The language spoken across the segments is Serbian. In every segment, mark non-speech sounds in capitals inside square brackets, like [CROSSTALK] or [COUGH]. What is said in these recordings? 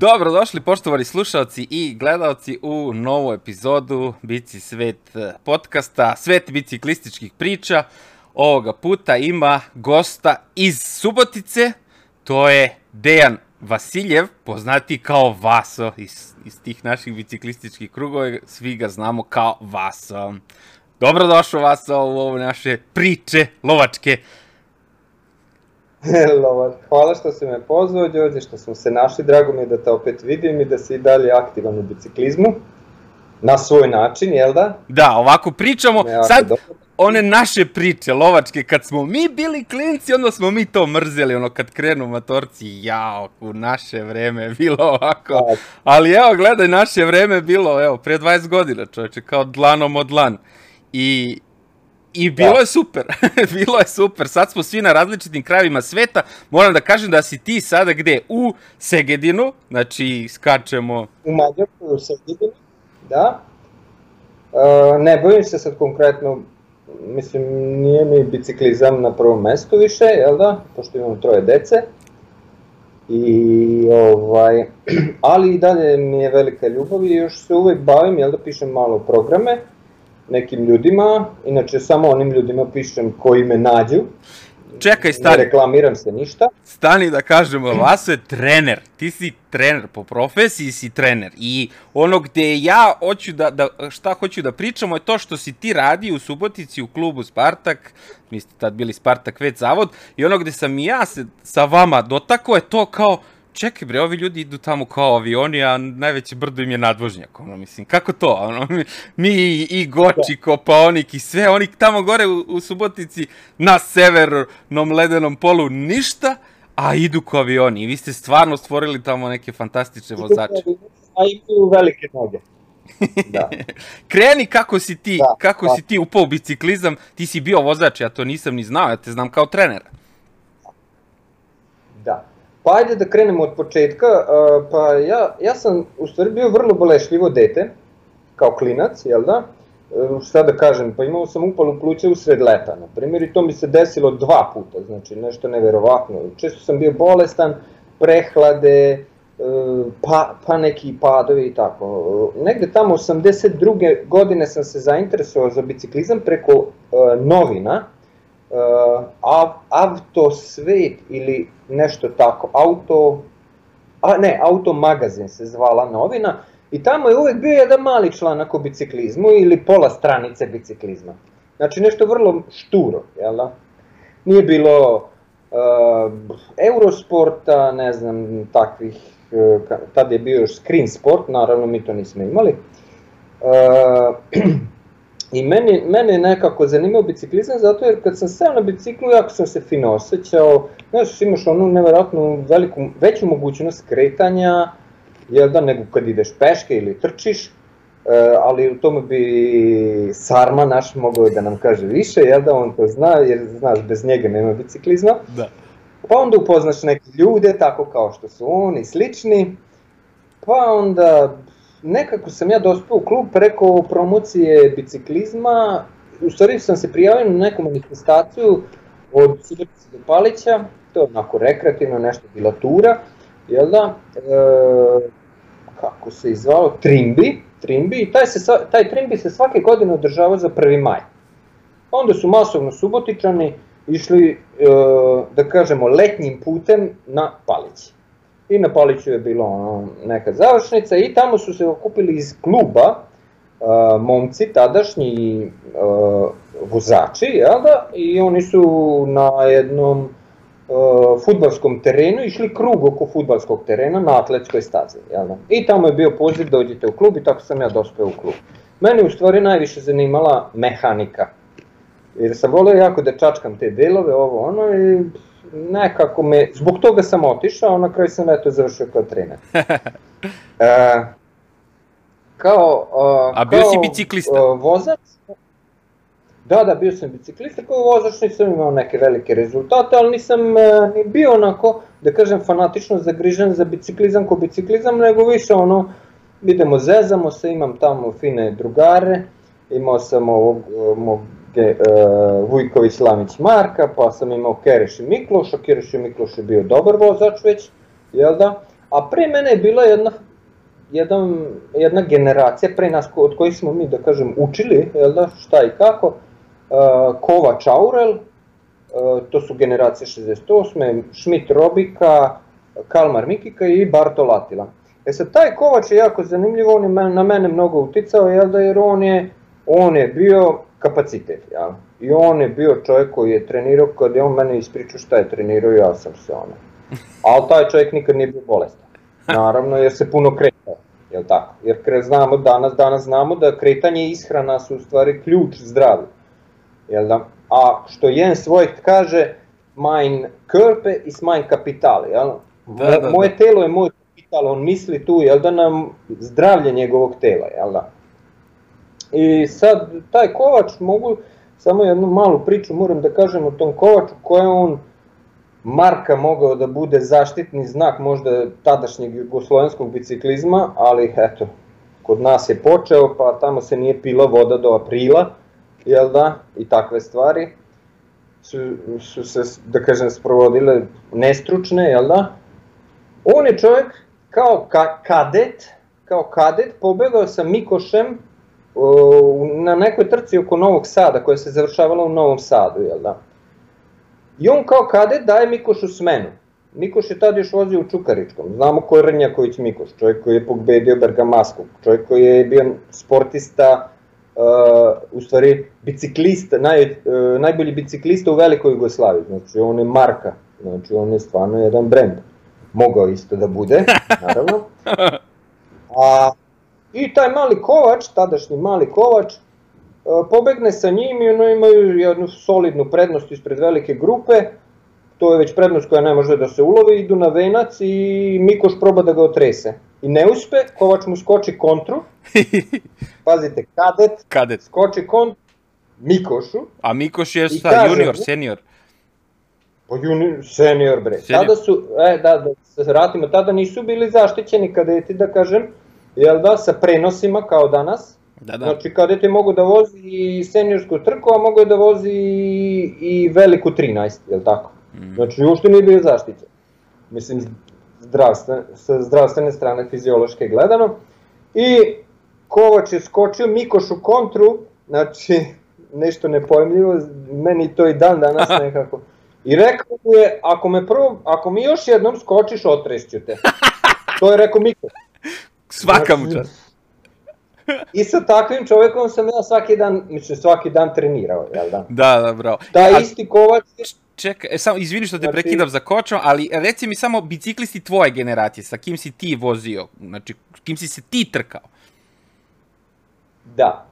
Dobro, došli poštovani slušalci i gledalci u novu epizodu Bici svet podcasta, svet biciklističkih priča. Ovoga puta ima gosta iz Subotice, to je Dejan Vasiljev, poznati kao Vaso iz, iz tih naših biciklističkih krugova, svi ga znamo kao Vaso. Dobrodošao Vaso u ove naše priče lovačke. [LAUGHS] Lovač, hvala što si me pozvao, Đorđe, što smo se našli, drago mi je da te opet vidim i da si i dalje aktivan u biciklizmu. Na svoj način, jel da? Da, ovako pričamo, sad dobro. one naše priče lovačke, kad smo mi bili klinci, onda smo mi to mrzeli, ono kad krenu matorci, jao, u naše vreme je bilo ovako. Da. Ali evo, gledaj, naše vreme je bilo, evo, pre 20 godina, čoveče, kao dlanom od dlan. I I bilo da. je super, [LAUGHS] bilo je super. Sad smo svi na različitim krajevima sveta. Moram da kažem da si ti sada gde? U Segedinu, znači skačemo... U Mađarsku, u Segedinu, da. Uh, ne bojim se sad konkretno, mislim, nije mi biciklizam na prvom mestu više, jel da? Pošto imam troje dece. I ovaj, [CLEARS THROAT] ali i dalje mi je velika ljubav i još se uvek bavim, jel da pišem malo programe nekim ljudima, inače samo onim ljudima pišem koji me nađu. Čekaj, stani. Ne reklamiram se ništa. Stani da kažemo, Vaso je trener. Ti si trener, po profesiji si trener. I ono gde ja hoću da, da, šta hoću da pričamo je to što si ti radi u Subotici u klubu Spartak, mi ste tad bili Spartak Vet Zavod, i ono gde sam i ja se sa vama dotako je to kao, čekaj bre, ovi ljudi idu tamo kao avioni, a najveće brdo im je nadvožnjak, ono, mislim, kako to, ono, mi, [LAUGHS] mi i, Goči, da. Kopaonik i sve, oni tamo gore u, u Subotici, na severnom ledenom polu, ništa, a idu kao avioni, i vi ste stvarno stvorili tamo neke fantastične vozače. A imaju velike noge. [LAUGHS] da. Kreni kako si ti, da, kako da. si ti upao u biciklizam, ti si bio vozač, ja to nisam ni znao, ja te znam kao trenera. Pa ajde da krenemo od početka. Pa ja, ja sam u stvari bio vrlo bolešljivo dete, kao klinac, jel da? E, šta da kažem, pa imao sam upalu pluća usred leta, na primjer, i to mi se desilo dva puta, znači nešto neverovatno. Često sam bio bolestan, prehlade, e, pa, pa neki padovi i tako. Negde tamo 82. godine sam se zainteresovao za biciklizam preko novina, av, Autosvet ili nešto tako, auto, a ne, Auto magazin se zvala novina i tamo je uvek bio jedan mali članak o biciklizmu ili pola stranice biciklizma. Znači nešto vrlo šturo, jel da? Nije bilo uh, Eurosporta, ne znam, takvih, uh, tad je bio još Screen Sport, naravno mi to nismo imali. Uh, [CLEARS THROAT] I meni, mene je nekako zanimao biciklizam zato jer kad sam seo na biciklu jako sam se fino osjećao, znaš imaš onu nevjerojatnu veliku, veću mogućnost kretanja, jel da, nego kad ideš peške ili trčiš, e, ali u tome bi Sarma naš mogao da nam kaže više, jel da, on to zna, jer znaš, bez njega nema biciklizma. Da. Pa onda upoznaš neke ljude, tako kao što su oni, slični, pa onda nekako sam ja dospeo u klub preko promocije biciklizma, u stvari sam se prijavio na neku manifestaciju od Subotice do Palića, to je onako rekreativno, nešto bila tura, jel da, e, kako se izvalo, Trimbi, Trimbi, i taj, se, taj Trimbi se svake godine održava za 1. maj. Onda su masovno subotičani išli, e, da kažemo, letnjim putem na Palići i na Paliću je bilo ono, neka završnica. I tamo su se okupili iz kluba uh, momci, tadašnji uh, vozači, jel da, i oni su na jednom uh, futbalskom terenu išli krug oko futbalskog terena na atletskoj stazi, jel da, i tamo je bio poziv dođite u klub i tako sam ja dospeo u klub. Mene u stvari najviše zanimala mehanika, jer sam volio jako da čačkam te delove, ovo ono, i nekako me, zbog toga sam otišao, na kraju sam eto završio kao trener. [LAUGHS] e, kao, uh, A bio kao, si biciklista? Uh, vozač, Da, da, bio sam biciklista, kao vozač nisam imao neke velike rezultate, ali nisam uh, ni bio onako, da kažem, fanatično zagrižen za biciklizam ko biciklizam, nego više ono, idemo, zezamo se, imam tamo fine drugare, imao sam ovog, mog Ke, uh, Vujković Lamić Marka, pa sam imao Kereš i Mikloša, Kereš i Mikloš je bio dobar vozač već, jel da? A pre mene je bila jedna, jedan, jedna generacija pre nas od kojih smo mi, da kažem, učili, jel da, šta i kako, uh, Kovač Aurel, uh, to su generacije 68. Schmidt Robika, Kalmar Mikika i Bartol Atila. E sad, taj Kovač je jako zanimljiv, on je na mene mnogo uticao, jel da, jer on je, on je bio kapacitet, jel? I on je bio čovjek koji je trenirao, kad je on mene ispričao šta je trenirao, ja sam se ono. Ali taj čovjek nikad nije bio bolestan. Naravno, jer se puno kretao, jel tako? Jer kre, znamo, danas, danas znamo da kretanje i ishrana su u stvari ključ zdravlja. Jel da? A što Jens Voigt kaže, mein Körper ist mein Kapital, jel? Da, da, da. Moje telo je moj kapital, on misli tu, jel da, nam zdravlje njegovog tela, jel da? I sad, taj Kovač, mogu samo jednu malu priču, moram da kažem o tom Kovaču, koja on marka mogao da bude zaštitni znak možda tadašnjeg jugoslovenskog biciklizma, ali eto, kod nas je počeo, pa tamo se nije pila voda do aprila, jel da, i takve stvari su, su se, da kažem, sprovodile nestručne, jel da? On je čovjek kao ka, kadet, kao kadet pobegao sa Mikošem na nekoj trci oko Novog Sada koja se završavala u Novom Sadu, jel da? I on kao kadet daje Mikošu smenu. Mikoš je tad još vozio u Čukaričkom. Znamo ko je Rnjaković Mikoš, čovjek koji je pobedio Bergamasku, čovjek koji je bio sportista, uh, u stvari biciklista, naj, uh, najbolji biciklista u velikoj Jugoslaviji. Znači on je marka, znači on je stvarno jedan brend. Mogao isto da bude, [LAUGHS] naravno. A, I taj mali kovač, tadašnji mali kovač, pobegne sa njim i ono imaju jednu solidnu prednost ispred velike grupe, to je već prednost koja ne može da se ulovi, idu na venac i Mikoš proba da ga otrese. I ne uspe, Kovač mu skoči kontru, [LAUGHS] pazite, kadet, kadet. skoči kontru Mikošu. A Mikoš je šta, junior, senior? Pa junior, senior bre. Senior. Tada su, e, da, da se vratimo, tada nisu bili zaštićeni kadeti, da kažem, jel da, sa prenosima kao danas, Da, da. Znači kadet je mogu da vozi i seniorsku trku, a mogu da vozi i, i veliku 13, je li tako? Mm. Znači uopšte nije bio zaštićen. Mislim, zdravstven, sa zdravstvene strane fiziološke gledano. I Kovač je skočio Mikoš u kontru, znači [LAUGHS] nešto nepojemljivo, meni to i dan danas [LAUGHS] nekako. I rekao mu je, ako, me prvo, ako mi još jednom skočiš, otrešću te. [LAUGHS] To je rekao Mikoš. Svaka mu čast. I sa takvim čovekom sam ja svaki dan, mislim svaki dan trenirao, jel da? Da, da, bravo. Da, A, isti kovac je... Čekaj, e, samo izvini što te znači... prekidam za kočom, ali reci mi samo biciklisti tvoje generacije, sa kim si ti vozio, znači kim si se ti trkao? Da.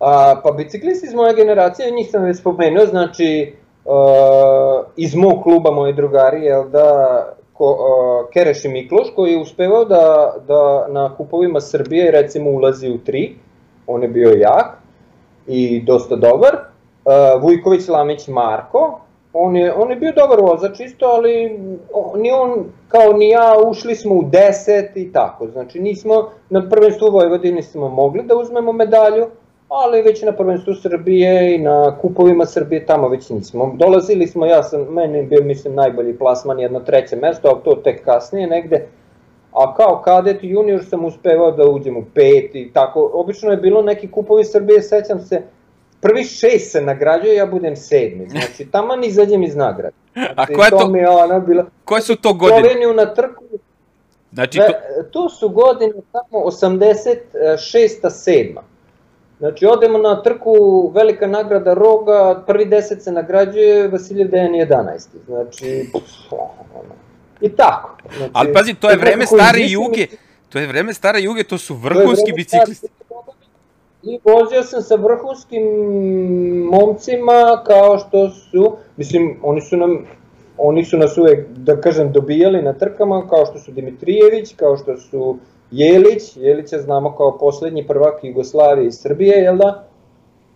A, pa biciklisti iz moje generacije, njih sam već spomenuo, znači uh, iz mog kluba moji drugari, jel da, ko, uh, Kereš i Mikloš koji je uspevao da, da na kupovima Srbije recimo ulazi u tri, on je bio jak i dosta dobar. Uh, Vujković Lamić Marko, on je, on je bio dobar vozač isto, ali ni on kao ni ja ušli smo u 10 i tako. Znači nismo na prvenstvu Vojvodini smo mogli da uzmemo medalju, ali već na prvenstvu Srbije i na kupovima Srbije tamo već nismo. Dolazili smo, ja sam, meni bio mislim najbolji plasman, jedno treće mesto, ali to tek kasnije negde, a kao kadet junior sam uspevao da uđem u pet i tako, obično je bilo neki kupovi Srbije, sećam se, prvi šest se nagrađuje, ja budem sedmi, znači taman izađem iz nagrade. [LAUGHS] Znači, a koja je to, mi je ona bila, koje su to godine? Sloveniju na trku, Znači, to... to su godine tamo 86. 7. Znači, odemo na trku Velika nagrada Roga, prvi deset se nagrađuje, Vasiljev Dejan 11. Znači, i tako. Znači, Ali pazi, to je vreme stare juge, to je vreme stare juge, to su vrhunski to biciklisti. I vozio sam sa vrhunskim momcima kao što su, mislim, oni su nam, oni su nas uvek, da kažem, dobijali na trkama, kao što su Dimitrijević, kao što su Jelić, Jelića znamo kao poslednji prvak Jugoslavije i Srbije, jel da?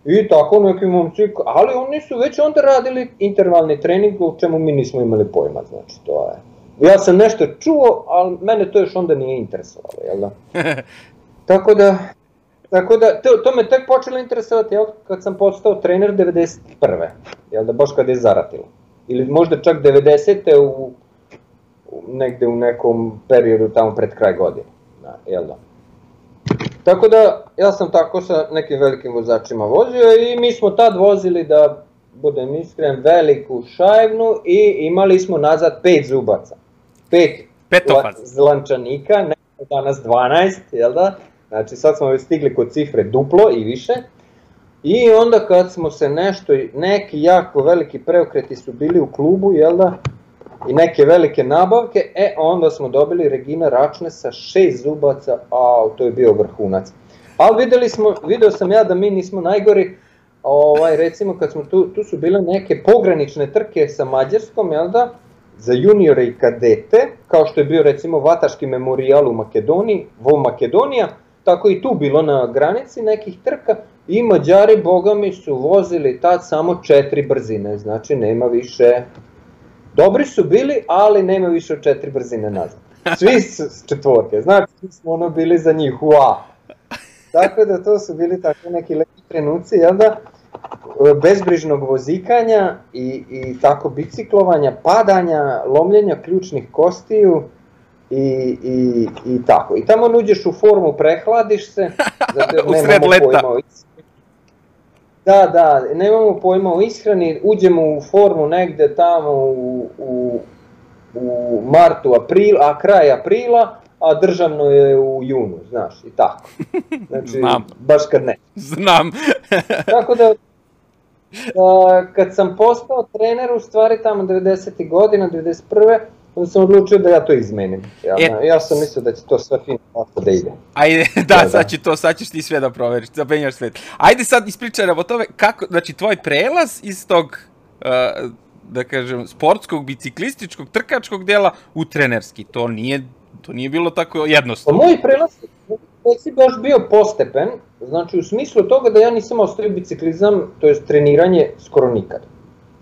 I tako neki momci, ali oni su već onda radili intervalni trening, u čemu mi nismo imali pojma, znači to je. Ja sam nešto čuo, ali mene to još onda nije interesovalo, jel da? [LAUGHS] tako da, tako da, to, to me tek počelo interesovati, jel, kad sam postao trener 91. Jel da, baš kad je zaratilo. Ili možda čak 90. u negde u nekom periodu tamo pred kraj godine. Da, jel da? Tako da, ja sam tako sa nekim velikim vozačima vozio i mi smo tad vozili da budem iskren, veliku šajvnu i imali smo nazad pet zubaca. Pet Petofac. zlančanika, ne danas 12, jel da? Znači sad smo već stigli kod cifre duplo i više. I onda kad smo se nešto, neki jako veliki preokreti su bili u klubu, jel da? I neke velike nabavke, e onda smo dobili Regina Račne sa šest zubaca, a to je bio vrhunac. Ali videli smo, video sam ja da mi nismo najgori, ovaj, recimo kad smo tu, tu su bile neke pogranične trke sa Mađarskom, jel da? za juniore i kadete, kao što je bio recimo Vataški memorijal u Makedoniji, Vo Makedonija, tako i tu bilo na granici nekih trka i Mađari, boga mi, su vozili tad samo četiri brzine, znači nema više... Dobri su bili, ali nema više od četiri brzine nazad. Svi [LAUGHS] s četvorke, znači svi smo ono bili za njih, ua. Tako da to su bili tako neki lepi trenuci, jel da? bezbrižnog vozikanja i, i tako biciklovanja, padanja, lomljenja ključnih kostiju i, i, i tako. I tamo uđeš u formu, prehladiš se, [LAUGHS] zato jer nemamo pojma o Da, da, nemamo pojma o ishrani, uđemo u formu negde tamo u, u, u martu, april, a kraj aprila, a državno je u junu, znaš, i tako. Znači, [LAUGHS] Znam. baš kad ne. Znam. [LAUGHS] tako da, Uh, kad sam postao trener, u stvari tamo 90. godina, 91. sam odlučio da ja to izmenim. Ja, e, ja sam mislio da će to sve fino tako da ide. Ajde, [LAUGHS] da, da, sad, će to, sad ćeš ti sve da proveriš, da penjaš sve. Ajde sad ispričaj nam o tome, kako, znači tvoj prelaz iz tog, uh, da kažem, sportskog, biciklističkog, trkačkog dela u trenerski, to nije, to nije bilo tako jednostavno. Pa moj prelaz si baš bio postepen, znači u smislu toga da ja nisam ostavio biciklizam, to je treniranje skoro nikad.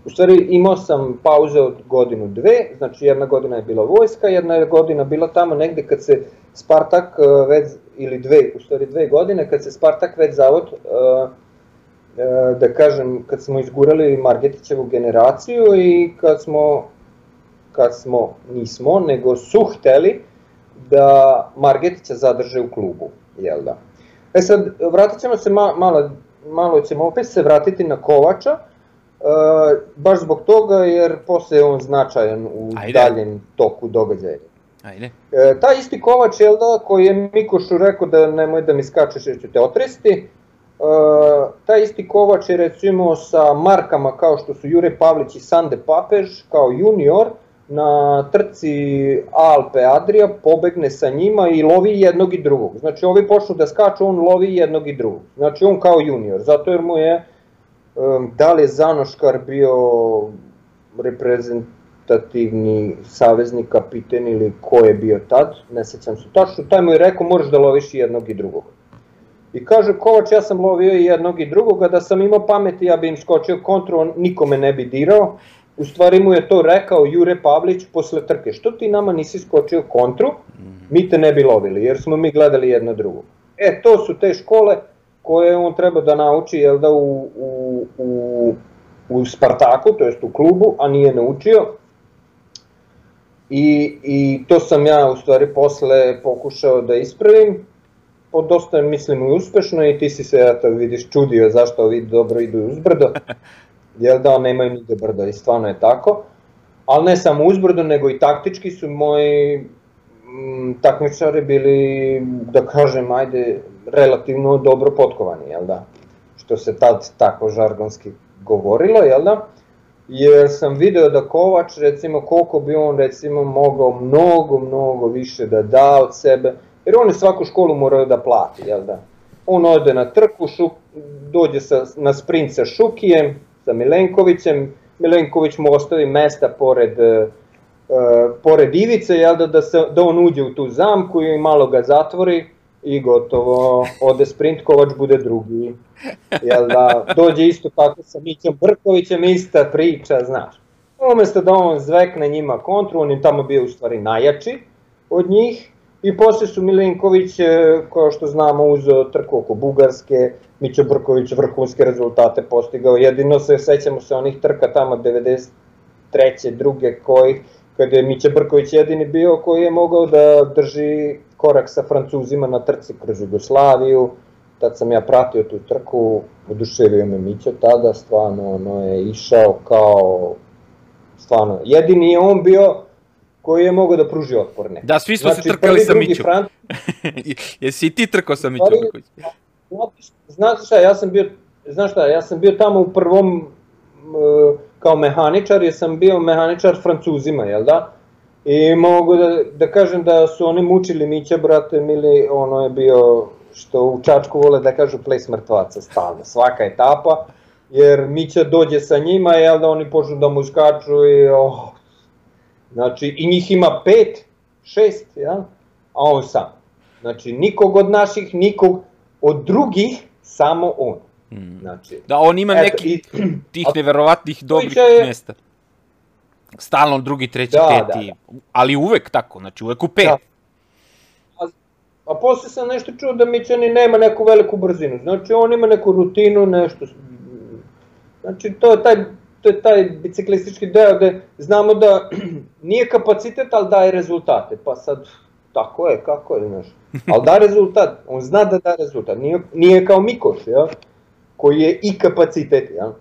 U stvari imao sam pauze od godinu dve, znači jedna godina je bila vojska, jedna je godina bila tamo negde kad se Spartak uh, već, ili dve, u stvari dve godine, kad se Spartak već zavod, uh, uh, da kažem, kad smo izgurali Margetićevu generaciju i kad smo, kad smo, nismo, nego su hteli, da Margetića zadrže u klubu, jel da? E sad, vratit ćemo se ma, malo, malo ćemo opet se vratiti na Kovača, e, baš zbog toga jer posle je on značajan u Ajde. daljem toku događaja. Ajde. E, ta isti Kovač, jel da, koji je Mikošu rekao da nemoj da mi skačeš jer ću te otresti, e, taj isti Kovač je recimo sa markama kao što su Jure Pavlić i Sande Papež kao junior, na trci Alpe Adria pobegne sa njima i lovi jednog i drugog. Znači ovi počnu da skaču, on lovi jednog i drugog. Znači on kao junior, zato jer mu je da li je Zanoškar bio reprezentativni savezni kapiten ili ko je bio tad, ne sećam se tačno, taj mu je rekao moraš da loviš i jednog i drugog. I kaže Kovač ja sam lovio i jednog i drugog, a da sam imao pameti ja bi im skočio kontru, on nikome ne bi dirao, U stvari mu je to rekao Jure Pavlić posle trke. Što ti nama nisi skočio kontru, mi te ne bi lovili, jer smo mi gledali jedno drugo. E, to su te škole koje on treba da nauči, jel da, u, u, u, u Spartaku, to jest u klubu, a nije naučio. I, I to sam ja u stvari posle pokušao da ispravim, po dosta mislim i uspešno i ti si se, eto vidiš, čudio zašto ovi dobro idu uzbrdo. [LAUGHS] jel da, nemaju nigde brda i stvarno je tako. Ali ne samo uzbrdo, nego i taktički su moji mm, takmičari bili, da kažem, ajde, relativno dobro potkovani, jel da? Što se tad tako žargonski govorilo, jel da? Jer sam video da Kovač, recimo, koliko bi on, recimo, mogao mnogo, mnogo više da da od sebe, jer on je svaku školu morao da plati, jel da? On ode na trku, šuk, dođe sa, na sprint sa Šukijem, sa Milenkovićem, Milenković mu ostavi mesta pored, uh, pored Ivice, jel da, da, se, da on uđe u tu zamku i malo ga zatvori i gotovo, ode sprint, Kovač bude drugi. Jel da, dođe isto tako sa Mićom Brkovićem, ista priča, znaš. Umesto da on zvekne njima kontru, on je tamo bio u stvari najjači od njih, I posle su Milenković, e, kao što znamo, uzeo trku oko Bugarske, Mićo Brković vrhunske rezultate postigao, jedino se sećamo se onih trka tamo 93. druge kojih, kada je Mića Brković jedini bio koji je mogao da drži korak sa Francuzima na trci kroz Jugoslaviju, tad sam ja pratio tu trku, oduševio me Mića tada, stvarno ono je išao kao, stvarno, jedini je on bio koji je mogao da pruži otporne. Da, svi smo znači, se trkali sa Mićom. Fran... [LAUGHS] Jesi i ti trkao sa Mićom? Znaš šta, ja sam bio, znaš šta, ja sam bio tamo u prvom kao mehaničar, jer sam bio mehaničar francuzima, jel da? I mogu da, da kažem da su oni mučili Mića, brate, mili, ono je bio, što u Čačku vole da kažu ples mrtvaca, stalno, svaka etapa, jer Mića dođe sa njima, jel da oni počnu da mu skaču i, oh, znači, i njih ima pet, šest, jel? A on sam. Znači, nikog od naših, nikog od drugih, samo on. Mm. Znači, da, on ima neki i, tih [CLEARS THROAT] neverovatnih dobrih je... mesta. Stalno drugi, treći, da, peti, da, da. ali uvek tako, znači uvek u pet. Da. A, a posle sam nešto čuo da Mićani nema neku veliku brzinu, znači on ima neku rutinu, nešto, znači to je taj, to je taj biciklistički deo gde znamo da [CLEARS THROAT] nije kapacitet, ali daje rezultate, pa sad tako je, kako je, znaš, ali da rezultat, on zna da da rezultat, nije, nije kao Mikoš, ja? koji je i kapacitet, ja?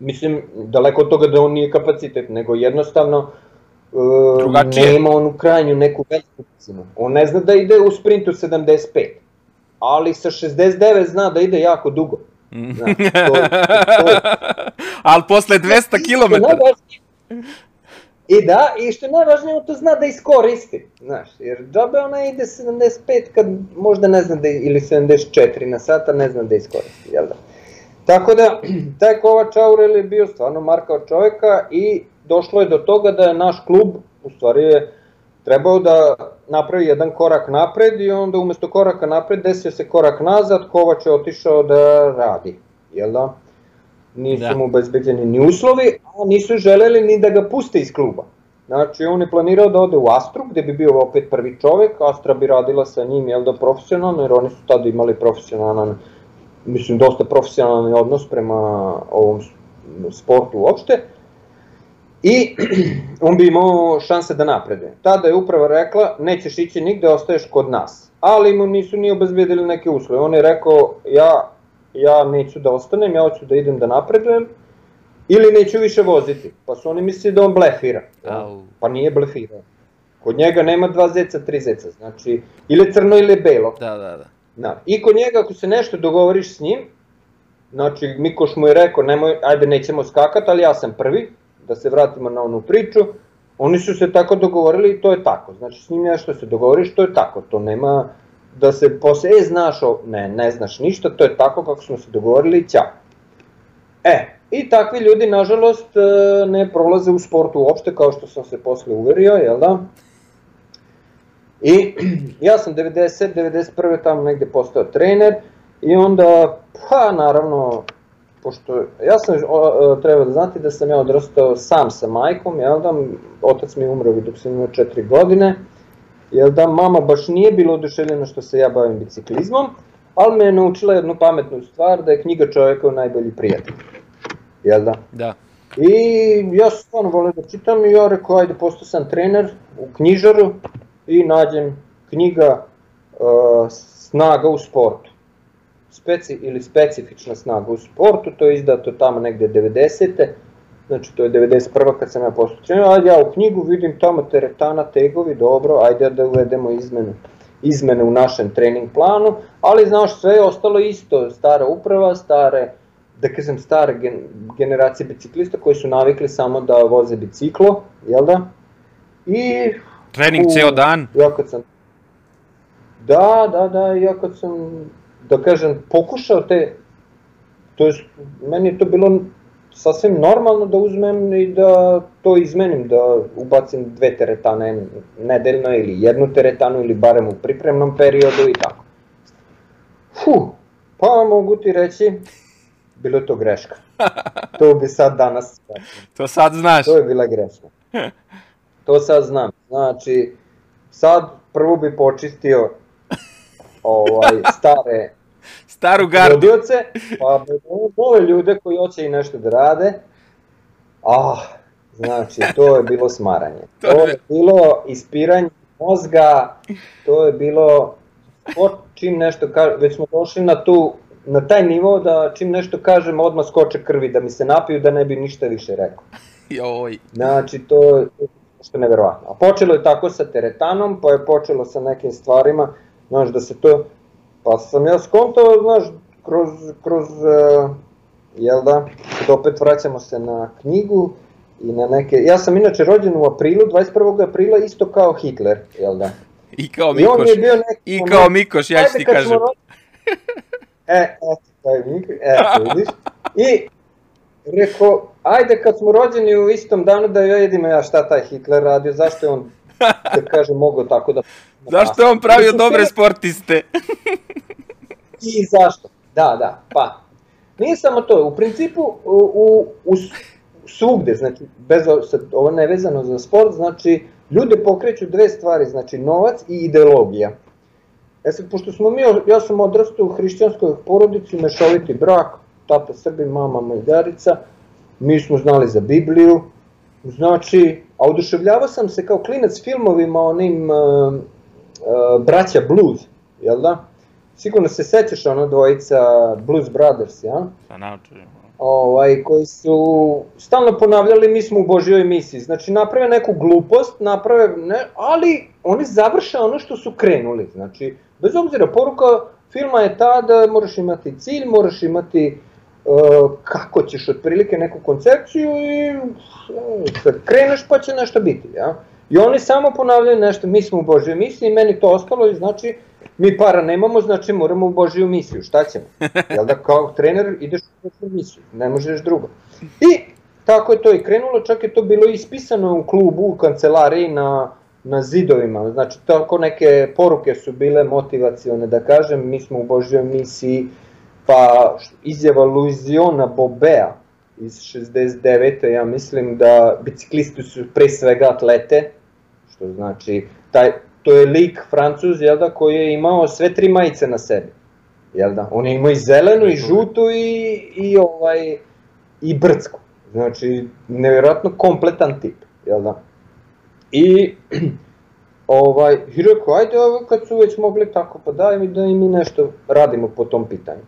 Mislim, daleko od toga da on nije kapacitet, nego jednostavno uh, nema on u krajnju neku veliku brzinu. On ne zna da ide u sprintu 75, ali sa 69 zna da ide jako dugo. Zna, to, to, [LAUGHS] to. Ali posle 200 km. I da, i što je najvažnije, on to zna da iskoristi, znaš, jer džabe ona ide 75 kad možda ne zna da, ili 74 na sata, ne zna da iskoristi, jel da? Tako da, [CLEARS THROAT] taj Kovač Aurel je bio stvarno markao čoveka i došlo je do toga da je naš klub, u stvari je trebao da napravi jedan korak napred i onda umesto koraka napred desio se korak nazad, Kovač je otišao da radi, jel da? nisu da. mu obezbeđeni ni uslovi, a nisu želeli ni da ga puste iz kluba. Znači, on je planirao da ode u Astru, gde bi bio opet prvi čovek, Astra bi radila sa njim, jel da, profesionalno, jer oni su tada imali profesionalan, mislim, dosta profesionalan odnos prema ovom sportu uopšte. I [CLEARS THROAT] on bi imao šanse da napreduje. Tada je uprava rekla, nećeš ići nigde, ostaješ kod nas. Ali mu nisu ni obezbedili neke uslove. On je rekao, ja ja neću da ostanem, ja hoću da idem da napredujem, ili neću više voziti. Pa su oni mislili da on blefira. Au. Pa nije blefirao. Kod njega nema dva zeca, tri zeca, znači ili crno ili belo. Da, da, da. Da. I kod njega ako se nešto dogovoriš s njim, znači Mikoš mu je rekao, nemoj, ajde nećemo skakat, ali ja sam prvi, da se vratimo na onu priču, oni su se tako dogovorili i to je tako. Znači s njim nešto se dogovoriš, to je tako, to nema, da se posle, e, znaš, o, ne, ne znaš ništa, to je tako kako smo se dogovorili, ćao. E, i takvi ljudi, nažalost, e, ne prolaze u sportu uopšte, kao što sam se posle uverio, jel da? I [CLEARS THROAT] ja sam 90, 91. tamo negde postao trener i onda, pa naravno, pošto ja sam, treba da znati da sam ja odrastao sam sa majkom, jel da, otac mi je umro dok sam imao 4 godine, Jel da, mama baš nije bilo oduševljena što se ja bavim biciklizmom, ali me je naučila jednu pametnu stvar, da je knjiga čoveka najbolji prijatelj. Jel da? Da. I ja stvarno volio da čitam i ja rekao, ajde, postao sam trener u knjižaru i nađem knjiga uh, Snaga u sportu. Speci, ili specifična snaga u sportu, to je izdato tamo negde 90. Znači to je 91. kad sam ja trener, ajde ja u knjigu vidim tamo teretana, tegovi, dobro, ajde da uvedemo izmene, izmene u našem trening planu, ali znaš sve je ostalo isto, stara uprava, stare, da kažem stare gen, generacije biciklista koji su navikli samo da voze biciklo, jel da? I... Trening u, ceo dan? Ja kad sam... Da, da, da, ja kad sam, da kažem, pokušao te, to je, meni je to bilo sasvim normalno da uzmem i da to izmenim, da ubacim dve teretane nedeljno ili jednu teretanu ili barem u pripremnom periodu i tako. Fuh, pa mogu ti reći, bilo to greška. [LAUGHS] To bi sad danas... to sad znaš. To je bila greška. [LAUGHS] To sad znam. Znači, sad prvo bi počistio ovaj, stare [LAUGHS] Staru gardu. Rodioce, pa nove ljude koji hoće i nešto da rade. Ah, Znači, to je bilo smaranje. [LAUGHS] To je bilo ispiranje mozga, to je bilo čim nešto kaže, već smo došli na tu na taj nivo da čim nešto kažem odmah skoče krvi da mi se napiju da ne bi ništa više rekao. [LAUGHS] Joj. Znači to je što neverovatno. A počelo je tako sa teretanom, pa je počelo sa nekim stvarima, znaš da se to, pa sam ja skontao, znaš, kroz, kroz uh, jel da, da opet vraćamo se na knjigu i na neke, ja sam inače rođen u aprilu, 21. aprila isto kao Hitler, jel da. I kao Mikoš, I, je bio neki, i kao Mikoš, ja ću ti kažem. [LAUGHS] E, e, taj Mikoš, e, vidiš. I rekao, ajde kad smo rođeni u istom danu da ja vidim ja šta taj Hitler radio, zašto je on, da kažem, mogao tako da... Zašto je on pravio dobre sportiste? I zašto? Da, da, pa. Nije samo to, u principu, u, u, u svugde, znači, bez, ovo ne vezano za sport, znači, ljude pokreću dve stvari, znači, novac i ideologija. E sad, pošto smo mi, ja sam odrastao u hrišćanskoj porodici, mešoviti brak, tata Srbi, mama Majdarica, mi smo znali za Bibliju, znači, a oduševljavao sam se kao klinac filmovima onim uh, uh, braća Blues, jel da? Sigurno se sećaš ono dvojica Blues Brothers, ja? Sa naučujemo. Ovaj, koji su stalno ponavljali mi smo u Božjoj misiji. Znači naprave neku glupost, naprave, ne, ali oni završe ono što su krenuli. Znači, bez obzira, poruka filma je ta da moraš imati cilj, moraš imati kako ćeš otprilike neku koncepciju i uh, kreneš pa će nešto biti. Ja? I oni samo ponavljaju nešto, mi smo u Božjoj misiji, meni to ostalo i znači mi para nemamo, znači moramo u Božiju misiju, šta ćemo? [LAUGHS] Jel da kao trener ideš u Božiju misiju, ne možeš drugo. I tako je to i krenulo, čak je to bilo ispisano u klubu, u kancelariji na, na zidovima, znači tako neke poruke su bile motivacione da kažem, mi smo u Božjoj misiji, pa izjava Luiziona Bobea iz 69. ja mislim da biciklisti su pre svega atlete, što znači taj, to je lik Francuz, jel da, koji je imao sve tri majice na sebi. Jel da? On je imao i zelenu, i žutu, i, i, ovaj, i brdsku. Znači, nevjerojatno kompletan tip, jel da? I, [CLEARS THROAT] ovaj, i rekao, ajde, ovo kad su već mogli tako, pa daj mi da i mi nešto radimo po tom pitanju.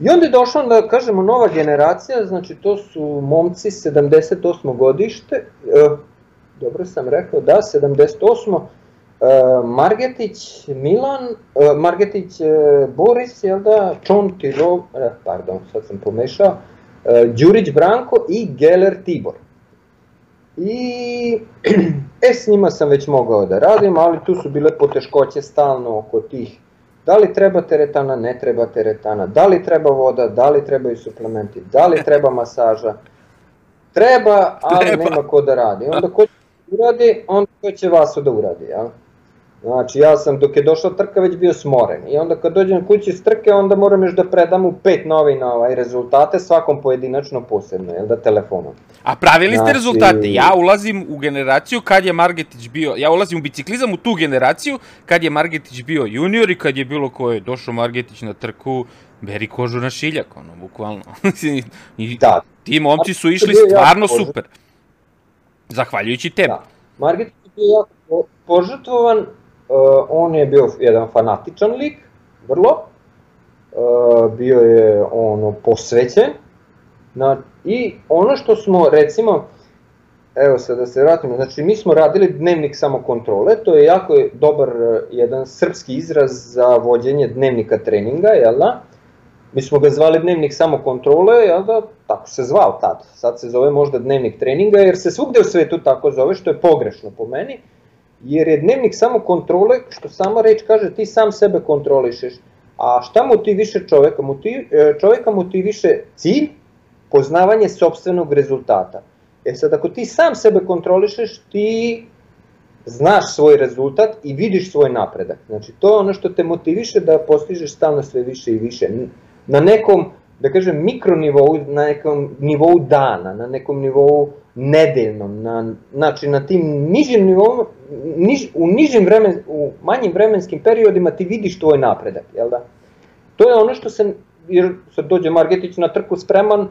I onda je došla, da kažemo, nova generacija, znači to su momci 78. godište, eh, dobro sam rekao, da, 78. Uh, Margetić Milan, uh, Margetić uh, Boris, jel da, Čon Tiro, uh, pardon, sad sam pomešao, uh, Đurić Branko i Geller Tibor. I [CLEARS THROAT] e, s njima sam već mogao da radim, ali tu su bile poteškoće stalno oko tih da li treba teretana, ne treba teretana, da li treba voda, da li trebaju suplementi, da li treba masaža. Treba, ali treba. nema ko da radi. Onda ko će da uradi, onda ko će vas da uradi, jel? Znači, ja sam dok je došla trka već bio smoren i onda kad dođem kući s trke, onda moram još da predam u pet novina ovaj, rezultate, svakom pojedinačno posebno, jel da, telefonom. A pravili ste znači... rezultate, ja ulazim u generaciju kad je Margetić bio, ja ulazim u biciklizam u tu generaciju kad je Margetić bio junior i kad je bilo ko je došao Margetić na trku, beri kožu na šiljak, ono, bukvalno. [LAUGHS] I da. ti momci su išli stvarno super. Zahvaljujući tebi. Da. Margetić je jako požrtvovan, on je bio jedan fanatičan lik, vrlo, uh, bio je ono posvećen, na, i ono što smo recimo, evo sad da se vratimo, znači mi smo radili dnevnik samokontrole, to je jako dobar uh, jedan srpski izraz za vođenje dnevnika treninga, jel da? Mi smo ga zvali dnevnik samokontrole, jel da, tako se zvao tad, sad se zove možda dnevnik treninga, jer se svugde u svetu tako zove, što je pogrešno po meni, jer je dnevnik samo kontrole, što sama reč kaže, ti sam sebe kontrolišeš. A šta motiviše čoveka? Motiv, e, čoveka motiviše cilj, poznavanje sobstvenog rezultata. E sad, ako ti sam sebe kontrolišeš, ti znaš svoj rezultat i vidiš svoj napredak. Znači, to je ono što te motiviše da postižeš stalno sve više i više. Na nekom, da kažem, mikronivou, na nekom nivou dana, na nekom nivou nedeljnom, na, znači na tim nižim nivom, niž, u nižim vremen, u manjim vremenskim periodima ti vidiš tvoj napredak, jel da? To je ono što se, jer sad dođe Margetić na trku spreman,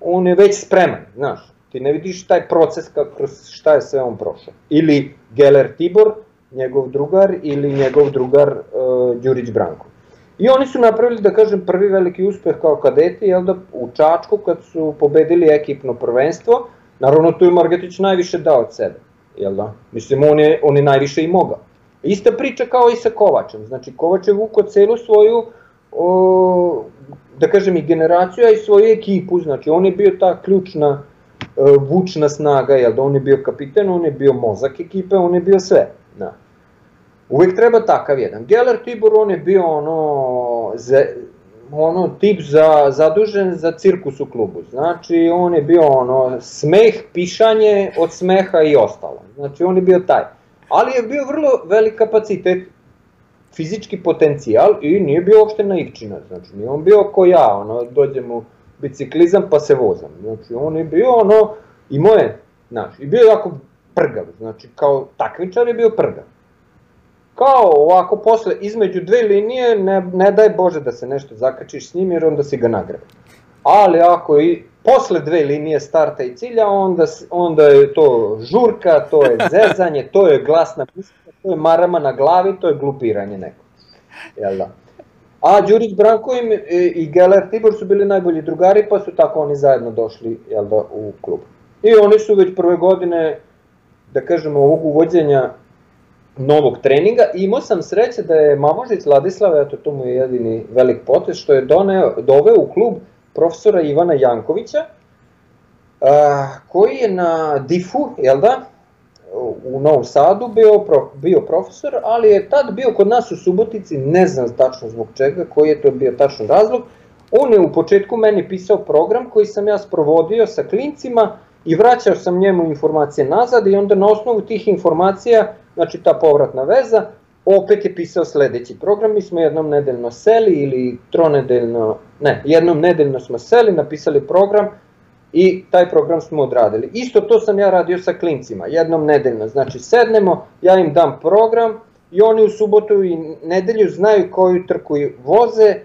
on je već spreman, znaš. ti ne vidiš taj proces ka, kroz šta je sve on prošao. Ili Geller Tibor, njegov drugar, ili njegov drugar uh, Đurić Branko. I oni su napravili, da kažem, prvi veliki uspeh kao kadeti, jel da, u Čačku kad su pobedili ekipno prvenstvo, naravno tu je Margetić najviše dao od sebe, jel da? Mislim, on je, on je najviše i mogao. Ista priča kao i sa Kovačem, znači Kovač je vuko celu svoju, o, da kažem, i generaciju, a i svoju ekipu, znači on je bio ta ključna e, vučna snaga, jel da, on je bio kapiten, on je bio mozak ekipe, on je bio sve, da. Uvijek treba takav jedan. Geller Tibor, on je bio ono, za, ono tip za, zadužen za cirkus u klubu. Znači, on je bio ono, smeh, pišanje od smeha i ostalo. Znači, on je bio taj. Ali je bio vrlo velik kapacitet, fizički potencijal i nije bio uopšte naivčina. Znači, nije on bio ko ja, ono, dođem u biciklizam pa se vozam. Znači, on je bio ono, i moje, znači, i bio jako prgav. Znači, kao takmičar je bio prgav kao ovako posle, između dve linije, ne, ne daj Bože da se nešto zakačiš s njim jer onda si ga nagrebe. Ali ako i posle dve linije starta i cilja, onda, onda je to žurka, to je [LAUGHS] zezanje, to je glasna pisma, to je marama na glavi, to je glupiranje neko. Jel da? A Đurić Branko im, i Geller Tibor su bili najbolji drugari, pa su tako oni zajedno došli jel da, u klub. I oni su već prve godine, da kažemo, ovog uvođenja novog treninga imao sam sreće da je Mamožić Ladislav, eto to mu je jedini velik potez, što je doneo, doveo u klub profesora Ivana Jankovića, a, koji je na DIF-u, jel da, u Novom Sadu bio, bio profesor, ali je tad bio kod nas u Subotici, ne znam tačno zbog čega, koji je to bio tačno razlog, on je u početku meni pisao program koji sam ja sprovodio sa klincima i vraćao sam njemu informacije nazad i onda na osnovu tih informacija znači ta povratna veza, opet je pisao sledeći. Program, mi smo jednom nedeljno seli ili tronedeljno, ne, jednom nedeljno smo seli, napisali program i taj program smo odradili. Isto to sam ja radio sa klincima, jednom nedeljno, znači sednemo, ja im dam program i oni u subotu i nedelju znaju koju trku voze, e,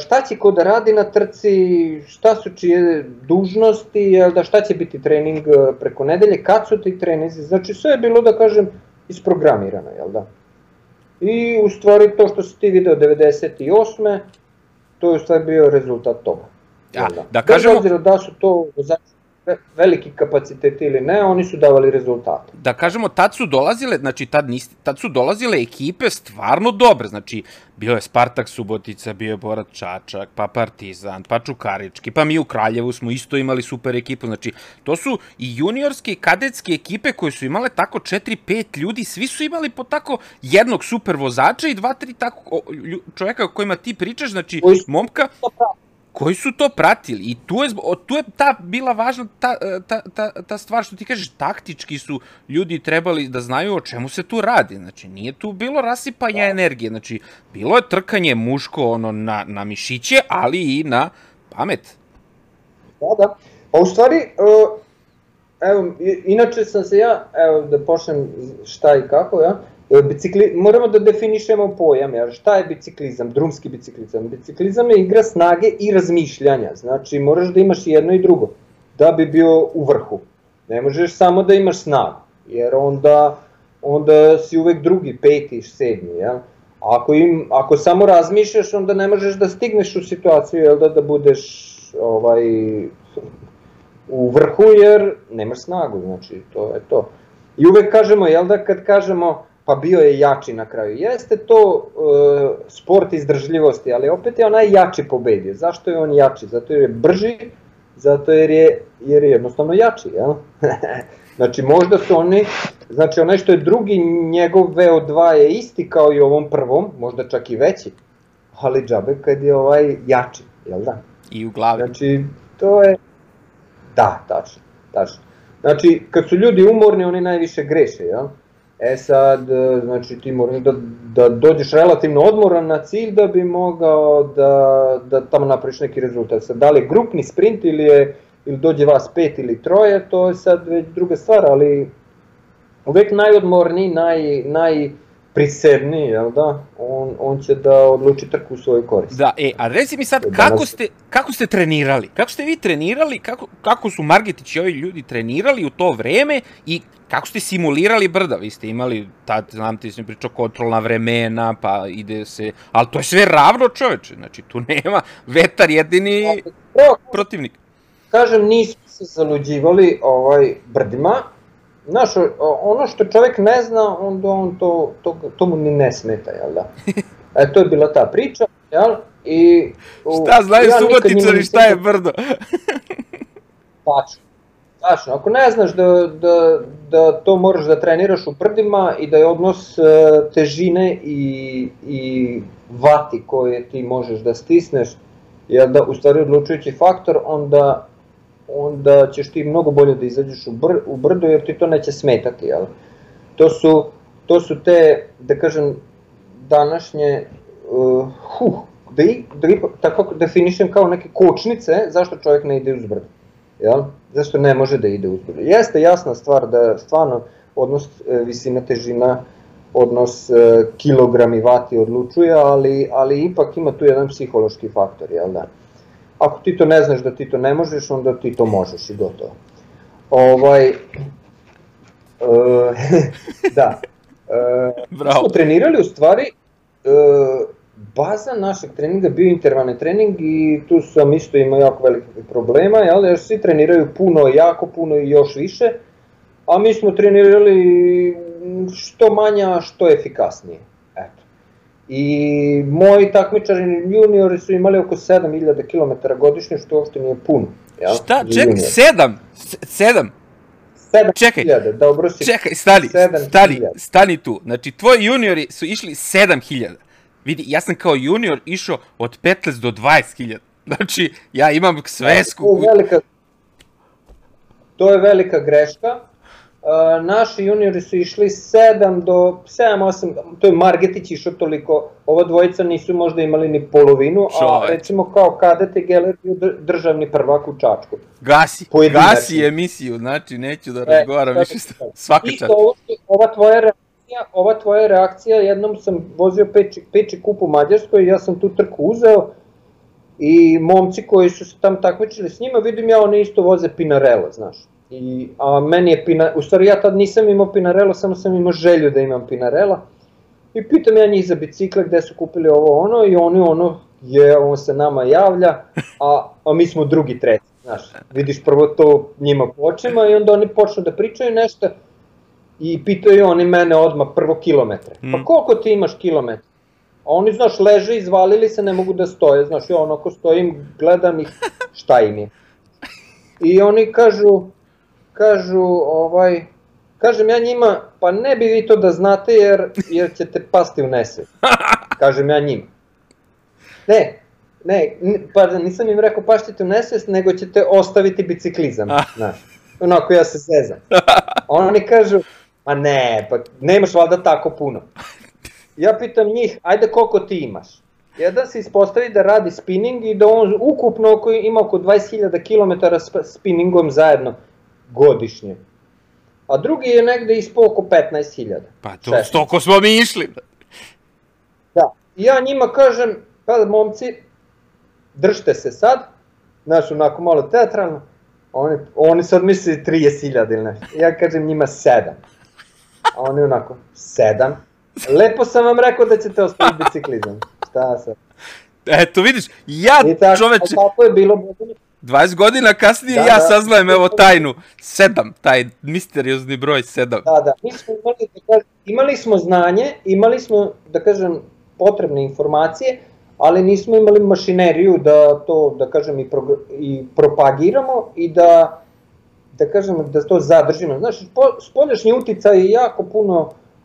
šta će ko da radi na trci, šta su čije dužnosti, da šta će biti trening e, preko nedelje, kad su ti treninzi, znači sve je bilo da kažem isprogramirano, jel da? I u stvari to što si ti video 98. to je u stvari bio rezultat toga. Ja, da, da kažemo... Bez obzira da su to vozači veliki kapacitet ili ne, oni su davali rezultate. Da kažemo, tad su dolazile, znači tad, nis, tad su dolazile ekipe stvarno dobre, znači bio je Spartak Subotica, bio je Borat Čačak, pa Partizan, pa Čukarički, pa mi u Kraljevu smo isto imali super ekipu, znači to su i juniorske i kadetske ekipe koje su imale tako 4-5 ljudi, svi su imali po tako jednog super vozača i dva, tri tako čoveka o kojima ti pričaš, znači momka koji su to pratili? I tu je, tu je ta bila važna ta, ta, ta, ta stvar što ti kažeš, taktički su ljudi trebali da znaju o čemu se tu radi, znači nije tu bilo rasipanje da. energije, znači bilo je trkanje muško ono na, na mišiće, ali i na pamet. Da, da, pa u stvari, uh, evo, inače sam se ja, evo da počnem šta i kako, ja, E, bicikli, moramo da definišemo pojam, jer šta je biciklizam, drumski biciklizam? Biciklizam je igra snage i razmišljanja, znači moraš da imaš jedno i drugo, da bi bio u vrhu. Ne možeš samo da imaš snagu, jer onda, onda si uvek drugi, peti, sedmi, jel? Ako, im, ako samo razmišljaš, onda ne možeš da stigneš u situaciju, jel da, da budeš ovaj, u vrhu, jer nemaš snagu, znači to je to. I uvek kažemo, jel da, kad kažemo, pa bio je jači na kraju. Jeste to e, sport izdržljivosti, ali opet je onaj jači pobedio. Zašto je on jači? Zato jer je brži, zato jer je, jer je jednostavno jači, jel? [LAUGHS] znači možda su oni, znači onaj što je drugi, njegov VO2 je isti kao i ovom prvom, možda čak i veći, ali džabe kad je ovaj jači, jel da? I u glavi. Znači, to je, da, tačno, tačno. Znači, kad su ljudi umorni, oni najviše greše, jel? E sad, e, znači ti moraš da, da dođeš relativno odmoran na cilj da bi mogao da, da tamo napraviš neki rezultat. Sad, da li je grupni sprint ili, je, ili dođe vas pet ili troje, to je sad već druga stvar, ali uvek najodmorniji, naj, naj prisebniji, jel da, on, on će da odluči trku u svoju korist. Da, e, a reci mi sad, kako ste, kako ste trenirali? Kako ste vi trenirali, kako, kako su Margetić i ovi ljudi trenirali u to vreme i kako ste simulirali brda? Vi ste imali, tad, znam ti sam pričao, kontrolna vremena, pa ide se, ali to je sve ravno čoveče, znači tu nema vetar jedini protivnik. kažem, nismo se zaluđivali ovaj, brdima, Znaš, ono što čovjek ne zna, onda on to, to, to mu ni ne smeta, jel da? [LAUGHS] E, to je bila ta priča, jel? I, u- Šta znaju ja subotičari šta je brdo? [LAUGHS] Tačno. Tačno. Ako ne znaš da, da, da to moraš da treniraš u brdima i da je odnos e, težine i, i vati koje ti možeš da stisneš, je da u stvari odlučujući faktor, onda onda ćeš ti mnogo bolje da izađeš u, br, u brdo jer ti to neće smetati, jel? To su, to su te, da kažem, današnje, uh, huh, da, i, da ipak, tako definišem kao neke kočnice zašto čovjek ne ide uz brdo, jel? Zašto ne može da ide uz brdo. Jeste jasna stvar da stvarno odnos e, visina težina, odnos e, kilogrami vati odlučuje, ali, ali ipak ima tu jedan psihološki faktor, jel da? Ako ti to ne znaš da ti to ne možeš, onda ti to možeš i gotovo. Ovaj, e, [LAUGHS] da. E, Bravo. smo trenirali u stvari, e, baza našeg treninga bio intervalni trening i tu sam isto imao jako velikih problema, jel, jer svi treniraju puno, jako puno i još više, a mi smo trenirali što manja, što efikasnije. I moji takmičari juniori su imali oko 7000 km godišnje, što uopšte nije puno. Jel? Šta, čekaj, juniore. sedam, S- sedam, 7000, čekaj. da obrosi. čekaj, stani, stani, hiljada. stani tu. Znači, tvoji juniori su išli 7000. Vidi, ja sam kao junior išao od 15 do 20.000. Znači, ja imam svesku. To je velika, to je velika greška. Uh, naši juniori su išli 7 do 7 8 to je Margetić išao toliko ova dvojica nisu možda imali ni polovinu a recimo kao kadete Geller dr- državni prvak u Čačku Gasi, Pojedinačni. gasi emisiju, znači neću da E, razgovaram više svaka čast. Isto ovo što- ova tvoja reakcija, ova tvoja reakcija, jednom sam vozio peči, peči kup u Mađarskoj ja sam tu trku uzeo i momci koji su se tam takmičili s njima, vidim ja oni isto voze Pinarello, znaš. I, a meni je Pina, u stvari ja tad nisam imao Pinarello, samo sam imao želju da imam Pinarella. I pitam ja njih za bicikle gde su kupili ovo ono i oni ono, je, on se nama javlja, a, a mi smo drugi, treći, znaš. Vidiš prvo to njima po očima i onda oni počnu da pričaju nešto i pitaju oni mene odmah prvo kilometre. Pa Mm. koliko ti imaš kilometra? A oni, znaš, leže, izvalili se, ne mogu da stoje, znaš, ja onako stojim, gledam ih, šta im je. I oni kažu, kažu, ovaj, kažem ja njima, pa ne bi vi to da znate jer, jer ćete pasti u nesvet. [LAUGHS] Kažem ja njima. Ne, ne, pardon, nisam im rekao paštite u nesvest, nego ćete ostaviti biciklizam, znaš. Onako ja se zezam. [LAUGHS] Oni kažu, ma ne, pa nemaš valjda tako puno. Ja pitam njih, ajde koliko ti imaš? Jedan se ispostavi da radi spinning i da on ukupno oko, ima oko 20.000 km sp- spinningom zajedno godišnje. A drugi je negde ispao oko 15.000. Pa to, 16. stoko smo mi išli. Da. I ja njima kažem, pa momci, držite se sad, znaš, onako malo teatralno, oni, oni sad misli 30.000 ili nešto. Ja kažem njima 7. A oni onako, 7? Lepo sam vam rekao da ćete ostaviti biciklizam. Šta sad? Eto, vidiš, ja, I tako, čoveče, tako je bilo. Bogdan. 20 godina kasnije Da, ja da. saznajem evo tajnu. Sedam, taj misteriozni broj sedam. Da, da, mi smo imali, da kažem, imali smo znanje, imali smo, da kažem, potrebne informacije, ali nismo imali mašineriju da to, da kažem, i, prog i propagiramo i da, da kažem, da to zadržimo. Znaš, spo, spoljašnji uticaj jako puno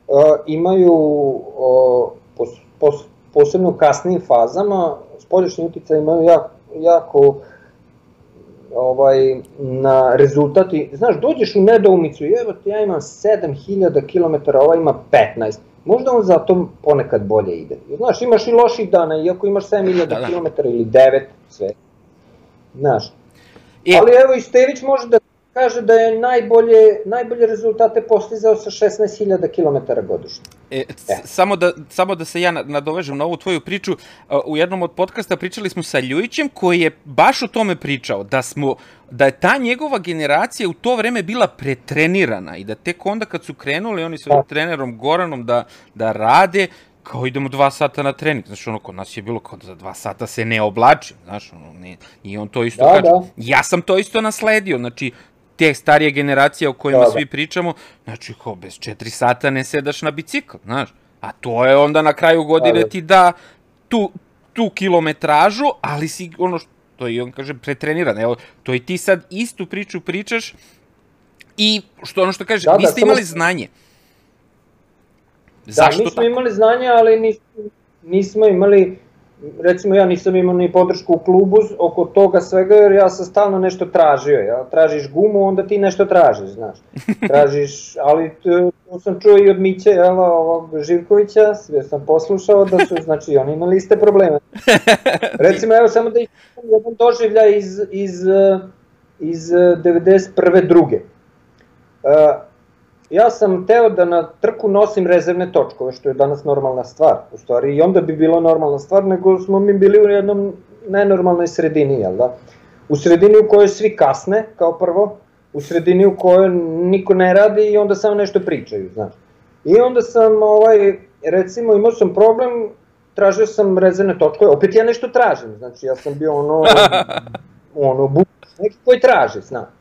uh, imaju, uh, pos, pos, posebno u kasnijim fazama, spoljašnji uticaj imaju jako, jako ovaj, na rezultati, znaš, dođeš u nedoumicu i evo ti ja imam 7000 km, ova ima 15, možda on zato ponekad bolje ide. Znaš, imaš i loših dana, iako imaš 7000 Da, da. km ili 9, sve. Znaš, E, ali evo i Stević može da kaže da je najbolje, najbolje rezultate postizao sa 16.000 km godišnje. E, samo, da, samo da se ja nadovežem na ovu tvoju priču, u jednom od podcasta pričali smo sa Ljujićem koji je baš o tome pričao, da smo da je ta njegova generacija u to vreme bila pretrenirana i da tek onda kad su krenuli oni sa da. trenerom Goranom da, da rade, kao idemo dva sata na trening, znaš, ono, kod nas je bilo kao da za dva sata se ne oblačim, znaš, ono, ne, i on to isto da, kaže. Da. Ja sam to isto nasledio, znači, te starije generacije o kojima da, da. svi pričamo, znači, kao bez četiri sata ne sedaš na bicikl, znaš, a to je onda na kraju godine da, da. ti da tu, tu kilometražu, ali si, ono, to je, on kaže, pretreniran, evo, to i ti sad istu priču pričaš, i što ono što kaže, da, vi da, ste imali samo... znanje, Da, Zašto mi smo tako? imali znanja, ali nismo, nismo imali, recimo ja nisam imao ni podršku u klubu oko toga svega, jer ja sam stalno nešto tražio, ja tražiš gumu, onda ti nešto tražiš, znaš, [LAUGHS] tražiš, ali to sam čuo i od Miće, jel, ovog Živkovića, sve sam poslušao da su, znači, oni imali iste probleme. [LAUGHS] Recimo, evo samo da jedan doživlja iz, iz, iz 91. druge. Uh, ja sam teo da na trku nosim rezervne točkove, što je danas normalna stvar, u stvari, i onda bi bilo normalna stvar, nego smo mi bili u jednom nenormalnoj sredini, jel da? U sredini u kojoj svi kasne, kao prvo, u sredini u kojoj niko ne radi i onda samo nešto pričaju, znaš. I onda sam, ovaj, recimo, imao sam problem, tražio sam rezervne točkove, opet ja nešto tražim, znači ja sam bio ono, [LAUGHS] ono, bu, neki koji traži, znaš.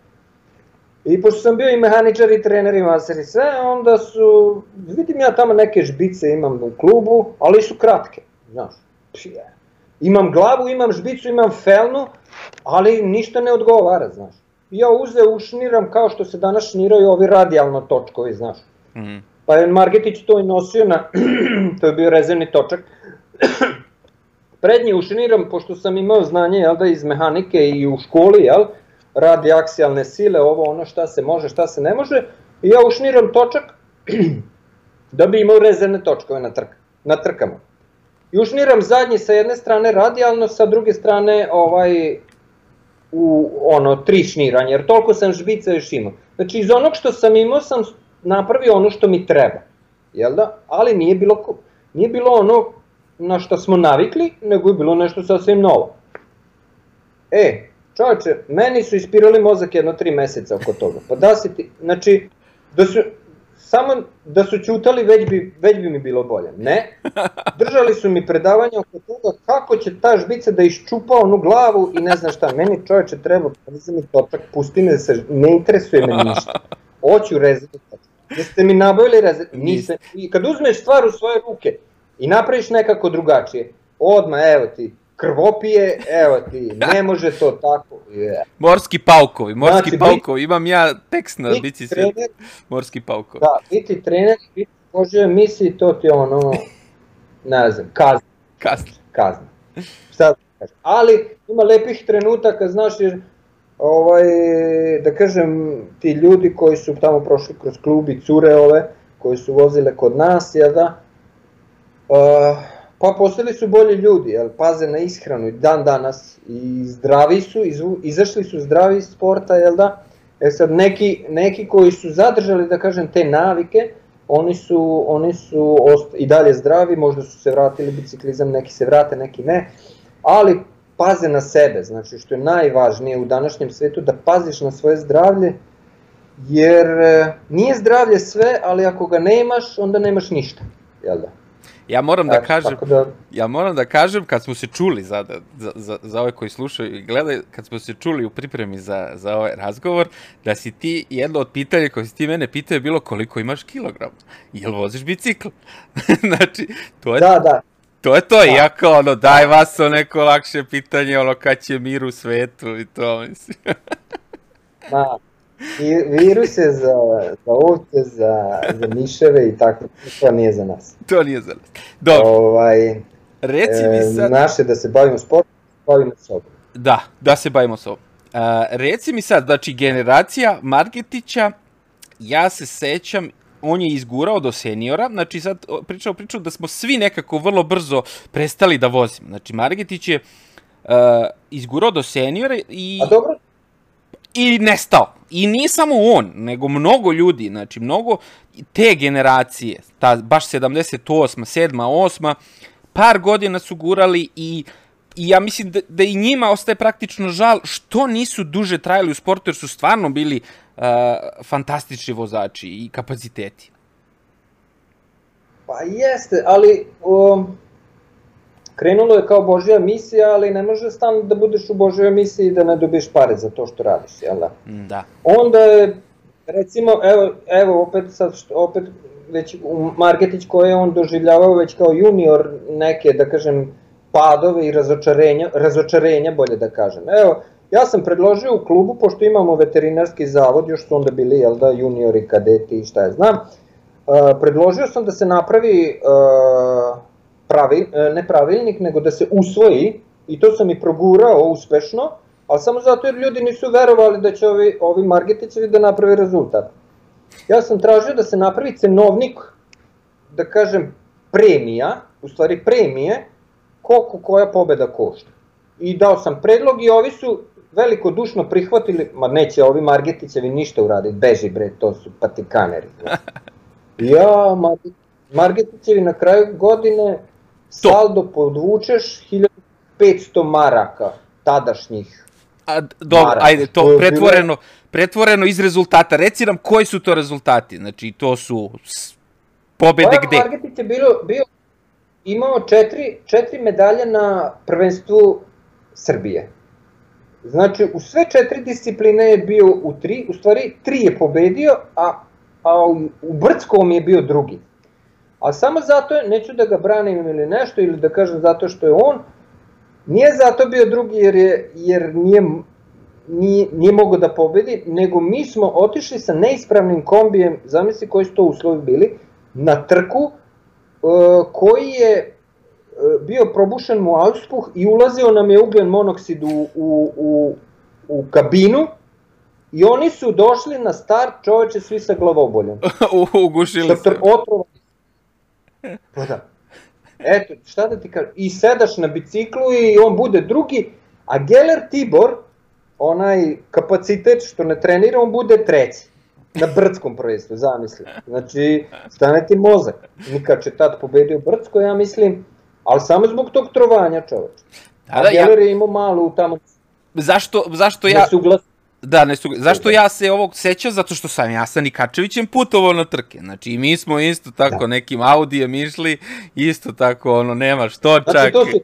I pošto sam bio i mehaničar i trener i master i sve, onda su, vidim ja tamo neke žbice imam u klubu, ali su kratke, znaš. Pije. Imam glavu, imam žbicu, imam felnu, ali ništa ne odgovara, znaš. Ja uze ušniram kao što se danas šniraju ovi radijalno točkovi, znaš. Mm. Pa je Margetić to i nosio na, [CLEARS THROAT] to je bio rezervni točak. [CLEARS THROAT] Prednji ušniram, pošto sam imao znanje, jel da, iz mehanike i u školi, jel, radi aksijalne sile, ovo ono šta se može, šta se ne može, i ja ušniram točak [CLEARS THROAT] da bi imao rezervne točkove na, trk, na trkama. I ušniram zadnji sa jedne strane radijalno, sa druge strane ovaj u ono tri šniranja, jer toliko sam žbica još imao. Znači iz onog što sam imao sam napravio ono što mi treba, jel da? Ali nije bilo, nije bilo ono na što smo navikli, nego je bilo nešto sasvim novo. E, Čovječe, meni su ispirali mozak jedno tri meseca oko toga. Pa da si ti, znači, da su, samo da su čutali već bi, već bi mi bilo bolje. Ne, držali su mi predavanja oko toga kako će ta žbica da iščupa onu glavu i ne znam šta. Meni čovječe treba, pa mi točak, pusti me da se, ne interesuje me ništa. Hoću rezati. Jeste mi nabavili rezati? Niste. I kad uzmeš stvar u svoje ruke i napraviš nekako drugačije, odmah evo ti, krvopije, evo ti, [LAUGHS] ne može to tako. Yeah. Morski paukovi, morski znači, paukovi, imam ja tekst na bici sve. Morski paukovi. Da, biti trener, biti može misli, to ti ono, ne znam, kazna. Kazna. Kazna. Šta da kažem. Ali ima lepih trenutaka, znaš, jer ovaj, da kažem, ti ljudi koji su tamo prošli kroz klubi, cure ove, koji su vozile kod nas, jel da, uh, Pa postali su bolji ljudi, jel, paze na ishranu i dan danas i zdravi su, izvu, izašli su zdravi iz sporta, jel da? E sad neki, neki koji su zadržali, da kažem, te navike, oni su, oni su ost, i dalje zdravi, možda su se vratili biciklizam, neki se vrate, neki ne, ali paze na sebe, znači što je najvažnije u današnjem svetu, da paziš na svoje zdravlje, jer e, nije zdravlje sve, ali ako ga nemaš, onda nemaš ništa, jel da? Ja moram da kažem, da... ja moram da kažem kad smo se čuli za, za, za, za ove koji slušaju i gledaju, kad smo se čuli u pripremi za, za ovaj razgovor, da si ti, jedno od pitanja koje si ti mene pitao je bilo koliko imaš kilograma, jel voziš bicikl? [LAUGHS] znači, to je... Da, da. To je to, da. iako ono, daj vas o neko lakše pitanje, ono, kad će mir u svetu i to, mislim. da, I viruse za, za ovce, za, za miševe i tako, to nije za nas. To nije za nas. Dobro. Ovaj, Reci mi e, sad... Naše da se bavimo sportom, bavimo sobom. Da, da se bavimo sobom. Uh, reci mi sad, znači generacija Margetića, ja se sećam, on je izgurao do seniora, znači sad pričao pričao da smo svi nekako vrlo brzo prestali da vozimo. Znači Margetić je uh, izgurao do seniora i... A dobro, i nestao. I nije samo on, nego mnogo ljudi, znači mnogo te generacije, ta baš 78. 7. 8. par godina su gurali i i ja mislim da, da i njima ostaje praktično žal što nisu duže trajali u sportu, jer su stvarno bili uh, fantastični vozači i kapaciteti. Pa jeste, ali um, krenulo je kao Božja misija, ali ne može stalno da budeš u Božjoj misiji i da ne dobiješ pare za to što radiš, jel da? Da. Onda je, recimo, evo, evo opet sad, što, opet već u Marketić koje je on doživljavao već kao junior neke, da kažem, padove i razočarenja, razočarenja bolje da kažem. Evo, ja sam predložio u klubu, pošto imamo veterinarski zavod, još su onda bili, jel da, juniori, kadeti i šta je znam, uh, predložio sam da se napravi uh, pravi, uh, ne pravilnik, nego da se usvoji, i to sam i progurao uspešno, ali samo zato jer ljudi nisu verovali da će ovi, ovi Margetićevi da napravi rezultat. Ja sam tražio da se napravi cenovnik, da kažem, premija, u stvari premije, koliko koja pobeda košta. I dao sam predlog i ovi su veliko dušno prihvatili, ma neće ovi Margetićevi ništa uraditi, beži bre, to su patikaneri. [LAUGHS] Ja, Margetićevi na kraju godine saldo podvučeš 1500 maraka tadašnjih. A, dobro, maraka. ajde, to, to pretvoreno, bilo... pretvoreno iz rezultata. Reci nam koji su to rezultati, znači to su pobede pa, gde? Margetić je bilo, bio imao četiri, četiri medalje na prvenstvu Srbije. Znači, u sve četiri discipline je bio u tri, u stvari tri je pobedio, a, a u, u Brdskom je bio drugi. A samo zato, neću da ga branim ili nešto, ili da kažem zato što je on, nije zato bio drugi jer, je, jer nije, nije, nije mogo da pobedi, nego mi smo otišli sa neispravnim kombijem, zamisli koji su to uslovi bili, na trku, E, koji je e, bio probušen mu auspuh i ulazio nam je ugljen monoksid u, u, u, u kabinu i oni su došli na start čoveče svi sa glavoboljom. [LAUGHS] Ugušili se. Otrova. Pa da. Eto, šta da ti kažem, i sedaš na biciklu i on bude drugi, a Geller Tibor, onaj kapacitet što ne trenira, on bude treći na brdskom prvenstvu, zamisli. Znači, stane ti mozak. Nikad je tad pobedio brdsko, ja mislim, ali samo zbog tog trovanja čoveč. Da, da, A Geller ja... je imao malu tamo... Zašto, zašto ja... Nesuglas... Da, ne su... Zašto ja se ovog sećam? Zato što sam ja sa Nikačevićem putovao na trke. Znači, i mi smo isto tako da. nekim Audijem išli, isto tako, ono, nema što čak. Znači, to su...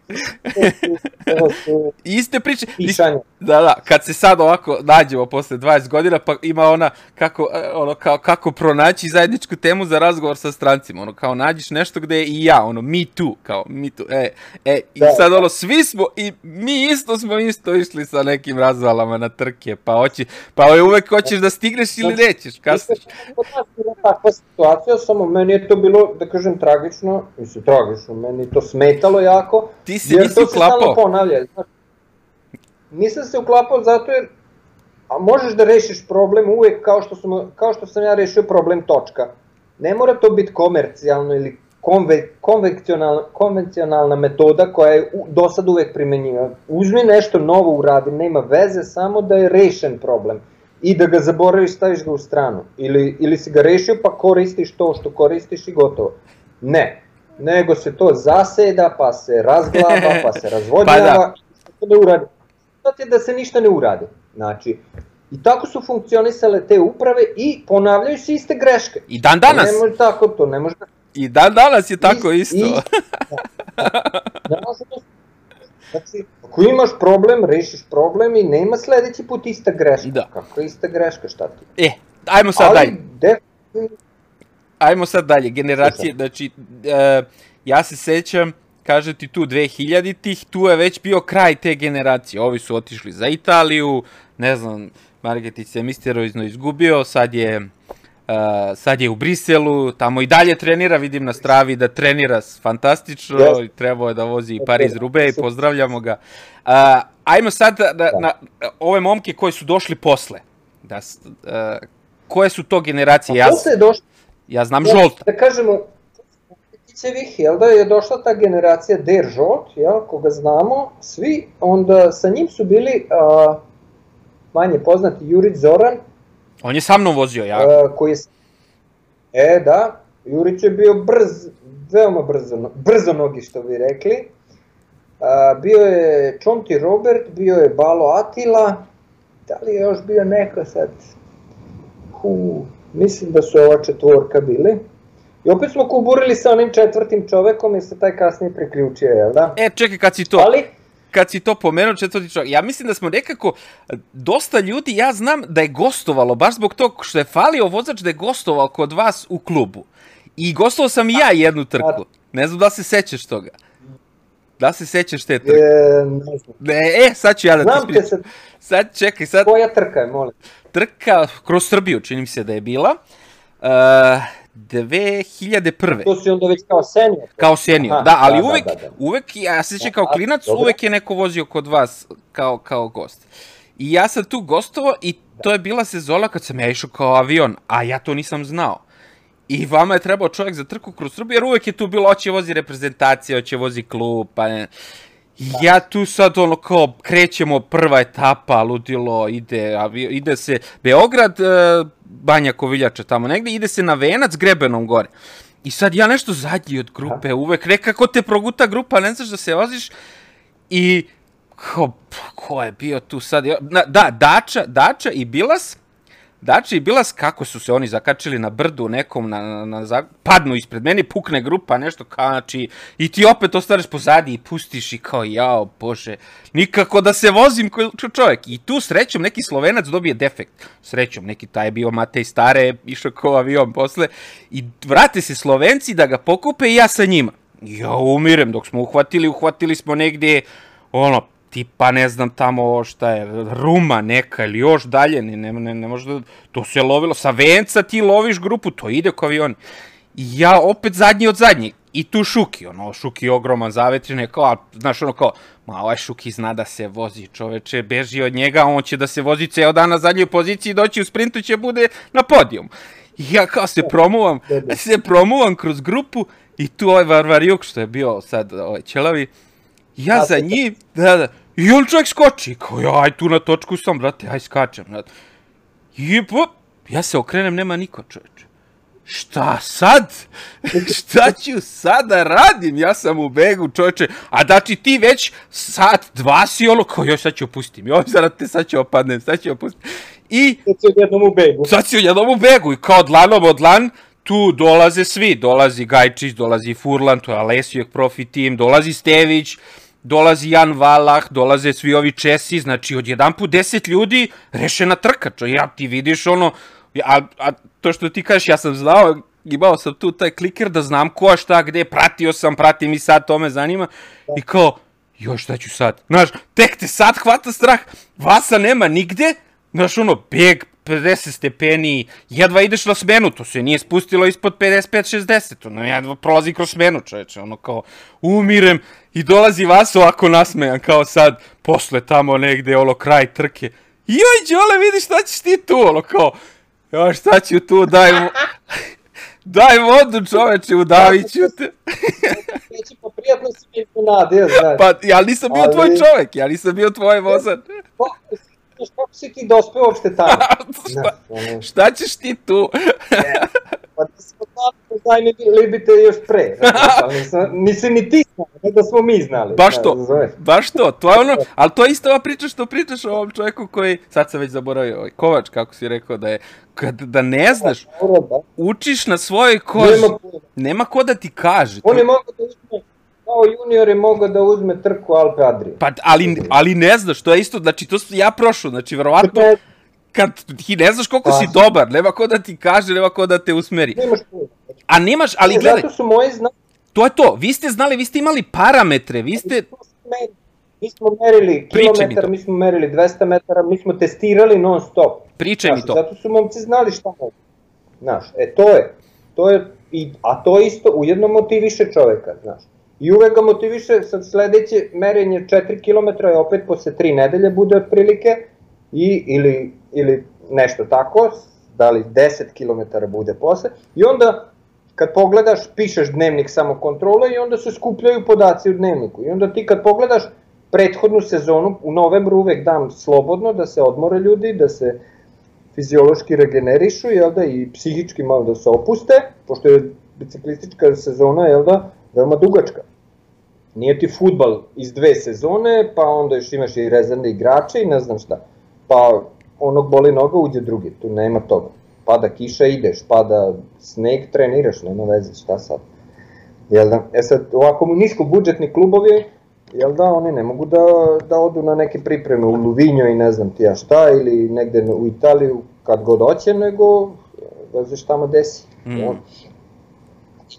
To su, Iste priče. Pišanje. Da, da, kad se sad ovako nađemo posle 20 godina, pa ima ona kako, e, ono, kao, kako pronaći zajedničku temu za razgovor sa strancima. Ono, kao nađeš nešto gde je i ja, ono, me too, kao, me too, e, e, i da. sad, ono, svi smo, i mi isto smo isto išli sa nekim razvalama na trke, pa hoće, pa ovaj uvek hoćeš da stigneš ili nećeš, kasniš. Takva situacija, samo meni je to bilo, da kažem, tragično, mislim, tragično, meni to smetalo jako, Ti se nisi uklapao. Ponavlja, znači, nisam se uklapao zato jer a možeš da rešiš problem uvek kao što, sam, kao što sam ja rešio problem točka. Ne mora to biti komercijalno ili konve, konvencionalna, konvencionalna metoda koja je u, do sad uvek primenjiva. Uzmi nešto novo uradi, nema veze, samo da je rešen problem i da ga zaboraviš, staviš ga u stranu. Ili, ili si ga rešio pa koristiš to što koristiš i gotovo. Ne, nego se to zaseda, pa se razglaba, pa se [LAUGHS] razvodnjava, pa da. da uradi. Zato je da se ništa ne uradi. Znači, I tako su funkcionisale te uprave i ponavljaju se iste greške. I dan danas. To ne može tako, to ne može... I dan danas je tako isto. I, [LAUGHS] da, da, Znači, ako imaš problem, rešiš problem i nema sledeći put ista greška. Da. Kako je ista greška, šta ti? E, ajmo sad Ali, dalje. Definitivno... Ajmo sad dalje, generacije, znači, uh, ja se sećam, kaže ti tu 2000-ih, tu je već bio kraj te generacije. Ovi su otišli za Italiju, ne znam, Margetić se misteroizno izgubio, sad je, sad je u Briselu, tamo i dalje trenira, vidim na stravi da trenira fantastično, yes. trebao je da vozi i Paris Roubaix, pozdravljamo ga. Uh, ajmo sad na, da. na ove momke koji su došli posle. Da, uh, koje su to generacije? Ja, ja znam ja, žolt. Da kažemo, Ticevih, jel da je došla ta generacija Deržot, jel, koga znamo, svi, onda sa njim su bili a, manje poznati Jurić Zoran, On je sa mnom vozio, ja. uh, koji je... E, da, Jurić je bio brz, veoma brzo, brzo nogi što bi rekli. Uh, bio je Čonti Robert, bio je Balo Atila, da li je još bio neko sad? Hu, mislim da su ova četvorka bili. I opet smo kuburili sa onim četvrtim čovekom i se taj kasnije priključio, jel da? E, čekaj, kad si to... Ali, kad si to pomenuo četvrti čovjek, ja mislim da smo nekako, dosta ljudi, ja znam da je gostovalo, baš zbog tog što je falio vozač da je gostovao kod vas u klubu. I gostovao sam i ja jednu trku. Ne znam da se sećaš toga. Da se sećaš te trke? e, ne znam. Ne, e, sad ću ja da ti Znam te ispričam. se, Sad, čekaj, sad koja trka je, molim. trka kroz Srbiju, čini mi se da je bila. Uh, 2001. To si onda već kao senior. Kao senior, Aha, da, ali da, uvek, da, da, da. uvek, ja se sjećam kao klinac, dobro. uvek je neko vozio kod vas kao, kao gost. I ja sam tu gostovao i to je bila sezona kad sam ja išao kao avion, a ja to nisam znao. I vama je trebao čovjek za trku kroz Srbiju, jer uvek je tu bilo, hoće vozi reprezentacija, hoće vozi klub, pa ne. I ja tu sad ono kao krećemo prva etapa, ludilo, ide, avio, ide se Beograd, e, Banja Koviljača tamo negde, ide se na Venac Grebenom gore. I sad ja nešto zadnji od grupe, uvek nekako te proguta grupa, ne znaš da se voziš i ko, ko je bio tu sad? Da, Dača, Dača i Bilas, Dača i Bilas, kako su se oni zakačili na brdu nekom, na, na, na padnu ispred mene, pukne grupa, nešto kao, znači, i ti opet ostaneš pozadi i pustiš i kao, jao, bože, nikako da se vozim ko ko čovjek. I tu srećom neki slovenac dobije defekt. Srećom, neki taj je bio Matej Stare, išao kao avion posle, i vrate se Slovenci da ga pokupe i ja sa njima. Ja umirem, dok smo uhvatili, uhvatili smo negde, ono, tipa ne znam tamo šta je, Ruma neka ili još dalje, ne, ne, ne, ne može da, to se lovilo, sa venca ti loviš grupu, to ide kao avioni. I ja opet zadnji od zadnjih. I tu Šuki, ono, Šuki je ogroman zavetrin, je kao, a, znaš, ono kao, ma ovaj Šuki zna da se vozi, čoveče, beži od njega, on će da se vozi ceo dan na zadnjoj poziciji, doći u sprintu će bude na podijum. I ja kao se promuvam, se promuvam kroz grupu i tu ovaj Varvarjuk, što je bio sad ovaj Ćelavi, ja za njim, da, da, i on čovjek skoči, kao ja, aj tu na točku sam, brate, aj skačem, brate. I pop, ja se okrenem, nema niko, čovječe. Šta sad? [LAUGHS] Šta ću sad da radim? Ja sam u begu, čovječe. A znači ti već sat, dva si ono, kao još sad ću opustim. Joj, zarad [LAUGHS] te sad ću opadnem, sad ću opustim. I Sad si odjednom u begu. sad si u jednom u begu i kao dlanom od dlan, tu dolaze svi, dolazi Gajčić, dolazi Furlan, to je Alesijek profi tim, dolazi Stević, dolazi Jan Valah, dolaze svi ovi Česi, znači odjedan put deset ljudi, rešena trka, čo, ja ti vidiš ono, a, a to što ti kažeš, ja sam znao, imao sam tu taj kliker da znam ko šta gde, pratio sam, pratim i sad, to me zanima, i kao, joj šta ću sad, znaš, tek te sad hvata strah, vasa nema nigde, znaš ono, beg, 50 stepeni, jedva ideš na smenu, to se nije spustilo ispod 55-60, ono, jedva prolazi kroz smenu, čoveče, ono kao, umirem, i dolazi vas ovako nasmejan, kao sad, posle tamo negde, ono, kraj trke, joj, Đole, vidi šta ćeš ti tu, ono, kao, joj, šta ću tu, daj, vo- [LAUGHS] daj vodu, čoveče, udavit ću te. [LAUGHS] Neće pa prijatno si mi iznenadio, znaš. Pa, ja nisam bio Ali- tvoj čovek, ja nisam bio tvoj [LAUGHS] vozač. Znaš, kako si ti dospeo uopšte tamo? [LAUGHS] šta, šta ćeš ti tu? pa da smo znali, znali bi te još pre. [LAUGHS] Nisam, nisi ni ti znao, ne da smo mi znali. Baš to. razumeš? Baš to, to je ono, ali to je isto ova priča što pričaš o ovom čovjeku koji, sad sam već zaboravio, ovaj Kovač, kako si rekao, da je, kad, da ne znaš, da. učiš na svojoj koži, Nema ko da ti kaže. On je mogao da uzme, kao junior je mogao da uzme trku Alpe Adria. pa, ali, ali ne znaš, to je isto, znači, to sam ja prošao, znači, verovatno, kad ti ne znaš koliko Pa. si dobar, nema ko da ti kaže, nema ko da te usmeri. nemaš. A nemaš, ali gledaj, Zato su moji znali, to je to, vi ste znali, vi ste imali parametre, vi ste, mi smo merili mi kilometar, mi smo merili 200 metara, mi smo testirali non stop. pričaj mi Znaš, to. Zato su momci znali šta mogu. Znaš, e to je, to je, i, a to isto ujedno motiviše čoveka, znaš. I uvek ga motiviše, sad sledeće merenje 4 km je opet posle 3 nedelje bude otprilike, i, ili, ili nešto tako, da li 10 km bude posle, i onda kad pogledaš, pišeš dnevnik samo kontrole i onda se skupljaju podaci u dnevniku. I onda ti kad pogledaš, prethodnu sezonu u novembru uvek dam slobodno da se odmore ljudi, da se fiziološki regenerišu, jel da, i psihički malo da se opuste, pošto je biciklistička sezona, jel da, veoma dugačka. Nije ti futbal iz dve sezone, pa onda još imaš i rezervne igrače i ne znam šta. Pa onog boli noga, uđe drugi, tu nema toga. Pada kiša, ideš, pada sneg, treniraš, nema veze, šta sad. Jel da? E sad, ovako nisko budžetni klubovi, jel da, oni ne mogu da, da odu na neke pripreme u Luvinjo i ne znam ti ja šta, ili negde u Italiju kad god hoće, nego veze šta mu desi. Mm.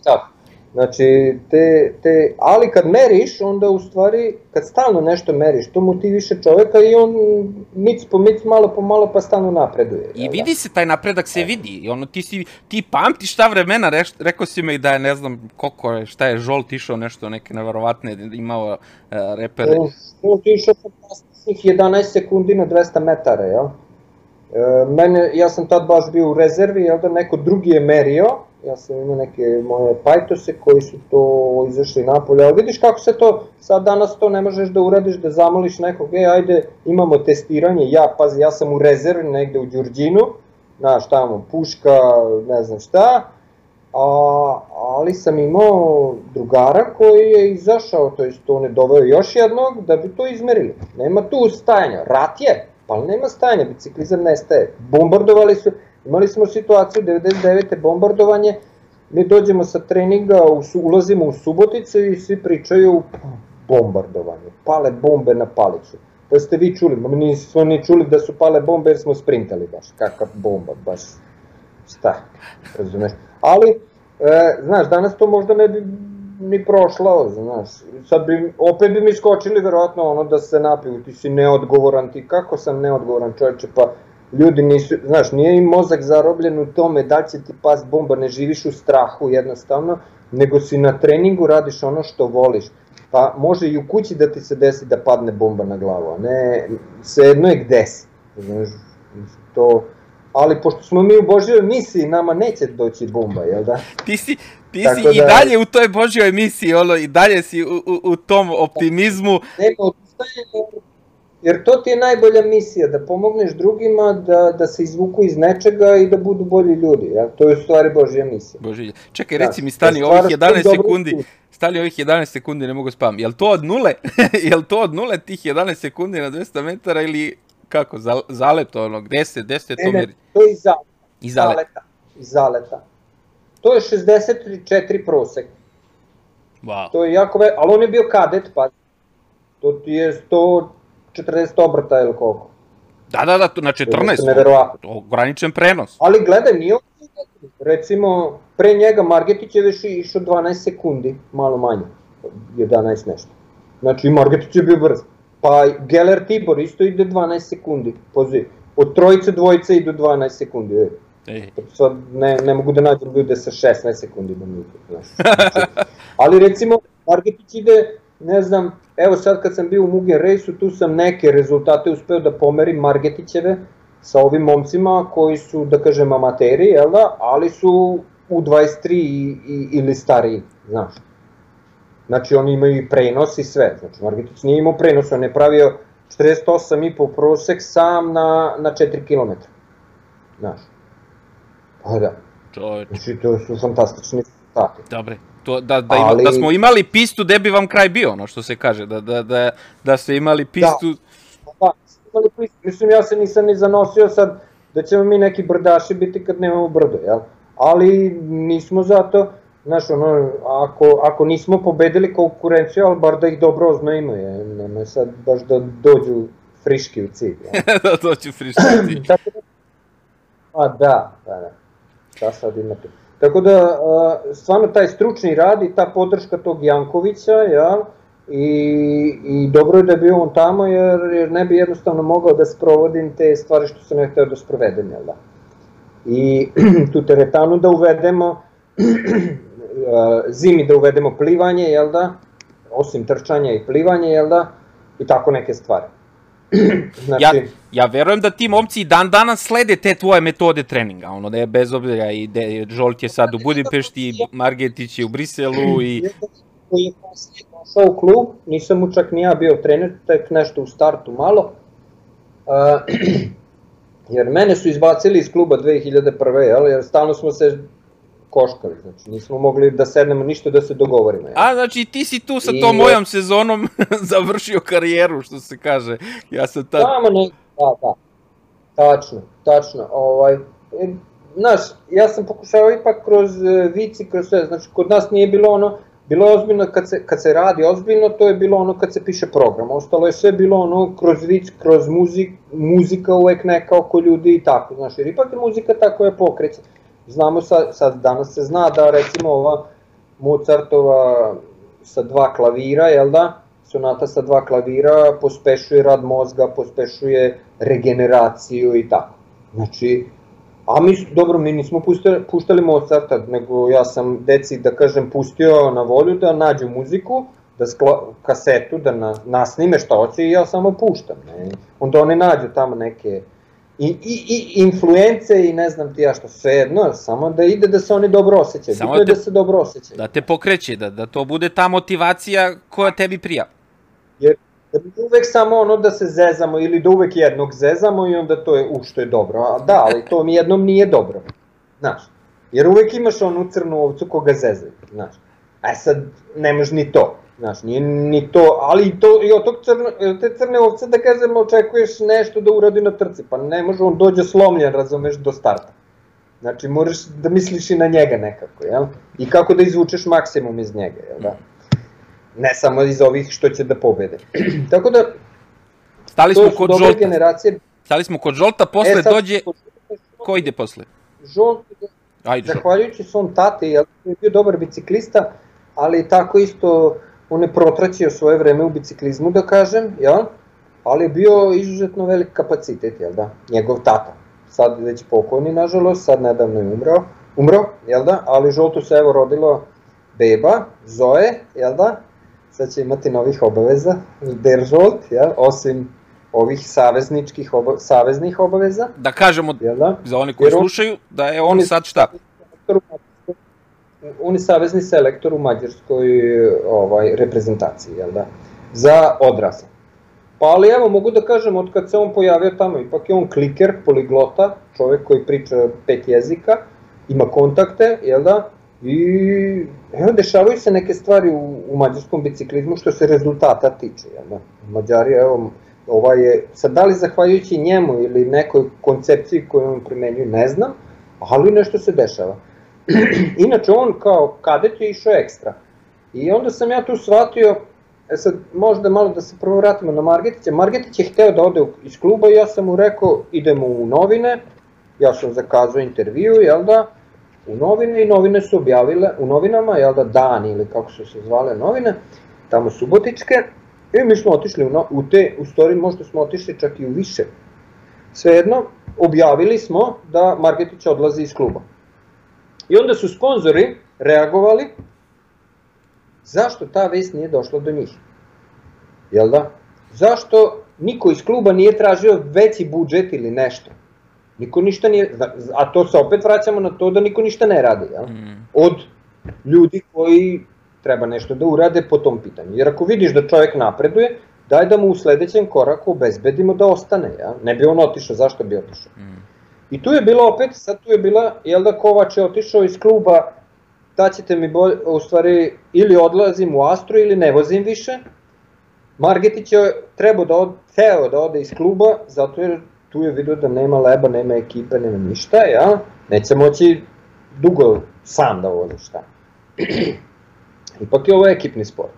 Tako. Znači, te, te, ali kad meriš, onda u stvari, kad stalno nešto meriš, to motiviše čoveka i on mic po mic, malo po malo, pa stalno napreduje. I vidi se, taj napredak se vidi. I ono, ti, si, ti pamtiš ta vremena, reš, rekao si mi da je, ne znam, koliko je, šta je, Žolt išao nešto, neke nevarovatne, imao uh, repere. Žolt išao fantastičnih 11 sekundi na 200 metara, jel? E, mene, ja sam tad baš bio u rezervi, jel da neko drugi je merio, ja sam imao neke moje pajtose koji su to izašli napolje, ali vidiš kako se to, sad danas to ne možeš da uradiš, da zamoliš nekog, e, ajde, imamo testiranje, ja, pazi, ja sam u rezervi negde u Đurđinu, znaš, tamo, puška, ne znam šta, a, ali sam imao drugara koji je izašao, to jest on je doveo još jednog da bi to izmerili. Nema tu stajanja, rat je, pa nema stajanja, biciklizam nestaje. Bombardovali su, Imali smo situaciju 99. bombardovanje, mi dođemo sa treninga, ulazimo u Subotice i svi pričaju bombardovanje, pale bombe na paliću. Da ste vi čuli, mi nismo ni čuli da su pale bombe jer smo sprintali baš, kakav bomba, baš šta, razumeš. Ali, e, znaš, danas to možda ne bi ni prošlo, znaš, sad bi, opet bi mi skočili verovatno ono da se napiju, ti si neodgovoran, ti kako sam neodgovoran čovječe, pa ljudi nisu, znaš, nije im mozak zarobljen u tome da će ti pas bomba, ne živiš u strahu jednostavno, nego si na treningu radiš ono što voliš. Pa može i u kući da ti se desi da padne bomba na glavu, a ne, jedno je gde si. Znaš, to, ali pošto smo mi u Božjoj misiji, nama neće doći bomba, jel da? Ti si, ti Tako si da, i dalje u toj Božjoj misiji, ono, i dalje si u, u, u tom optimizmu. Ne, odustaje, Jer to ti je najbolja misija, da pomogneš drugima da, da se izvuku iz nečega i da budu bolji ljudi. Ja? To je u stvari Božja misija. Božja. Čekaj, reci da, mi, stani ovih 11 sekundi, stali ovih 11 sekundi, ne mogu da spam. Jel to od nule? [LAUGHS] Jel to od nule tih 11 sekundi na 200 metara ili kako, zaleto ono, gde se, gde se to meri? To je iz zaleta. Iz zaleta. Iz zaleta. To je 64 prosek. Wow. To je jako ve... ali on je bio kadet, pa to ti je 100 40 obrta ili koliko. Da, da, da, na 14. Neverovatno. Ograničen prenos. Ali gledaj, nije recimo, pre njega Margetić je već išao 12 sekundi, malo manje, 11 nešto. Znači, Margetić je bio brz. Pa Geller Tibor isto ide 12 sekundi, poziv. Od trojice, dvojice idu 12 sekundi. Ej. Ej. Sad ne, ne mogu da nađem ljude sa 16 sekundi da mi. Znači, ali recimo, Margetić ide ne znam, evo sad kad sam bio u Mugen Raceu, tu sam neke rezultate uspeo da pomerim Margetićeve sa ovim momcima koji su, da kažem, amateri, jel da, ali su u 23 i, i, ili stariji, znaš. Znači oni imaju i prenos i sve, znači Margetić nije imao prenos, on je pravio 48,5 prosek sam na, na 4 km. Znaš. Pa da. Čoveč. Znači to su fantastični rezultati. Dobre. To, da, da, ima, ali... da smo imali pistu, gde bi vam kraj bio, ono što se kaže, da, da, da, da ste imali pistu... Da, da imali pistu. Mislim, ja se nisam ni zanosio sad da ćemo mi neki brdaši biti kad nemamo brdo, jel? Ali nismo zato, znaš, ono, ako, ako nismo pobedili konkurenciju, ali bar da ih dobro oznajimo, je, nema sad baš da dođu friški u cilj. [LAUGHS] da dođu friški u cilj. [LAUGHS] Da, a da, da, da. Šta sad imate? Tako da, stvarno taj stručni rad i ta podrška tog Jankovića, ja, i, i dobro je da je bio on tamo, jer, jer ne bi jednostavno mogao da sprovodim te stvari što sam ne hteo da sprovedem, jel da? I [CLEARS THROAT] tu teretanu da uvedemo, [CLEARS THROAT] zimi da uvedemo plivanje, jel da? Osim trčanja i plivanje, jel da? I tako neke stvari. [CLEARS THROAT] znači... ja, ja verujem da ti momci dan danas slede te tvoje metode treninga, ono da je bez obzira i da Žolt je sad u Budimpešti, Margetić je u Briselu i... [CLEARS THROAT] Koji je poslije došao u klub, nisam mu čak ni ja bio trener, tek nešto u startu malo, uh, [CLEARS THROAT] jer mene su izbacili iz kluba 2001. Jel, jer stalno smo se koškali, znači nismo mogli da sednemo ništa da se dogovorimo. Jel. A, znači ti si tu sa I, tom mojom sezonom [LAUGHS] završio karijeru, što se kaže. Ja sam tad... Tamo ne, da, da. Tačno, tačno. Ovaj, znaš, ja sam pokušao ipak kroz e, vici, kroz sve, znači kod nas nije bilo ono, bilo je ozbiljno kad se, kad se radi ozbiljno, to je bilo ono kad se piše program, ostalo je sve bilo ono kroz vic, kroz muzik, muzika uvek neka oko ljudi i tako, znaš, jer ipak je muzika tako je pokreće. Znamo sad, sad danas se zna da recimo ova Mozartova sa dva klavira, jel da, sonata sa dva klavira pospešuje rad mozga, pospešuje regeneraciju i tako. Znači, A mi, dobro, mi nismo puštali, puštali Mozarta, nego ja sam deci, da kažem, pustio na volju da nađu muziku, da skla, kasetu, da na, nasnime šta hoće i ja samo puštam. Ne? Onda oni nađu tamo neke i, i, i influence i ne znam ti ja što, sve jedno, samo da ide da se oni dobro osjećaju, samo da, te, da se dobro osjećaju. Da te pokreće, da, da to bude ta motivacija koja tebi prija. Jer da bi uvek samo ono da se zezamo ili da uvek jednog zezamo i onda to je u što je dobro. A da, ali to mi jednom nije dobro. Znaš, jer uvek imaš onu crnu ovcu koga zezaju, znaš. A sad, ne može ni to, znaš, nije ni to, ali to, i od tog crne, te crne ovce da kažemo očekuješ nešto da uradi na trci, pa ne može, on dođe slomljen, razumeš, do starta. Znači, moraš da misliš i na njega nekako, jel? I kako da izvučeš maksimum iz njega, jel da? ne samo iz ovih što će da pobede. [CLEARS THROAT] Tako da, Stali smo kod žolta. Generacije. Stali smo kod žolta, posle e, dođe... Ko ide posle? Žolt, Ajde, zahvaljujući svom tate, je bio dobar biciklista, ali tako isto on je protraćio svoje vreme u biciklizmu, da kažem, ja? ali je bio izuzetno velik kapacitet, jel da, njegov tata. Sad već pokojni, nažalost, sad nedavno je umro, umro, jel da, ali žolto se evo rodilo beba, Zoe, jel da, sad će imati novih obaveza, Deržolt, jel, osim ovih savezničkih oba, saveznih obaveza. Da kažemo, jel da? za oni koji slušaju, da je on sad šta? On je savezni selektor u mađarskoj ovaj, reprezentaciji, jel da? Za odrasle. Pa ali evo, mogu da kažem, od kad se on pojavio tamo, ipak je on kliker, poliglota, čovek koji priča pet jezika, ima kontakte, jel da? I evo, dešavaju se neke stvari u, u mađarskom biciklizmu što se rezultata tiče. Ja, da? Mađari, evo, ovaj je, sad da li zahvaljujući njemu ili nekoj koncepciji koju on primenjuje, ne znam, ali nešto se dešava. [CLEARS THROAT] Inače, on kao kadet je išao ekstra. I onda sam ja tu shvatio, e sad možda malo da se prvo vratimo na Margetića. Margetić je hteo da ode iz kluba i ja sam mu rekao idemo u novine, ja sam zakazao intervju, jel da, u novine i novine su objavile, u novinama, jel da, Dan ili kako su se zvale novine, tamo subotičke, i mi smo otišli u, no, u te, u stvari možda smo otišli čak i u više. Svejedno, objavili smo da Margetić odlazi iz kluba. I onda su sponzori reagovali zašto ta vest nije došla do njih. Jel da? Zašto niko iz kluba nije tražio veći budžet ili nešto? Niko ništa nije, a to se opet vraćamo na to da niko ništa ne radi, ja? Mm. Od ljudi koji treba nešto da urade po tom pitanju. Jer ako vidiš da čovjek napreduje, daj da mu u sledećem koraku obezbedimo da ostane, ja? Ne bi on otišao, zašto bi otišao? Mm. I tu je bilo opet, sad tu je bila, jel da Kovač je otišao iz kluba, da ćete mi bolje, u stvari, ili odlazim u Astro ili ne vozim više. Margetić je trebao da od, teo da ode iz kluba, zato jer tu je vidio da nema leba, nema ekipe, nema ništa, ja, neće moći dugo sam da vozi šta. [CLEARS THROAT] Ipak je ovo ekipni sport.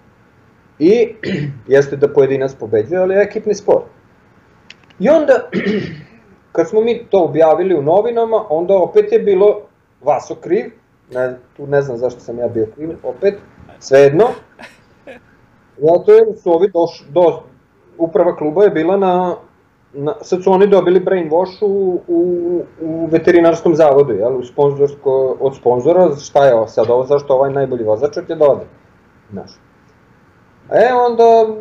I [CLEARS THROAT] jeste da pojedinac pobeđuje, ali je ekipni sport. I onda, [CLEARS THROAT] kad smo mi to objavili u novinama, onda opet je bilo Vaso kriv, ne, tu ne znam zašto sam ja bio kriv, opet, svejedno. Zato je su ovi doš, do, uprava kluba je bila na na, sad su oni dobili brainwash u, u, u veterinarskom zavodu, jel, u sponzorsko, od sponzora, šta je sad ovo, zašto ovaj najbolji vozač će da ode, znaš. E, onda,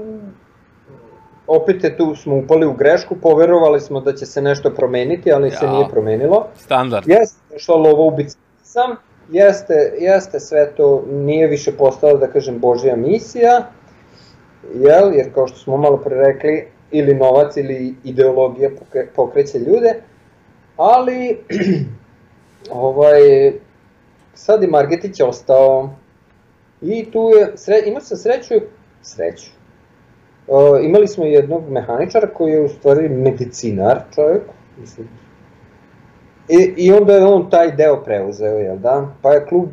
opet je tu smo upali u grešku, poverovali smo da će se nešto promeniti, ali ja, se nije promenilo. Standard. Jeste što lovo ubica sam, jeste, jeste sve to, nije više postala, da kažem, Božja misija, jel, jer kao što smo malo pre rekli, ili novac ili ideologija pokreće ljude, ali [CLEARS THROAT] ovaj, sad je Margetić ostao i tu je, sre, imao sam sreću, sreću, uh, imali smo jednog mehaničara koji je u stvari medicinar čovjek, mislim, I, I onda je on taj deo preuzeo, jel da? Pa je klub,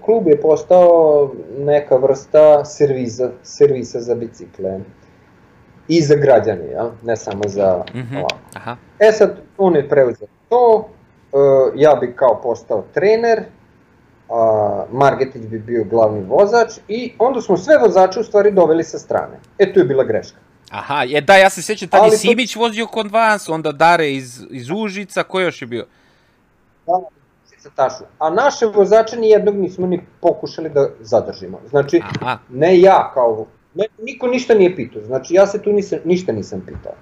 klub je postao neka vrsta servisa, servisa za bicikle. I za građane, jel? Ne samo za mm -hmm. ovako. Aha. E sad, on je preuzeo to, uh, ja bi kao postao trener, Margetić bi bio glavni vozač i onda smo sve vozače u stvari doveli sa strane. E, tu je bila greška. Aha, je da, ja se sjećam, tad je Simić to... vozio kod vas, onda Dare iz, iz Užica, ko još je bio? Da, Užica Tašu. A naše vozače nijednog nismo ni pokušali da zadržimo. Znači, Aha. ne ja kao, ne, niko ništa nije pitao, znači ja se tu nisam, ništa nisam pitao.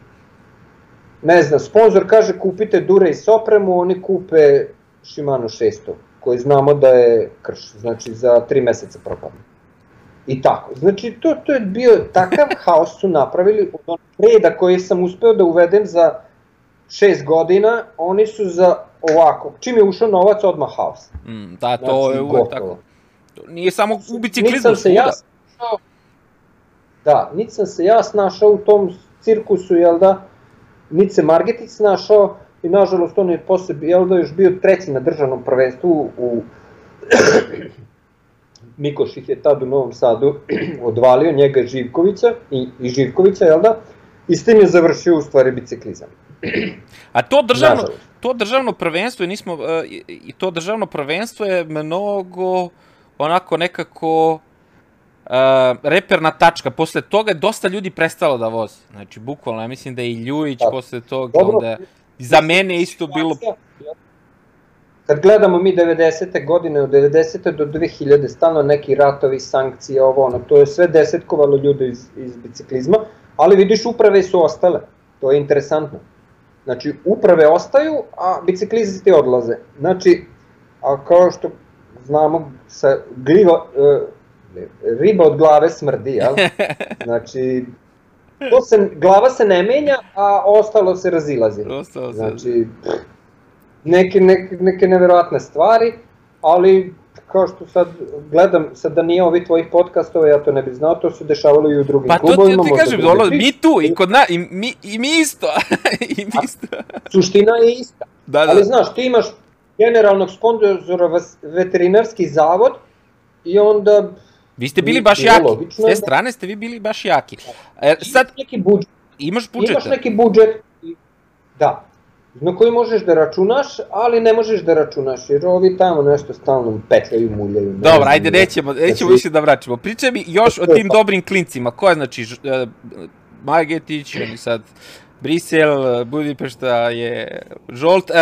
Ne znam, sponsor kaže kupite Dure i Sopremu, oni kupe Shimano 600, koji znamo da je krš, znači za tri meseca propadne. I tako. Znači, to, to je bio takav [LAUGHS] haos su napravili od onog reda koji sam uspeo da uvedem za šest godina, oni su za ovako, čim je ušao novac, odmah haos. Mm, da, to znači, je uvek tako. To nije samo u biciklizmu se ja snašao, Da, niti sam se ja snašao u tom cirkusu, jel da, niti se Margetić snašao, i nažalost on je posle, jel da, još bio treći na državnom prvenstvu u [CLEARS THROAT] Mikoš ih je tad u Novom Sadu [CLEARS THROAT] odvalio, njega Živkovića i, i Živkovića, jel da? I s tim je završio u stvari biciklizam. A to državno, to državno prvenstvo, nismo, e, i to državno prvenstvo je mnogo onako nekako uh, reperna tačka. Posle toga je dosta ljudi prestalo da vozi. Znači, bukvalno, ja mislim da je i Ljujić da. posle toga, Dobro, onda za mene isto bilo kad gledamo mi 90. godine, od 90. do 2000, stalno neki ratovi, sankcije, ovo ono, to je sve desetkovalo ljude iz, iz biciklizma, ali vidiš uprave su ostale, to je interesantno. Znači, uprave ostaju, a biciklisti odlaze. Znači, a kao što znamo, sa glivo, e, riba od glave smrdi, jel? [LAUGHS] Znači, to se, glava se ne menja, a ostalo se razilazi. Ostalo se. Znači, pff, neke, neke, neke neverovatne stvari, ali kao što sad gledam, sad da nije ovih tvojih podcastova, ja to ne bih znao, to se dešavalo i u drugim pa klubovima. Pa to ti, ti kažem, da ono, mi tu, i kod na, i mi, i mi isto, [LAUGHS] i mi isto. A, suština je ista. Da, da. Ali znaš, ti imaš generalnog sponzora veterinarski zavod i onda... Vi ste bili baš jaki, s te da- strane ste vi bili baš jaki. E, sad, neki budžet. Imaš budžet. Imaš neki budžet, da, na koji možeš da računaš, ali ne možeš da računaš, jer ovi tamo nešto stalno petljaju, muljaju. Ne Dobro, ajde, nećemo, nećemo više da vraćamo. Pričaj mi još o tim dobrim klincima. Ko je, znači, uh, Magetić, oni sad Brisel, Budimpešta je Žolt, uh,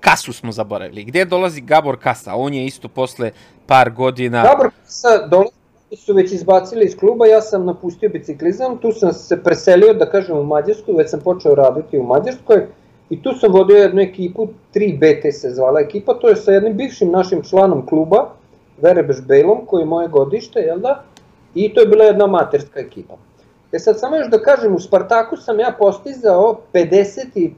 Kasu smo zaboravili. Gde dolazi Gabor Kasa? On je isto posle par godina... Gabor Kasa dolazi su već izbacili iz kluba, ja sam napustio biciklizam, tu sam se preselio, da kažem, u Mađarsku, već sam počeo raditi u Mađarskoj, I tu sam vodio jednu ekipu, 3BT se zvala ekipa, to je sa jednim bivšim našim članom kluba, Verebeš Bejlom, koji je moje godište, jel da? I to je bila jedna materska ekipa. E sad samo još da kažem, u Spartaku sam ja postizao 55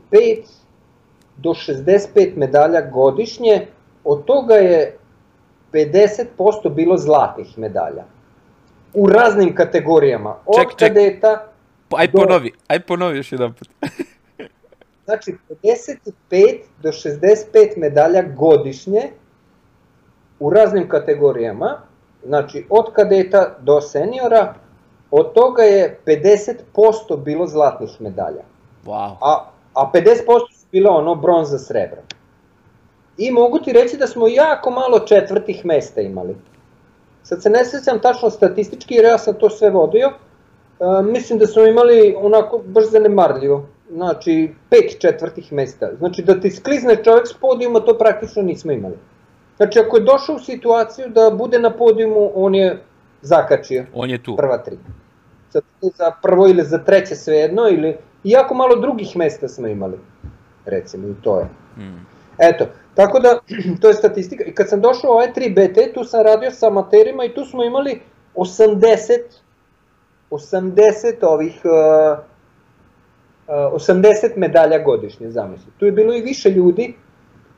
do 65 medalja godišnje, od toga je 50% bilo zlatih medalja. U raznim kategorijama. Od ček, ček. kadeta... Aj ponovi, aj ponovi još jedan put. [LAUGHS] Znači, 55 do 65 medalja godišnje u raznim kategorijama, znači od kadeta do seniora, od toga je 50% bilo zlatnih medalja. Wow. A, a 50% su bilo ono bronza srebra. I mogu ti reći da smo jako malo četvrtih mesta imali. Sad se ne sjećam tačno statistički jer ja sam to sve vodio. Uh, mislim da smo imali onako baš zanemarljivo znači, pet četvrtih mesta. Znači, da ti sklizne čovjek s podijuma, to praktično nismo imali. Znači, ako je došao u situaciju da bude na podijumu, on je zakačio. On je tu. Prva tri. Sad, za prvo ili za treće svejedno, ili... Iako malo drugih mesta smo imali, recimo, i to je. Hmm. Eto, tako da, [CLEARS THROAT] to je statistika. I kad sam došao u ovaj 3 BT, tu sam radio sa amaterima i tu smo imali 80 80 ovih, uh, uh, 80 medalja godišnje, zamisli. Tu je bilo i više ljudi,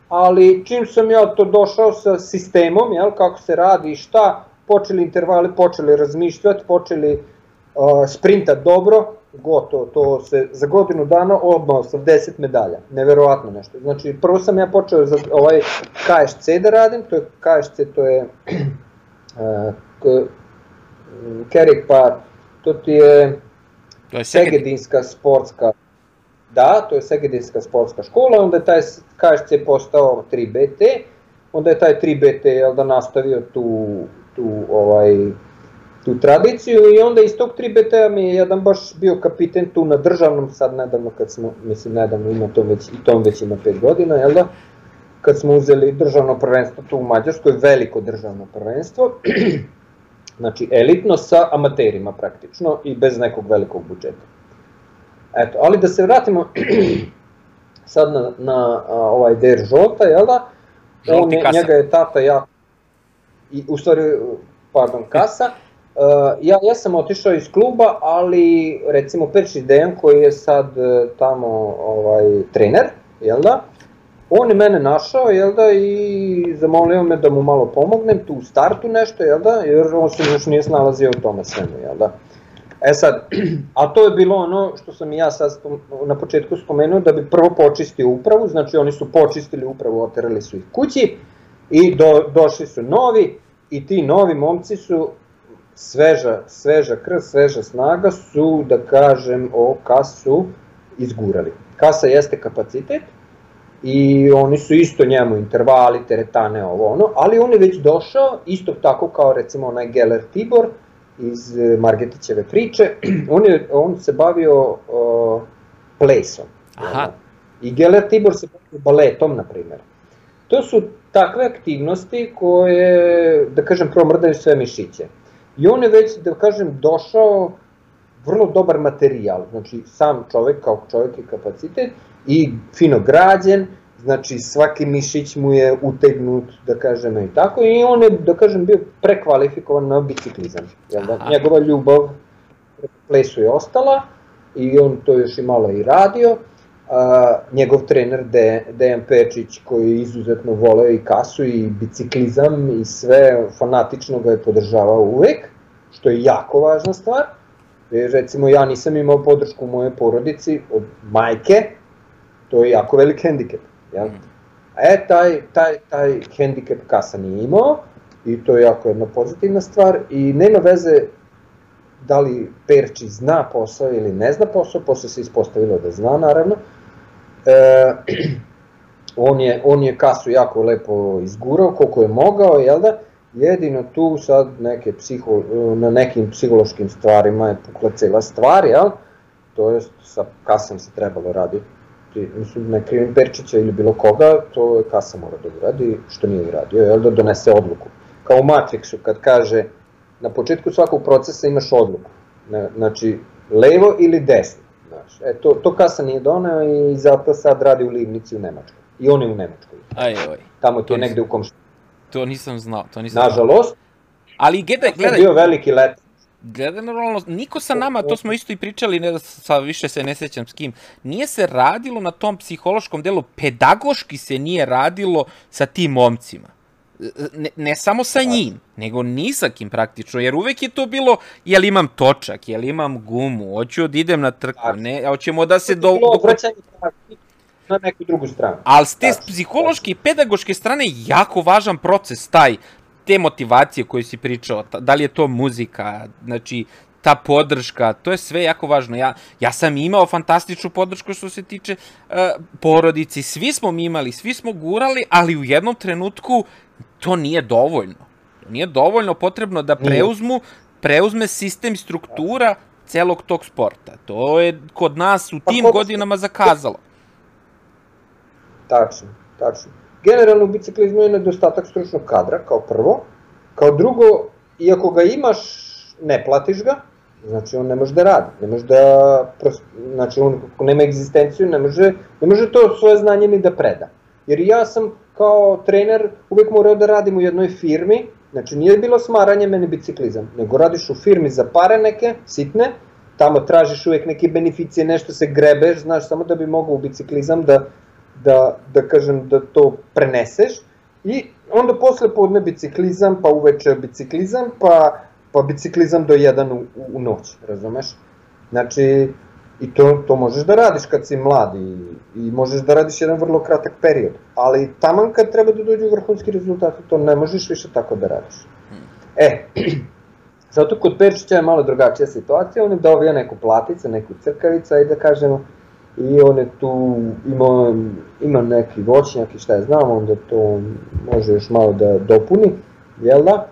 ali čim sam ja to došao sa sistemom, jel, kako se radi i šta, počeli intervali, počeli razmišljati, počeli uh, sprintat dobro, gotovo, to se za godinu dana odmah 80 medalja, neverovatno nešto. Znači, prvo sam ja počeo za ovaj KSC da radim, to je KSC, to je uh, Kerik, pa to ti je, To je Segedin. Segedinska sportska Da, to je Segedinska sportska škola, onda je taj KSC postao 3BT, onda je taj 3BT jel da nastavio tu, tu ovaj, tu tradiciju i onda iz tog 3BT-a mi je jedan baš bio kapiten tu na državnom, sad nedavno kad smo, mislim nedavno ima to već, i to već ima 5 godina, jel da? Kad smo uzeli državno prvenstvo tu u Mađarskoj, veliko državno prvenstvo, [CLEARS THROAT] znači elitno sa amaterima praktično i bez nekog velikog budžeta. Eto, ali da se vratimo [CLEARS THROAT] sad na, na a, ovaj Der Žolta, jel da? On njega je tata ja, i, u stvari, pardon, [LAUGHS] Kasa, Uh, ja, ja sam otišao iz kluba, ali recimo Perči Dejan koji je sad uh, tamo ovaj, trener, jel da? On je mene našao, jel da, i zamolio me da mu malo pomognem tu u startu nešto, jel da, jer on se još nije snalazio u tome svemu, jel da. E sad, [CLEARS THROAT] a to je bilo ono što sam i ja sad na početku spomenuo, da bi prvo počistio upravu, znači oni su počistili upravu, oterali su ih kući i do, došli su novi i ti novi momci su sveža, sveža krv, sveža snaga su, da kažem, o kasu izgurali. Kasa jeste kapacitet i oni su isto njemu intervali, teretane, ovo ono, ali on je već došao, isto tako kao recimo onaj Geller Tibor iz e, Margetićeve priče, [CLEARS THROAT] on, je, on se bavio uh, plesom. Aha. I Geller Tibor se bavio baletom, na primjer. To su takve aktivnosti koje, da kažem, promrdaju sve mišiće. I on je već, da kažem, došao vrlo dobar materijal, znači sam čovek kao čovek i kapacitet i fino građen, znači svaki mišić mu je utegnut, da kažemo i tako, i on je, da kažem, bio prekvalifikovan na biciklizam. Jel da? Njegova ljubav plesu je ostala i on to još i malo i radio. A, njegov trener De, Dejan Pečić koji je izuzetno voleo i kasu i biciklizam i sve fanatično ga je podržavao uvek, što je jako važna stvar. Jer recimo ja nisam imao podršku moje porodici od majke, to je jako velik hendikep. Jel? E, taj, taj, taj hendikep kasa nije imao i to je jako jedna pozitivna stvar i nema veze da li Perči zna posao ili ne zna posao, posle se ispostavilo da zna naravno. E, [CLEARS THROAT] on, je, on je kasu jako lepo izgurao koliko je mogao, jel da? Jedino tu sad neke psiho, na nekim psihološkim stvarima je pukla cela stvar, jel? To je sa kasom se trebalo raditi. Mislim, ne krivim Perčića ili bilo koga, to je kasa mora da uradi, što nije uradio, jel da donese odluku. Kao u Matrixu, kad kaže, na početku svakog procesa imaš odluku. Znači, levo ili desno. Znaš. E, to, to kasa nije doneo i zato sad radi u Livnici u Nemačkoj. I on je u Nemačkoj. Aj, oj. Tamo ti To je nisam- negde u komštu. To nisam znao, to nisam znao. Nažalost, Ali gledaj, je gledaj, bio veliki let. gledaj normalno, niko sa nama, to smo isto i pričali, ne da sa više se ne sećam s kim, nije se radilo na tom psihološkom delu, pedagoški se nije radilo sa tim momcima. Ne, ne samo sa njim, nego ni sa kim praktično, jer uvek je to bilo, jel imam točak, jel imam gumu, hoću da idem na trku, ne, hoćemo da se do... do na neku drugu stranu. Ali s te psihološke i pedagoške strane jako važan proces taj, te motivacije koje si pričao, ta- da li je to muzika, znači ta podrška, to je sve jako važno. Ja, ja sam imao fantastičnu podršku što se tiče uh, porodici, svi smo mi imali, svi smo gurali, ali u jednom trenutku to nije dovoljno. Nije dovoljno potrebno da preuzmu, preuzme sistem struktura celog tog sporta. To je kod nas u Pa tim kod- godinama zakazalo. Tačno, tačno. Generalno u biciklizmu je nedostatak stručnog kadra, kao prvo. Kao drugo, iako ga imaš, ne platiš ga, znači on ne može da radi, ne može da, znači on ako nema egzistenciju, ne može, ne može to svoje znanje ni da preda. Jer ja sam kao trener uvek morao da radim u jednoj firmi, Znači nije bilo smaranje meni biciklizam, nego radiš u firmi za pare neke, sitne, tamo tražiš uvek neke beneficije, nešto se grebeš, znaš, samo da bi mogao u biciklizam da, da, da kažem, da to preneseš. I onda posle podne biciklizam, pa uveče biciklizam, pa, pa biciklizam do jedan u, u noć, razumeš? Znači, i to, to možeš da radiš kad si mlad i, i možeš da radiš jedan vrlo kratak period, ali taman kad treba da dođu vrhunski rezultati, to ne možeš više tako da radiš. E, [CLEARS THROAT] zato kod Perčića je malo drugačija situacija, on je dobio neku platicu, neku crkavicu, i da kažemo, i on je tu, ima, ima neki voćnjak i šta je znam, onda to može još malo da dopuni, jel da?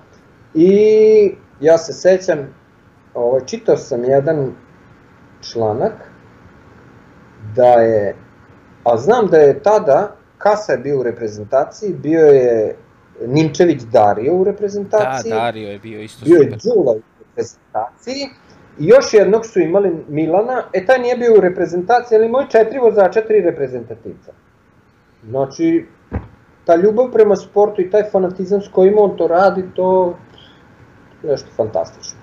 I ja se sećam, ovaj, čitao sam jedan članak da je, a znam da je tada Kasa je bio u reprezentaciji, bio je Nimčević Dario u reprezentaciji. Da, Dario je bio isto bio super. Bio je Đula u reprezentaciji i još jednog su imali Milana, e taj nije bio u reprezentaciji, ali imao je četiri vozača, tri reprezentativca. Znači, ta ljubav prema sportu i taj fanatizam s kojim on to radi, to nešto fantastično.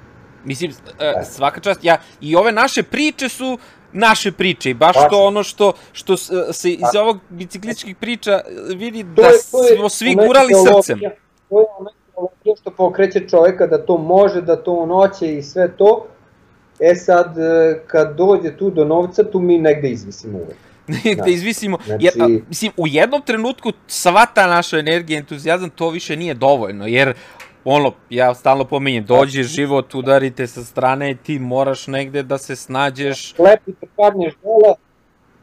Mislim, uh, svaka čast, ja, i ove naše priče su naše priče i baš to ono što, što se iz ovog biciklističkih priča vidi da to je, to je, smo svi gurali srcem. To je teologija što pokreće čoveka da to može, da to on hoće i sve to. E sad, e, kad dođe tu do novca, tu mi negde izvisimo uvek. [LAUGHS] da izvisimo, znači... jer, a, mislim, u jednom trenutku sva ta naša energija, entuzijazam, to više nije dovoljno, jer ono, ja stalno pominjem, dođe život, udarite sa strane i ti moraš negde da se snađeš. Klepi te padneš dole,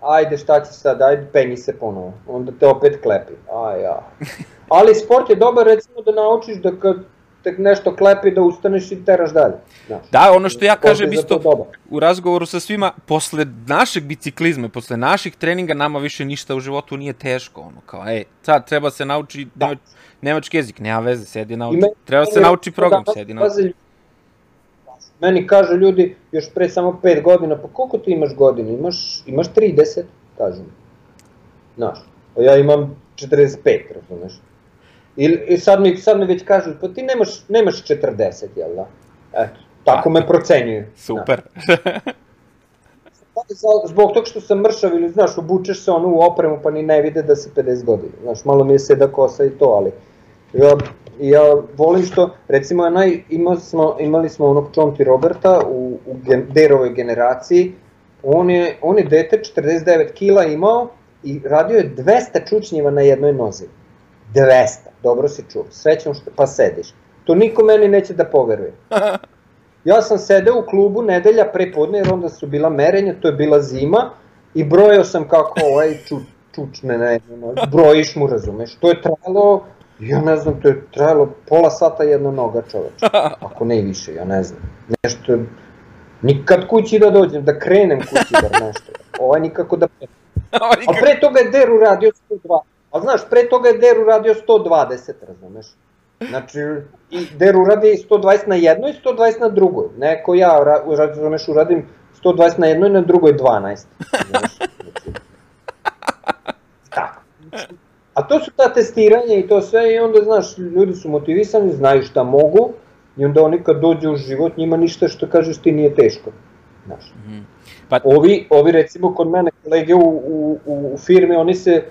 ajde šta će sad, ajde penji se ponovo, onda te opet klepi, aj ja. [LAUGHS] Ali sport je dobar recimo da naučiš da kad tek nešto klepi da ustaneš i teraš dalje. Znaš. Da, ono što ja kažem isto u razgovoru sa svima, posle našeg biciklizma, posle naših treninga, nama više ništa u životu nije teško. Ono, kao, ej, sad treba se nauči da. Nemač, nemački jezik, nema veze, sedi nauči. Me, treba se nauči program, sedi nauči. Meni kažu ljudi, još pre samo 5 godina, pa koliko ti imaš godina? Imaš, imaš 30, kažu mi. Znaš, ja imam 45, razumeš? I, i sad, mi, sad mi već kažu, pa ti nemaš, nemaš 40, jel da? Eto, tako me procenjuju. [LAUGHS] Super. Da. Zbog toga što sam mršav ili, znaš, obučeš se onu u opremu pa ni ne vide da si 50 godina. Znaš, malo mi je seda kosa i to, ali ja, ja volim što, recimo, naj, imali, smo, imali smo onog Čonti Roberta u, u gen, derovoj generaciji, on je, on je dete 49 kila imao i radio je 200 čučnjiva na jednoj nozi. 200, dobro si čuo, srećom što, pa sediš. To niko meni neće da poveruje. [LAUGHS] Ja sam sedeo u klubu nedelja pre podne, jer onda su bila merenja, to je bila zima, i brojao sam kako ovaj ču, čučne na jednu noć, brojiš mu, razumeš, to je trajalo, ja ne znam, to je trajalo pola sata jedna noga čoveče, [LAUGHS] ako ne i više, ja ne znam, nešto, nikad kući da dođem, da krenem kući da [LAUGHS] nešto, ovaj nikako da... A pre toga je Deru radio 102, A znaš, pre toga je Deru radio 120, razumeš? Znači, i Deru radi 120 na jednoj i 120 na drugoj. Neko ja, razumeš, uradim 120 na jednoj na drugoj 12. Znaš, [LAUGHS] znači, tako. A to su ta testiranja i to sve i onda, znaš, ljudi su motivisani, znaju šta mogu i onda oni kad dođu u život, njima ništa što kažeš ti nije teško. Znaš. Mm -hmm. pa... ovi, ovi recimo kod mene kolege u, u, u firmi, oni se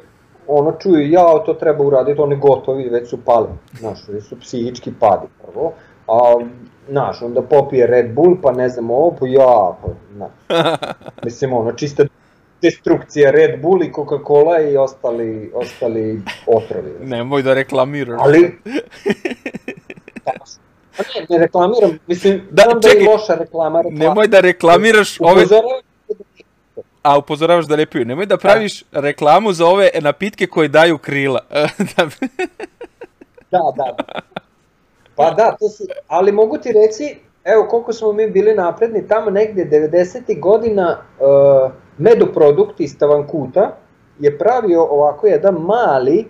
ono čuju, ja, to treba uraditi, oni gotovi, već su pali, znaš, već su psihički padi prvo, a, znaš, onda popije Red Bull, pa ne znam ovo, pa ja, pa, znaš, [LAUGHS] mislim, ono, čista destrukcija Red Bull i Coca-Cola i ostali, ostali otrovi. Nemoj da reklamiraš. Ali, [LAUGHS] pa, ne, ne reklamiram, mislim, da, znam čekaj, da je loša reklama. reklama. Nemoj da reklamiraš ove... A upozoravaš da ne piju. Nemoj da praviš da. reklamu za ove napitke koje daju krila. [LAUGHS] da, da. Pa da, to su, ali mogu ti reći, evo koliko smo mi bili napredni, tamo negde 90. godina uh, medoprodukt iz Tavankuta je pravio ovako jedan mali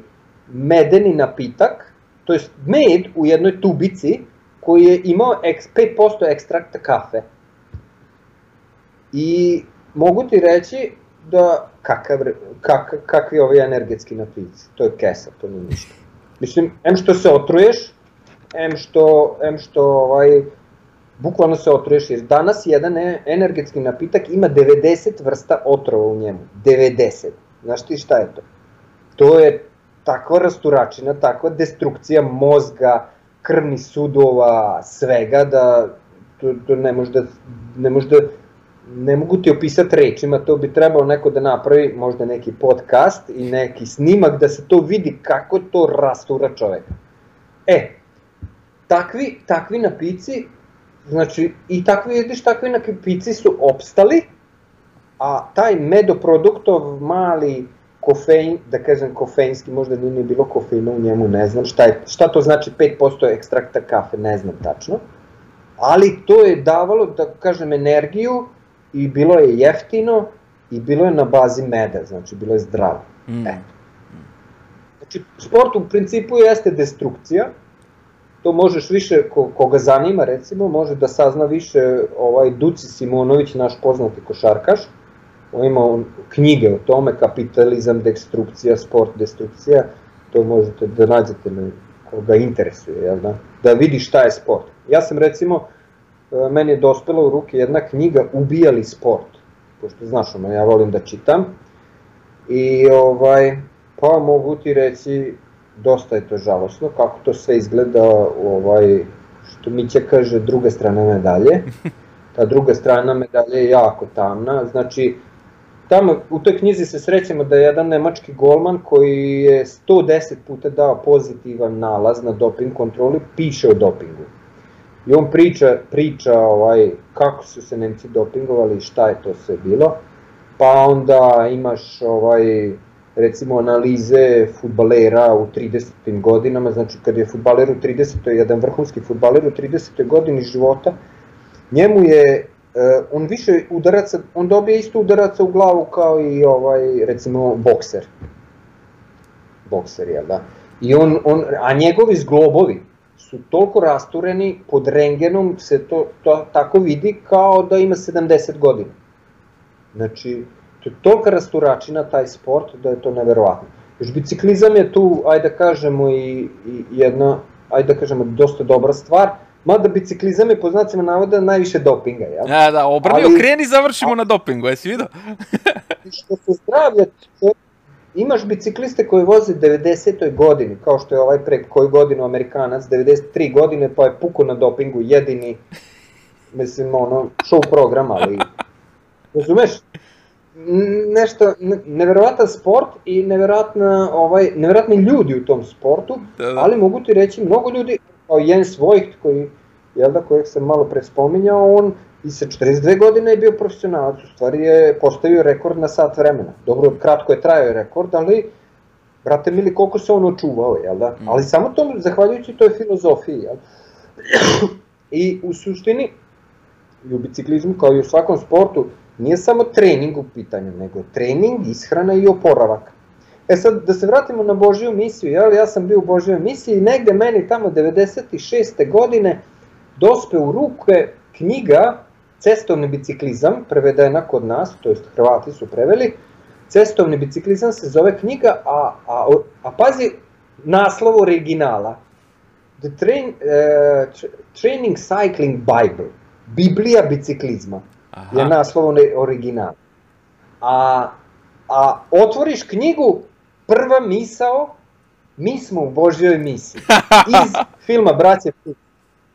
medeni napitak, to je med u jednoj tubici koji je imao 5% ekstrakta kafe. I mogu ti reći da kakav, kak, kakvi ovi energetski napici, to je kesa, to nije ništa. Mislim, em što se otruješ, em što, em što ovaj, bukvalno se otruješ, jer danas jedan energetski napitak ima 90 vrsta otrova u njemu. 90. Znaš ti šta je to? To je takva rasturačina, takva destrukcija mozga, krvni sudova, svega, da to, to ne može da, ne može da, ne mogu ti opisati rečima, to bi trebalo neko da napravi možda neki podcast i neki snimak da se to vidi kako to rastura čoveka. E, takvi, takvi napici, znači i takvi, vidiš, takvi napici su opstali, a taj medoproduktov mali kofein, da kažem kofeinski, možda nije ni bilo kofeina u njemu, ne znam šta, je, šta to znači 5% ekstrakta kafe, ne znam tačno, ali to je davalo, da kažem, energiju i bilo je jeftino i bilo je na bazi meda, znači bilo je zdravo. Mm. E. Znači, sport u principu jeste destrukcija, to možeš više, ko, koga zanima recimo, može da sazna više ovaj Duci Simonović, naš poznati košarkaš, on ima knjige o tome, kapitalizam, destrukcija, sport, destrukcija, to možete da nađete na koga interesuje, jel da? Da vidi šta je sport. Ja sam recimo, e, meni je dospela u ruke jedna knjiga Ubijali sport, pošto znaš ono, ja volim da čitam, i ovaj, pa mogu ti reći, dosta je to žalosno, kako to sve izgleda, ovaj, što Mića kaže, druga strana medalje. [LAUGHS] Ta druga strana medalje je jako tamna, znači, tamo u toj knjizi se srećemo da je jedan nemački golman koji je 110 puta dao pozitivan nalaz na doping kontroli, piše o dopingu. I on priča, priča ovaj, kako su se Nemci dopingovali i šta je to sve bilo. Pa onda imaš ovaj, recimo analize futbalera u 30. godinama, znači kad je futbaler u 30. jedan vrhunski futbaler u 30. godini života, njemu je Uh, on više udaraca, on dobije isto udaraca u glavu kao i ovaj, recimo, bokser. Bokser, jel da? I on, on, a njegovi zglobovi su toliko rastureni, pod rengenom se to, to tako vidi kao da ima 70 godina. Znači, to je tolika rasturačina taj sport da je to neverovatno. Još biciklizam je tu, ajde da kažemo, i, i jedna, ajde da kažemo, dosta dobra stvar, Mada biciklizam je po znacima navoda najviše dopinga, jel? Ja, da, obrni, Ali, okreni, završimo a, na dopingu, jesi vidio? [LAUGHS] što se zdravlja, imaš bicikliste koji voze 90. godini, kao što je ovaj pre koju godinu Amerikanac, 93 godine, pa je puko na dopingu, jedini, mislim, ono, show program, ali, [LAUGHS] razumeš, nešto, neverovatan sport i neverovatna, ovaj, neverovatni ljudi u tom sportu, da, da. ali mogu ti reći, mnogo ljudi, kao Jens Voigt, koji, jel da, kojeg sam malo pre spominjao, on i sa 42 godine je bio profesionalac, u stvari je postavio rekord na sat vremena. Dobro, kratko je trajao rekord, ali, brate mili, koliko se on očuvao, jel da? Mm. Ali samo to, zahvaljujući toj filozofiji, jel? [CLEARS THROAT] I u suštini, i u biciklizmu, kao i u svakom sportu, nije samo trening u pitanju, nego trening, ishrana i oporavak. E sad, da se vratimo na Božiju misiju, jel? ja sam bio u Božjoj misiji i negde meni tamo 96. godine dospe u ruke knjiga Cestovni biciklizam, prevedena kod nas, to jest Hrvati su preveli, Cestovni biciklizam se zove knjiga, a, a, a pazi naslov originala. The train, uh, Training Cycling Bible, Biblija biciklizma, Aha. je naslov originala. A, a otvoriš knjigu, prva misao, mi smo u Božjoj misiji. Iz [LAUGHS] filma Braće.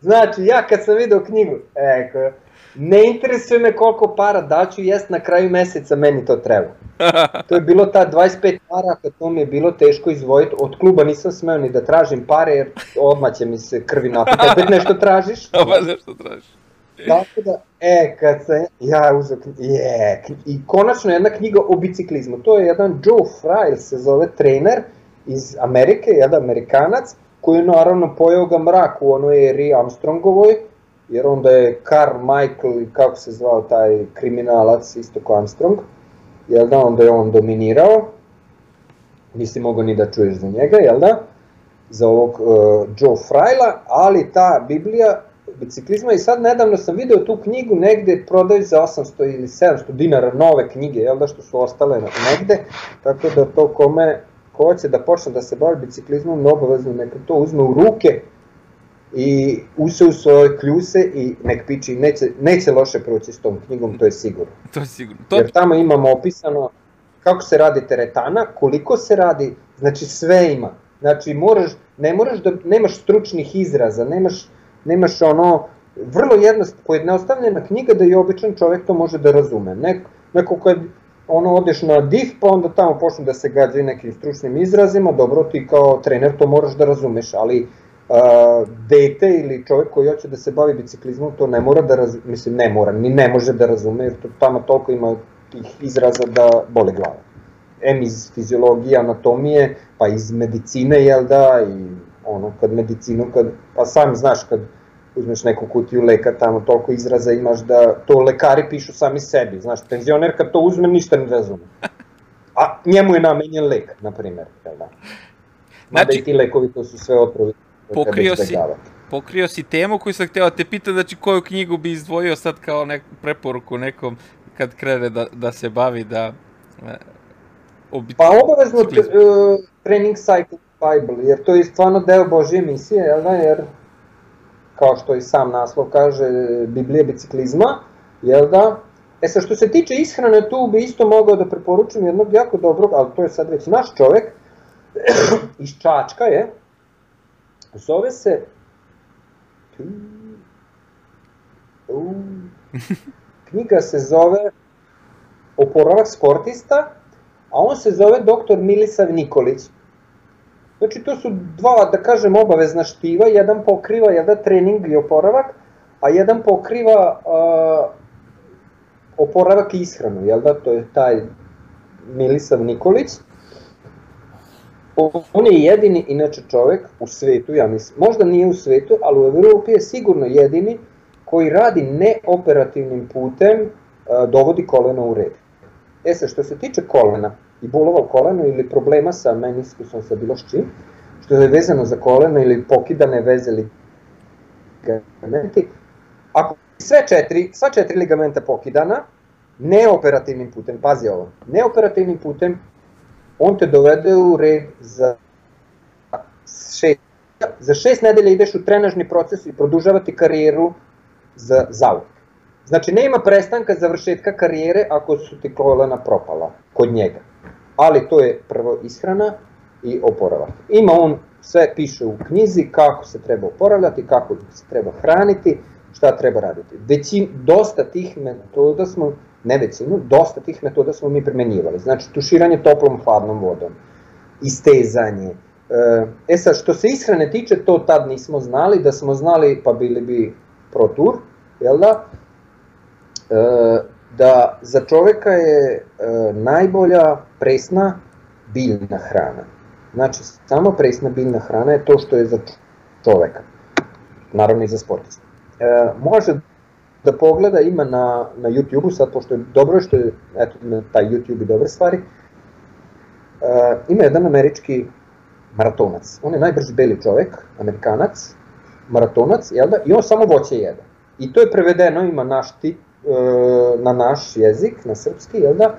Znači, ja kad sam video knjigu, eko, ne interesuje me koliko para daću, jest na kraju meseca meni to treba. To je bilo ta 25 para, kad to mi je bilo teško izvojiti, od kluba nisam smeo ni da tražim pare, jer odmah će mi se krvi napiti, opet nešto tražiš. [LAUGHS] Opet nešto tražiš. Tako da, e, kad sam ja uzeo, je, i konačno jedna knjiga o biciklizmu, to je jedan Joe Fry, se zove trener iz Amerike, jedan Amerikanac, koji je naravno pojao ga mrak u onoj eri Armstrongovoj, jer onda je Carl Michael, kako se zvao taj kriminalac, isto kao Armstrong, jel da, onda je on dominirao, nisi mogao ni da čuješ za njega, jel da, za ovog uh, Joe Frajla, ali ta Biblija biciklizma i sad nedavno sam video tu knjigu negde prodaju za 800 ili 700 dinara nove knjige, jel da što su ostale negde, tako da to kome ko hoće da počne da se bavi biciklizmom, obavezno neka to uzme u ruke i use u svoje kljuse i nek piči, neće, neće loše proći s tom knjigom, to je sigurno. [LAUGHS] To je sigurno. To... Jer tamo imamo opisano kako se radi teretana, koliko se radi, znači sve ima. Znači moraš, ne moraš da, nemaš stručnih izraza, nemaš, nemaš ono, vrlo jednost, pojednostavljena knjiga da i običan čovjek to može da razume. Neko, neko kad ono odeš na div pa onda tamo počne da se gađaju nekim stručnim izrazima, dobro ti kao trener to moraš da razumeš, ali a, dete ili čovjek koji hoće da se bavi biciklizmom to ne mora da razume, mislim ne mora, ni ne može da razume jer to tamo toliko ima tih izraza da bole glava. Em iz fiziologije, anatomije, pa iz medicine, jel da, i ono, kad medicinu, kad, pa sam znaš, kad uzmeš neku kutiju leka, tamo toliko izraza imaš da to lekari pišu sami sebi, znaš, penzioner kad to uzme ništa ne razume. A njemu je namenjen lek, na primer, jel da. Mada znači, i ti lekovi to su sve otrovi pokrio si, pokrio si temu koju sam htio da te pitam, znači koju knjigu bi izdvojio sad kao nek, preporuku nekom kad krene da, da se bavi da... E, obi... Pa obavezno uh, Training Cycle Bible, jer to je stvarno deo Božje misije, jel da, jer kao što i sam naslov kaže, Biblije biciklizma, jel da? E sad, što se tiče ishrane, tu bi isto mogao da preporučim jednog jako dobrog, ali to je sad već naš čovek, [CLEARS THROAT] iz Čačka je, zove se... Knjiga se zove Oporavak sportista, a on se zove dr. Milisav Nikolić. Znači to su dva, da kažem, obavezna štiva, jedan pokriva jedan trening i oporavak, a jedan pokriva uh, oporavak i ishranu, jel da, to je taj Milisav Nikolić. On je jedini, inače čovek u svetu, ja mislim, možda nije u svetu, ali u Evropi je sigurno jedini koji radi neoperativnim putem, uh, dovodi koleno u red. E sad, što se tiče kolena, i bolova u kolenu ili problema sa meniskusom sa bilo s čim, što je vezano za koleno ili pokidane veze ligamenti, ako sve četiri, sva četiri ligamenta pokidana, neoperativnim putem, pazi ovo, neoperativnim putem, on te dovede u red za šest, za šest nedelja ideš u trenažni proces i produžavati karijeru za zauvek. Znači, nema prestanka završetka karijere ako su ti kolena propala kod njega ali to je prvo ishrana i oporavak. Ima on, sve piše u knjizi kako se treba oporavljati, kako se treba hraniti, šta treba raditi. Većin, dosta tih metoda smo, ne većinu, dosta tih metoda smo mi primenjivali. Znači, tuširanje toplom, hladnom vodom, istezanje. E, e sad, što se ishrane tiče, to tad nismo znali, da smo znali, pa bili bi pro tur, jel da? E, da za čoveka je e, najbolja presna biljna hrana. Znači, samo presna biljna hrana je to što je za čoveka. Naravno i za sportista. E, može da pogleda, ima na, na YouTube-u, sad pošto je dobro što je, eto, na taj YouTube i dobre stvari, e, ima jedan američki maratonac. On je najbrži beli čovek, amerikanac, maratonac, jel da? I on samo voće jede. I to je prevedeno, ima naš tip, na naš jezik, na srpski, jel da?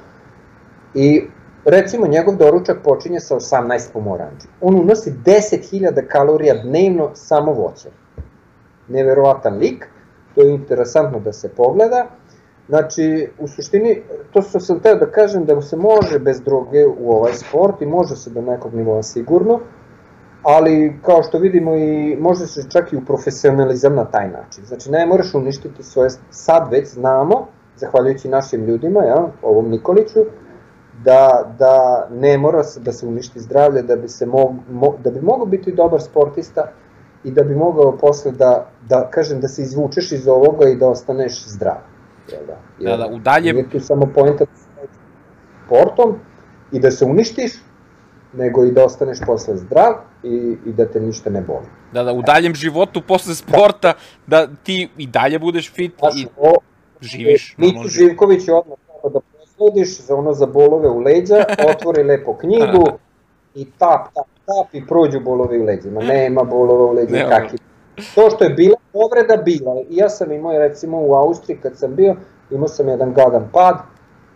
I recimo njegov doručak počinje sa 18 pomoranđi. On unosi 10.000 kalorija dnevno samo voće. Neverovatan lik, to je interesantno da se pogleda. Znači, u suštini, to što sam teo da kažem da se može bez droge u ovaj sport i može se do nekog nivoa sigurno, ali kao što vidimo i može se čak i u profesionalizam na taj način. Znači ne moraš uništiti svoje, sad već znamo, zahvaljujući našim ljudima, ja, ovom Nikoliću, da, da ne mora se, da se uništi zdravlje, da bi, se mog, mo, da bi mogao biti dobar sportista i da bi mogao posle da, da, kažem, da se izvučeš iz ovoga i da ostaneš zdrav. Jel da? Jel, da, da, u dalje... Nije tu samo pojenta sportom i da se uništiš, nego i da ostaneš posle zdrav i, i da te ništa ne boli. Da, da, u daljem životu posle sporta, da ti i dalje budeš fit Znaš, i o, živiš. Miću Živković je odmah treba da poslediš za ono za bolove u leđa, [LAUGHS] otvori lepo knjigu i tap, tap, tap i prođu bolovi u leđima. Nema bolova u leđima, kakvi. To što je bila povreda, bila. I ja sam imao, recimo u Austriji kad sam bio, imao sam jedan gadan pad,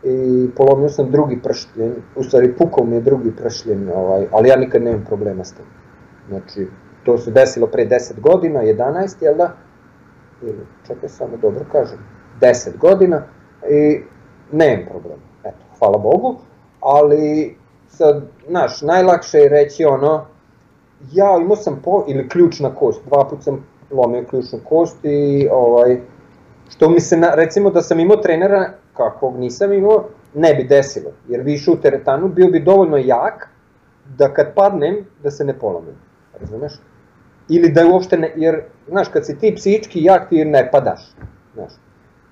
i polomio sam drugi pršljen, u stvari pukao mi je drugi pršljen, ovaj, ali ja nikad nemam problema s tim. Znači, to se desilo pre 10 godina, 11, jel da? Ili, čekaj, samo dobro kažem, 10 godina i nemam problema, eto, hvala Bogu, ali sad, znaš, najlakše je reći ono, ja imao sam po, ili ključna kost, dva put sam lomio ključnu kost i ovaj, što mi se, na, recimo da sam imao trenera kakvog nisam imao, ne bi desilo, jer više u teretanu bio bi dovoljno jak da kad padnem, da se ne polomim, razumeš? Ili da uopšte ne, jer, znaš, kad si ti psihički jak, ti ne padaš, znaš.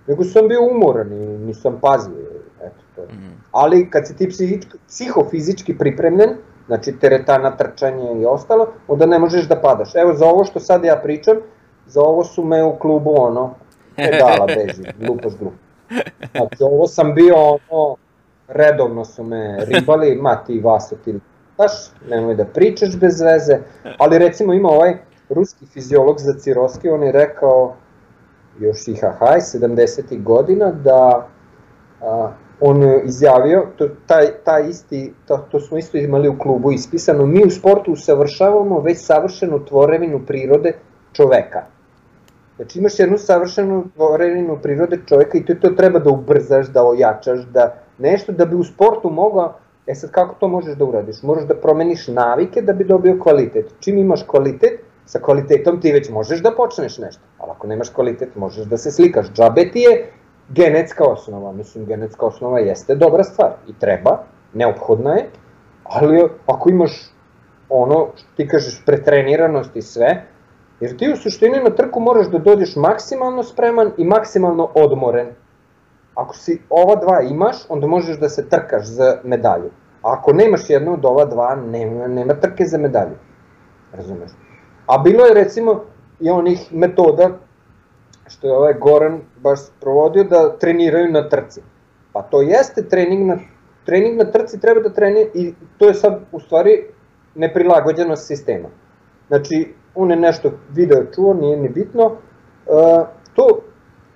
Nego sam bio umoran i nisam pazio, eto to. Mm. Ali kad si ti psihički, psihofizički pripremljen, znači teretana, trčanje i ostalo, onda ne možeš da padaš. Evo za ovo što sad ja pričam, za ovo su me u klubu ono, pedala beži, glupoš glupo. Znači ovo sam bio ono, redovno su me ribali, ma ti Vaso ti baš, nemoj da pričaš bez veze, ali recimo ima ovaj ruski fiziolog za Ciroski, on je rekao, još i hahaj, 70. godina, da a, on izjavio, to, taj, taj isti, to, to smo isto imali u klubu ispisano, mi u sportu usavršavamo već savršenu tvorevinu prirode čoveka. Znači imaš jednu savršenu tvorevinu prirode čoveka i to, to treba da ubrzaš, da ojačaš, da nešto da bi u sportu mogao, e sad kako to možeš da uradiš? Moraš da promeniš navike da bi dobio kvalitet. Čim imaš kvalitet, sa kvalitetom ti već možeš da počneš nešto, ali ako nemaš kvalitet možeš da se slikaš. Džabe ti je genetska osnova, mislim genetska osnova jeste dobra stvar i treba, neophodna je, ali ako imaš ono, što ti kažeš, pretreniranost i sve, jer ti u suštini na trku moraš da dođeš maksimalno spreman i maksimalno odmoren. Ako si ova dva imaš, onda možeš da se trkaš za medalju. A ako nemaš jedno od ova dva, nema, nema trke za medalju. Razumeš? A bilo je recimo i onih metoda što je ovaj Goran baš provodio da treniraju na trci. Pa to jeste trening na, trening na trci treba da trenira i to je sad u stvari neprilagođenost sistema. Znači, on je nešto video čuo, nije ni bitno. Uh, to,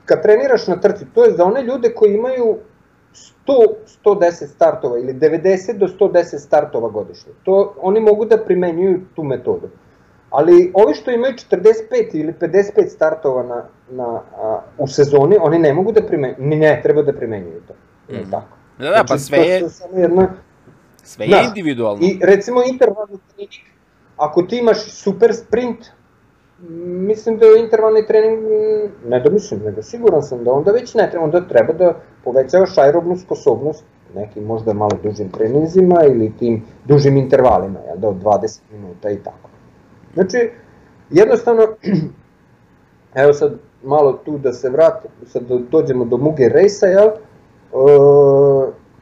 kad treniraš na trci, to je za one ljude koji imaju 100, 110 startova ili 90 do 110 startova godišnje. To, oni mogu da primenjuju tu metodu. Ali ovi što imaju 45 ili 55 startova na, na, a, u sezoni, oni ne mogu da primenjuju, ne treba da primenjuju to. Mm. -hmm. tako. Da, da, znači, pa sve je, samo jedna, sve je znaš, individualno. I recimo intervalni trening, ako ti imaš super sprint, mislim da je intervalni trening, ne da mislim, nego siguran sam da onda već ne treba, onda treba da povećavaš aerobnu sposobnost nekim možda malo dužim treninzima ili tim dužim intervalima, jel da, od 20 minuta i tako. Znači, jednostavno, [CLEARS THROAT] evo sad malo tu da se vratim, sad da dođemo do Muge Rejsa, jel? E,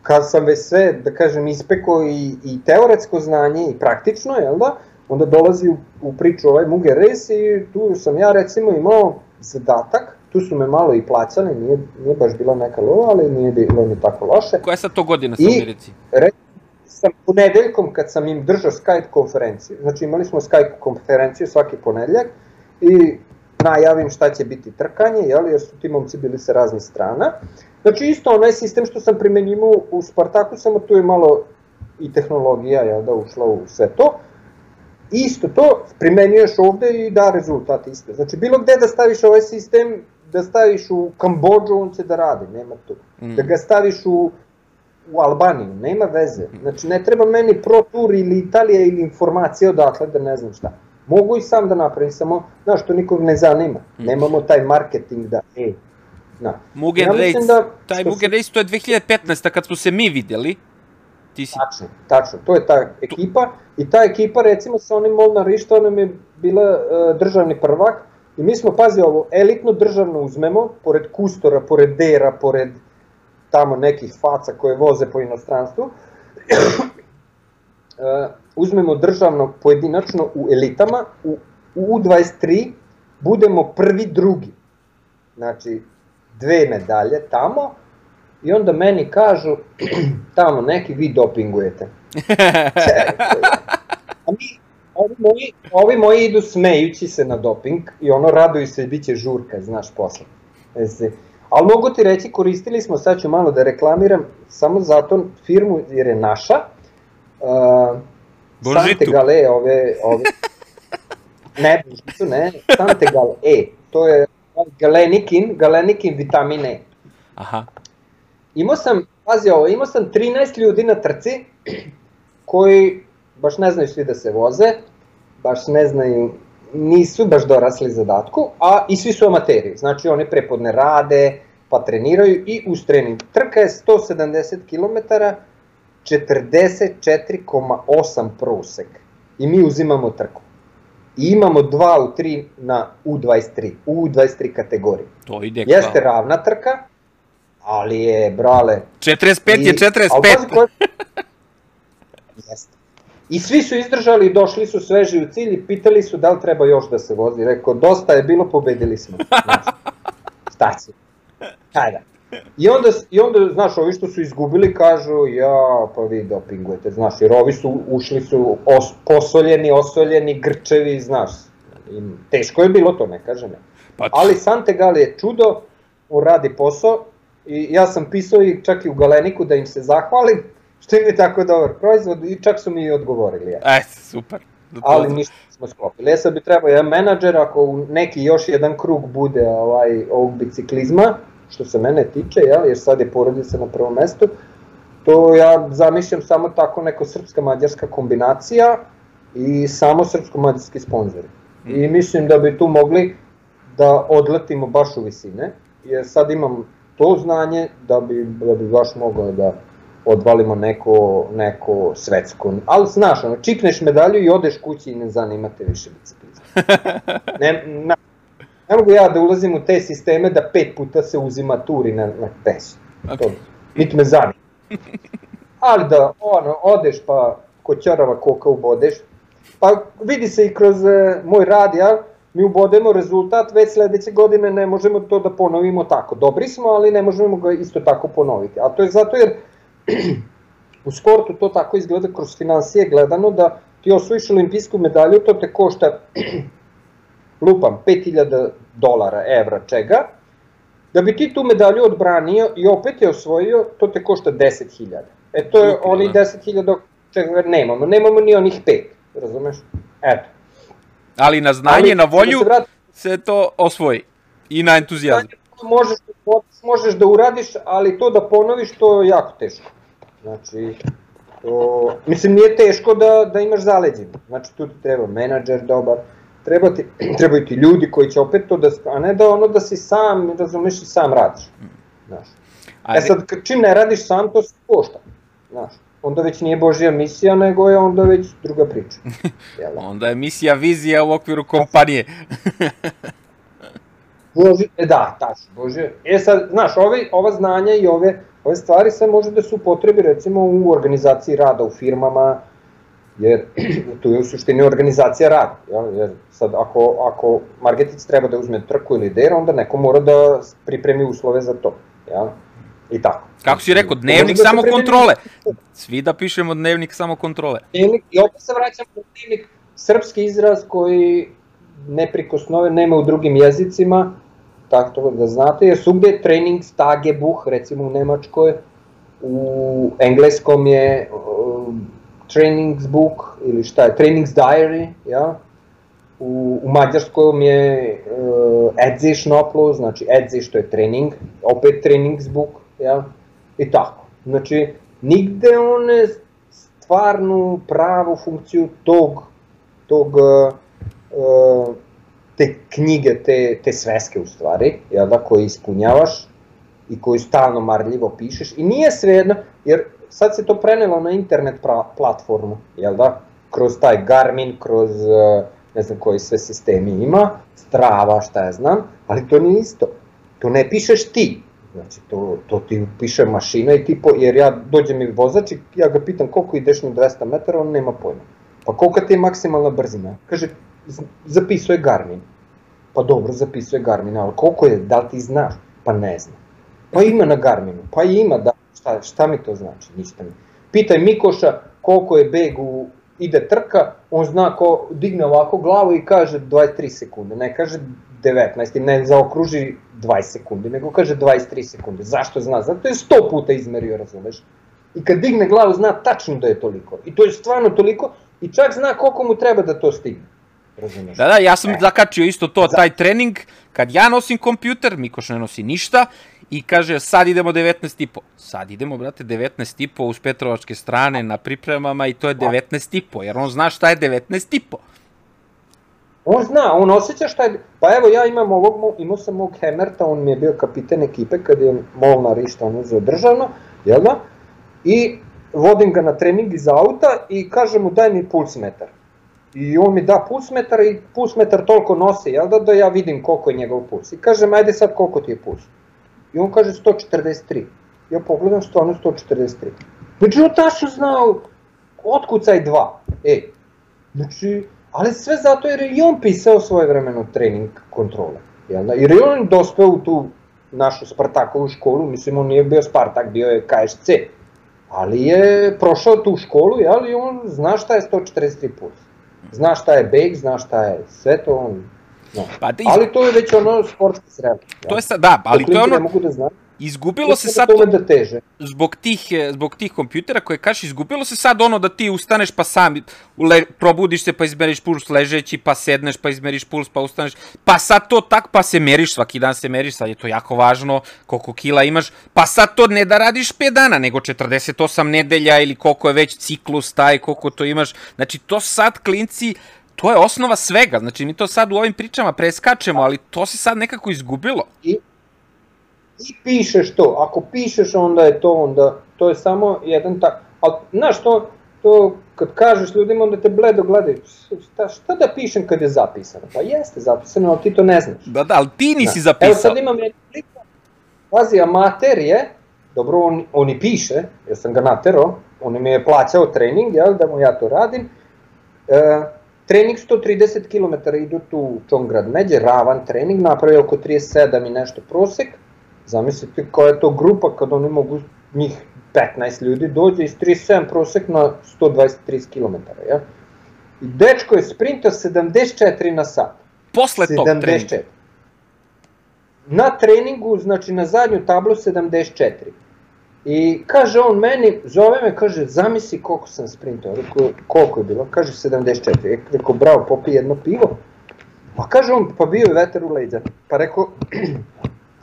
kad sam već sve, da kažem, ispekao i, i teoretsko znanje i praktično, jel da? Onda dolazi u, u priču ovaj Muge Rejs i tu sam ja recimo imao zadatak, tu su me malo i plaćali, nije, nije baš bila neka lova, ali nije bilo ni tako loše. Koja je sad to godina sa Americi? Re, sam ponedeljkom kad sam im držao Skype konferenciju, znači imali smo Skype konferenciju svaki ponedeljak i najavim šta će biti trkanje, jel, jer su ti momci bili sa raznih strana. Znači isto onaj sistem što sam primenjivao u Spartaku, samo tu je malo i tehnologija jel, da ušla u sve to. Isto to primenjuješ ovde i da rezultat isto. Znači bilo gde da staviš ovaj sistem, da staviš u Kambođu, on će da radi, nema tu. Mm. Da ga staviš u u Albaniju, nema veze. Znači, ne treba meni Pro Tour ili Italija ili informacija odakle da ne znam šta. Mogu i sam da napravim, samo, znaš, to nikog ne zanima. Hmm. Nemamo taj marketing da, e, na. Mugen ja Race, da, taj Mugen Race, to je 2015. kad smo se mi videli. Ti si... Tačno, tačno, to je ta ekipa i ta ekipa recimo sa onim Molnar Rišto, nam je bila uh, državni prvak i mi smo, pazi ovo, elitno državno uzmemo, pored Kustora, pored Dera, pored tamo nekih faca koje voze po inostranstvu, uh, [CLEARS THROAT] uzmemo državno pojedinačno u elitama, u, u U23 budemo prvi drugi. Znači, dve medalje tamo i onda meni kažu [CLEARS THROAT] tamo neki vi dopingujete. [LAUGHS] A mi, ovi moji, ovi moji idu smejući se na doping i ono raduju se i bit će žurka, znaš, posle. Jesi, Ali mogu ti reći, koristili smo, sad ću malo da reklamiram, samo zato firmu, jer je naša, uh, Sante Gale, ove, ove ne, Bužicu, ne, Santegal E, to je galenikin, galenikin vitamin E. Aha. Imao sam, pazi ovo, imao sam 13 ljudi na trci koji baš ne znaju svi da se voze, baš ne znaju, nisu baš dorasli zadatku, a i svi su amateri, znači oni prepodne rade, pa treniraju i uz trening. Trka je 170 km, 44,8 prosek i mi uzimamo trku. I imamo 2 u 3 na U23, U23 kategoriji. To ide Jeste ravna trka, ali je, brale... 45 i- je 45. ali pazi koje- Jeste. I svi su izdržali, došli su sveži u cilj i pitali su da li treba još da se vozi. Rekao, dosta je bilo, pobedili smo. [LAUGHS] Znaš, šta će? Hajde. I onda, I onda, znaš, ovi što su izgubili kažu, ja, pa vi dopingujete, znaš, jer ovi su, ušli su os, posoljeni, osoljeni, grčevi, znaš. I teško je bilo to, ne kažem ja. Pa, Ali Santegal je čudo, on radi posao i ja sam pisao i čak i u Galeniku da im se zahvalim, što im je tako dobar proizvod i čak su mi i odgovorili. Ja. Aj, super. Da Ali ništa smo sklopili. E sad bi trebao jedan menadžer, ako u neki još jedan krug bude ovaj, ovog biciklizma, što se mene tiče, jel, jer sad je porodica na prvom mestu, to ja zamišljam samo tako neko srpska-mađarska kombinacija i samo srpsko-mađarski sponzori. I mislim da bi tu mogli da odletimo baš u visine, jer sad imam to znanje da bi, da bi baš mogao da odvalimo neko, neko svetsko. Ali znaš, ono, čipneš medalju i odeš kući i ne zanimate više biciklizam. [LAUGHS] Ne, na, ne mogu ja da ulazim u te sisteme da pet puta se uzima turi na, na tesu. To, niti me zanima. Ali da ono, odeš pa ko ćorava koka ubodeš, pa vidi se i kroz e, moj rad, ja, mi ubodemo rezultat, već sledeće godine ne možemo to da ponovimo tako. Dobri smo, ali ne možemo ga isto tako ponoviti. A to je zato jer [CLEARS THROAT] u sportu to tako izgleda kroz financije gledano da ti osvojiš olimpijsku medalju, to te košta [CLEARS THROAT] lupam 5000 dolara, evra, čega, da bi ti tu medalju odbranio i opet je osvojio, to te košta 10.000. E to je oni da. 10.000 čega nemamo, nemamo ni onih pet, razumeš? Eto. Ali na znanje, Ali, na volju da se vratim, se to osvoji. I na entuzijazam. možeš, možeš da uradiš, ali to da ponoviš, to je jako teško. Znači, to, mislim, nije teško da, da imaš zaleđen. Znači, tu ti treba menadžer dobar, treba ti, [CLEARS THROAT] trebaju ti ljudi koji će opet to da, a ne da ono da si sam, razumeš, i sam radiš. Znaš. A E sad, čim ne radiš sam, to se košta. Znaš, onda već nije Božja misija, nego je onda već druga priča. [LAUGHS] Jel da? Onda je misija vizija u okviru kompanije. [LAUGHS] Bože, e da, tačno, Bože. E sad, znaš, ove, ova znanja i ove, ove stvari sve može da su potrebi recimo u organizaciji rada u firmama, jer [CLEARS THROAT] tu je u suštini organizacija rada. Jel? Jer sad ako, ako Margetic treba da uzme trku ili der, onda neko mora da pripremi uslove za to. Jel? I tako. Kako si rekao, dnevnik da samo kontrole. Svi da pišemo dnevnik samo kontrole. Dnevnik, I opet se vraćam na dnevnik, srpski izraz koji neprikosnove nema u drugim jezicima, tako da znate, jer svugde je trening Tagebuch, recimo u Nemačkoj, u engleskom je um, trainingsbook ili šta je, trainings diary, ja? U, u mađarskom je uh, edzishnoplo, znači edzi što je trening, opet trainingsbook, ja? I tako. Znači, nigde one stvarnu, pravu funkciju tog, tog uh, te knjige, te, te sveske u stvari, jel da, koje ispunjavaš i koju stalno marljivo pišeš i nije svejedno, jer sad se to prenelo na internet pra, platformu, jel da, kroz taj Garmin, kroz uh, ne znam koji sve sistemi ima, Strava, šta ja znam, ali to nije isto. To ne pišeš ti, znači to, to ti piše mašina i ti, po, jer ja dođe mi vozač i ja ga pitam koliko ideš na 200 metara, on nema pojma. Pa kolika ti je maksimalna brzina? Kaže, zapisuje Garmin. Pa dobro, zapisuje Garmin, ali koliko je, da li ti znaš? Pa ne znam. Pa ima na Garminu, pa ima, da, šta, šta mi to znači? Ništa mi. Pitaj Mikoša koliko je beg u, ide trka, on zna ko digne ovako glavu i kaže 23 sekunde, ne kaže 19 i ne zaokruži 20 sekundi, nego kaže 23 sekunde. Zašto zna? Zato je 100 puta izmerio, razumeš? I kad digne glavu zna tačno da je toliko. I to je stvarno toliko i čak zna koliko mu treba da to stigne. Razumeš? Da, da, ja sam E. zakačio isto to, taj trening, kad ja nosim kompjuter, Mikoš ne nosi ništa, i kaže, sad idemo 19,5. Sad idemo, brate, 19,5 uz Petrovačke strane na pripremama i to je 19,5, jer on zna šta je 19,5. On zna, on osjeća šta je... Pa evo ja imam ovog, imao sam mog Hemerta, on mi je bio kapiten ekipe kad je Molnar išta on uzeo državno, jel da? I vodim ga na trening iz auta i kažem mu daj mi pulsmetar. I on mi da pulsmetar i pulsmetar toliko nosi, jel da, da ja vidim koliko je njegov puls. I kažem, ajde sad koliko ti je puls. I on kaže 143. Ja pogledam stvarno 143. Znači on tačno znao otkucaj dva. E, znači, ali sve zato jer je i on pisao svoje vremeno trening kontrole. Jel da? Jer je on dospeo u tu našu Spartakovu školu, mislim on nije bio Spartak, bio je KSC. Ali je prošao tu školu, jel, i on zna šta je 143 puls. Zna šta je beg, zna šta je sve to on zna. Pa iz, Ali to je već ono sportski srelo. to je sad, da, ali to je Ne ono, mogu da znam. Izgubilo se Hoće sad da da teže. zbog tih, zbog tih kompjutera koje kažeš, izgubilo se sad ono da ti ustaneš pa sam le, probudiš se pa izmeriš puls ležeći, pa sedneš pa izmeriš puls pa ustaneš, pa sad to tak pa se meriš, svaki dan se meriš, sad je to jako važno koliko kila imaš, pa sad to ne da radiš 5 dana, nego 48 nedelja ili koliko je već ciklus taj, koliko to imaš, znači to sad klinci, to je osnova svega, znači mi to sad u ovim pričama preskačemo, ali to se sad nekako izgubilo. I, i pišeš to. Ako pišeš onda je to, onda to je samo jedan tak. Ali znaš to, to kad kažeš ljudima onda te bledo gledaju. Šta, šta da pišem kad je zapisano? Pa jeste zapisano, ali ti to ne znaš. Da, da, ali ti nisi Da. zapisao. Evo sad imam jednu sliku. Pazi, amater je, dobro on, on i piše, jer sam ga natero, on mi je plaćao trening, jel, da mu ja to radim. E, trening 130 km idu tu Čongrad Međe, ravan trening, napravio oko 37 i nešto prosek. Zamislite koja je to grupa kad oni mogu njih 15 ljudi dođe iz 37 prosek na 123 km. Ja? I dečko je sprinter 74 na sat. Posle tog treninga. 74. Na treningu, znači na zadnju tablu 74. I kaže on meni, zove me, kaže, zamisli koliko sam sprintao. Rekao, koliko je bilo? Kaže, 74. Ja Rekao, bravo, popi jedno pivo. Pa kaže on, pa bio je vetar u leđa. Pa rekao,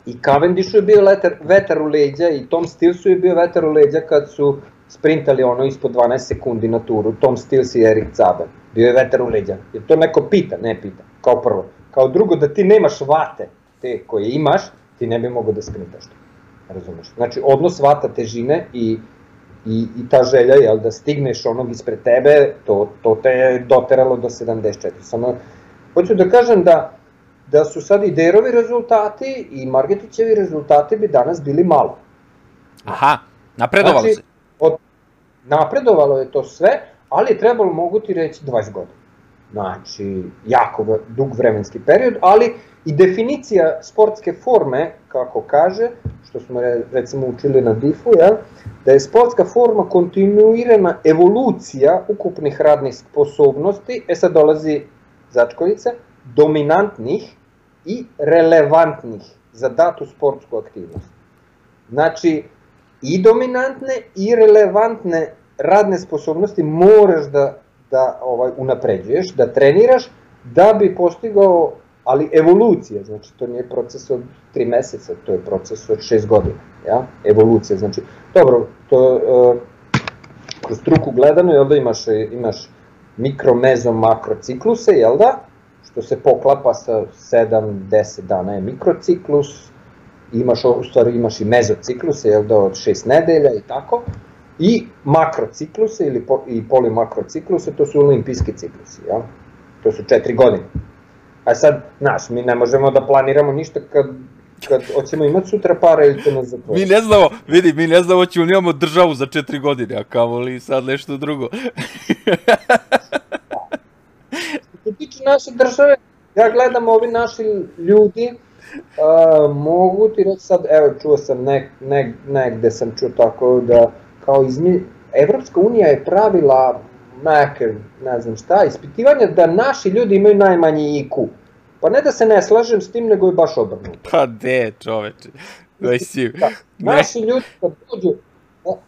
i Cavendishu je bio letar, vetar u leđa i Tom Stilsu je bio vetar u leđa kad su sprintali ono ispod 12 sekundi na turu. Tom Stils i Erik Zaber. Bio je vetar u leđa. Jer to neko pita, ne pita, kao prvo. Kao drugo, da ti nemaš vate, te koje imaš, ti ne bi mogao da sprintaš to. Razumeš? Znači, odnos vata težine i, i, i ta želja, jel, da stigneš onog ispred tebe, to, to te je doteralo do 74. Samo, hoću da kažem da, da su sad i Derovi rezultati i Margetićevi rezultati bi danas bili malo. Aha, napredovalo Znači, se. Od, napredovalo je to sve, ali je trebalo, mogu ti reći, 20 godina. Znači, jako dug vremenski period, ali i definicija sportske forme, kako kaže, što smo re- recimo učili na DIF-u, ja, da je sportska forma kontinuirana evolucija ukupnih radnih sposobnosti, e sad dolazi začkovica, dominantnih i relevantnih za datu sportsku aktivnost. Znači, i dominantne i relevantne radne sposobnosti moraš da, da ovaj unapređuješ, da treniraš, da bi postigao, ali evolucija, znači to nije proces od 3 meseca, to je proces od 6 godina, ja? evolucija, znači, dobro, to uh, kroz struku gledano, jel da imaš, imaš mikro, mezo, makro cikluse, jel da, što se poklapa sa 7-10 dana je mikrociklus, imaš, u stvari imaš i mezocikluse, jel da, od 6 nedelja i tako, i makrocikluse ili po, i polimakrocikluse, to su olimpijski ciklusi, jel? To su 4 godine. A sad, znaš, mi ne možemo da planiramo ništa kad, kad hoćemo imati sutra para ili to nas zatvori. Mi ne znamo, vidi, mi ne znamo ćemo li imamo državu za četiri godine, a kamo li sad nešto drugo. [LAUGHS] Se tiče naše države, ja gledam ovi naši ljudi, uh, mogu ti reći sad, evo čuo sam nek, nek, negde sam čuo tako da kao izmi, Evropska unija je pravila neke, ne znam šta, ispitivanja da naši ljudi imaju najmanji IQ. Pa ne da se ne slažem s tim, nego je baš obrnuto. Pa de, čoveče. Da, ne, naši ljudi kad dođu,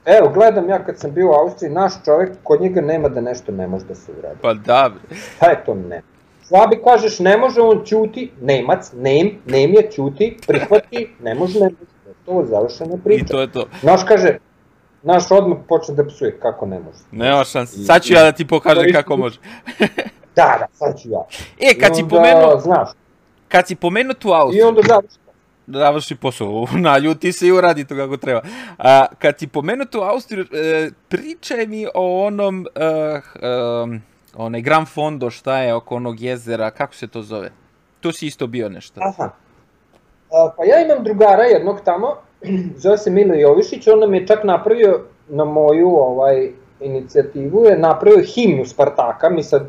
evo gledam ja kad sam bio u Austriji, naš čovek, kod njega nema da nešto ne može da se uradi. pa da. Šta je to ne? Slabi kažeš ne može, on ćuti, Nemac, Nem, Nem je ćuti, prihvati, [LAUGHS] ne može, ne može. To je završena priča. I to je to. Naš kaže, naš odmah počne da psuje, kako ne može. Nema šanse. Sad ću ja da ti pokažem kako može. Da, da, sad ću ja. E, kad si onda, pomenuo, Znaš, kad si pomenuo tu i Austriju, onda završi. Da završi posao, [LAUGHS] naljuti se i uradi to kako treba. A, kad si pomenuo tu Austriju, e, pričaj mi o onom, e, e, onaj Gran Fondo, šta je oko onog jezera, kako se to zove? Tu si isto bio nešto. Aha. A, pa ja imam drugara jednog tamo, [CLEARS THROAT] zove se Milo Jovišić, on nam je čak napravio na moju ovaj inicijativu, je napravio himnu Spartaka, mi sad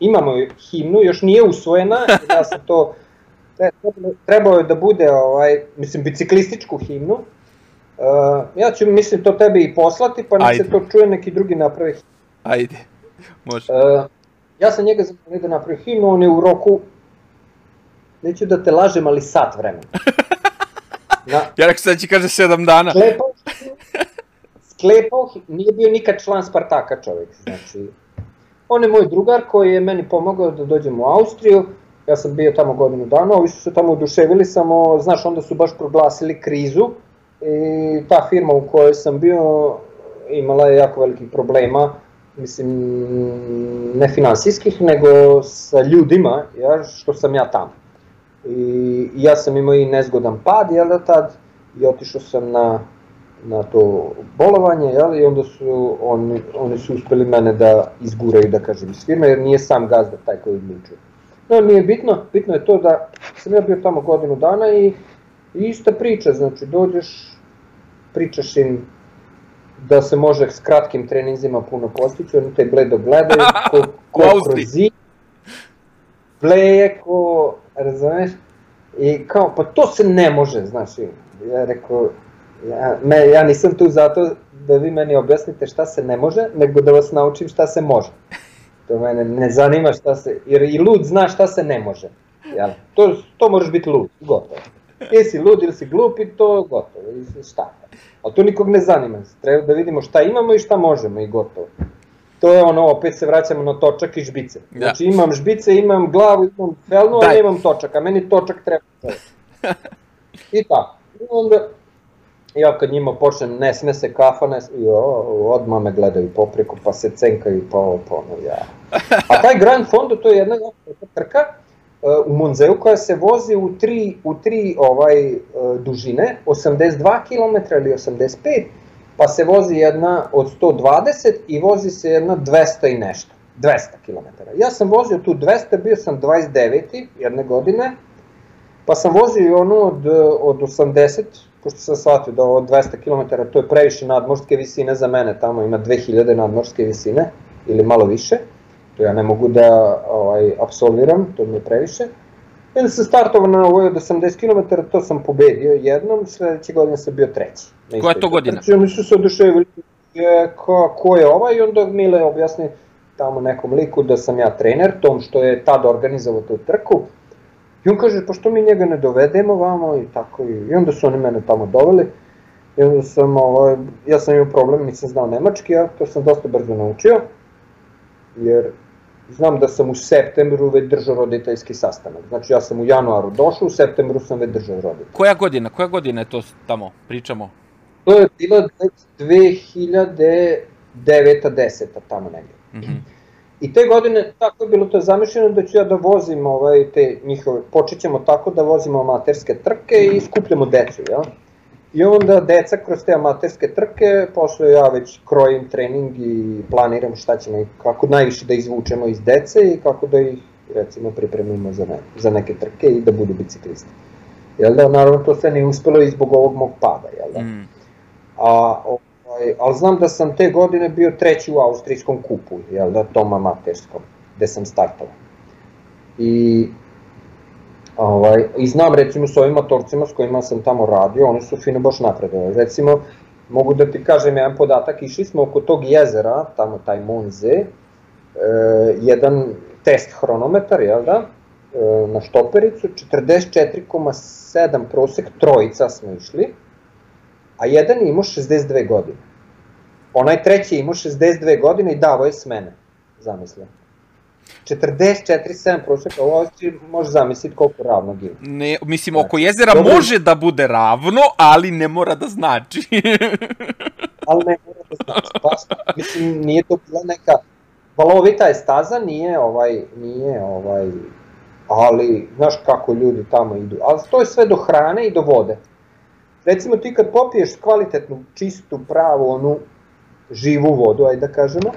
imamo himnu, još nije usvojena, [LAUGHS] ja sam to, trebao je da bude, ovaj, mislim, biciklističku himnu, Uh, ja ću, mislim, to tebi i poslati, pa nek se to čuje, neki drugi napravi himnu. Ajde, može. Uh, ja sam njega zamolio da napravi himnu, on je u roku, neću da te lažem, ali sat vremena. [LAUGHS] Na, Ja rekao sad će kaže sedam dana. sklepao, sklepao, nije bio nikad član Spartaka čovjek, znači, on je moj drugar koji je meni pomogao da dođem u Austriju, ja sam bio tamo godinu dana, ovi su se tamo oduševili, samo, znaš, onda su baš proglasili krizu i ta firma u kojoj sam bio imala je jako velikih problema, mislim, ne finansijskih, nego sa ljudima, ja, što sam ja tamo. I ja sam imao i nezgodan pad, jel da tad, i otišao sam na, na to bolovanje, jel, i onda su, oni, oni su uspeli mene da izguraju, da kažem, iz firme, jer nije sam gazda taj koji odlučuje. No, nije bitno, bitno je to da sam ja bio tamo godinu dana i, i ista priča, znači dođeš, pričaš im da se može s kratkim treninzima puno postići, oni te bledo gledaju, [LAUGHS] ko, ko kroz zid, bleje, ko, razumeš, i kao, pa to se ne može, znaš, i ja rekao, ja, me, ja nisam tu zato da vi meni objasnite šta se ne može, nego da vas naučim šta se može. To mene ne zanima šta se, jer i lud zna šta se ne može. Jel? To, to možeš biti lud, gotovo. Ili si lud ili si glup i to gotovo, i šta. Ali to nikog ne zanima, treba da vidimo šta imamo i šta možemo i gotovo. To je ono, opet se vraćamo na točak i žbice. Da. Znači imam žbice, imam glavu, imam felnu, a nemam točak, a meni točak treba. [LAUGHS] I tako. I onda, ja kad njima počnem, ne sme se kafa, ne jo, odmah me gledaju popreko, pa se cenkaju, pa ovo, pa ono, ja. A taj Grand Fondo, to je jedna trka uh, u Monzeu koja se vozi u tri, u tri ovaj, uh, dužine, 82 km ili 85 pa se vozi jedna od 120 i vozi se jedna 200 i nešto, 200 km. Ja sam vozio tu 200, bio sam 29. jedne godine, pa sam vozio i onu od, od 80, pošto sam shvatio da od 200 km to je previše nadmorske visine za mene, tamo ima 2000 nadmorske visine ili malo više, to ja ne mogu da ovaj, absolviram, to mi je previše. I onda sam startovao na ovoj od 80 km, to sam pobedio jednom, sledeće godine sam bio treći. Koja je to godina? trci. Oni su se oduševili, je, ko, ko je ovaj, i onda Mile objasni tamo nekom liku da sam ja trener, tom što je tad organizovao tu trku. I on kaže, pa što mi njega ne dovedemo vamo i tako. I, i onda su oni mene tamo doveli. I onda sam, ovaj, ja sam imao problem, nisam znao nemački, a to sam dosta brzo naučio. Jer znam da sam u septembru već držao roditeljski sastanak. Znači ja sam u januaru došao, u septembru sam već držao roditelj. Koja godina, koja godina je to tamo, pričamo? To je bilo 2009-10 tamo negdje. Mhm. I te godine tako je bilo to zamišljeno da ću ja da vozim ovaj, te njihove, počet ćemo tako da vozimo amaterske trke i skupljamo decu, jel? I onda deca kroz te amaterske trke, posle ja već krojim trening i planiram šta ćemo kako najviše da izvučemo iz dece i kako da ih recimo pripremimo za, ne, za neke trke i da budu biciklisti. Jel da, naravno to sve nije uspelo i zbog ovog mog pada, jel da? Mm. A, ovaj, ali znam da sam te godine bio treći u austrijskom kupu, jel da, tom amaterskom, gde sam startovao. I, ovaj, I znam recimo s ovim motorcima s kojima sam tamo radio, oni su fino baš napredovali. Recimo, mogu da ti kažem jedan podatak, išli smo oko tog jezera, tamo taj Monze, e, jedan test hronometar, jel da, e, na štopericu, 44,7 prosek, trojica smo išli, a jedan je imao 62 godine. Onaj treći je imao 62 godine i davo je s mene, zamislim. 44,7 prosjeka, ovo si može zamisliti koliko ravno gima. Ne, mislim, oko jezera Dobro. može da bude ravno, ali ne mora da znači. [LAUGHS] ali ne mora da znači, baš, mislim, nije to bila neka, valovita je staza, nije ovaj, nije ovaj, ali, znaš kako ljudi tamo idu, ali to je sve do hrane i do vode. Recimo ti kad popiješ kvalitetnu, čistu, pravu, onu živu vodu, ajde da kažemo,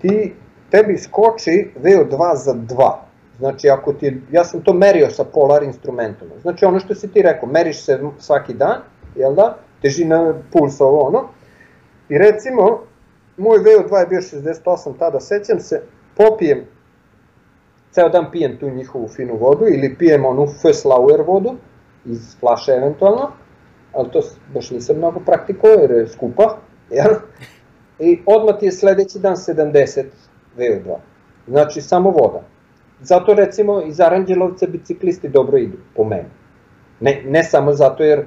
ti, tebi skoči VO2 za 2. Znači, ako ti, ja sam to merio sa polar instrumentom. Znači, ono što si ti rekao, meriš se svaki dan, jel da, težina, puls, ovo ono, i recimo, moj VO2 je bio 68 tada, sećam se, popijem, ceo dan pijem tu njihovu finu vodu, ili pijem onu Föslauer vodu, iz flaše eventualno, ali to baš nisam mnogo praktikovao jer je skupa, jel? I odmah ti je sledeći dan 70 VO2. Znači samo voda. Zato recimo iz Aranđelovca biciklisti dobro idu, po meni. Ne, ne samo zato jer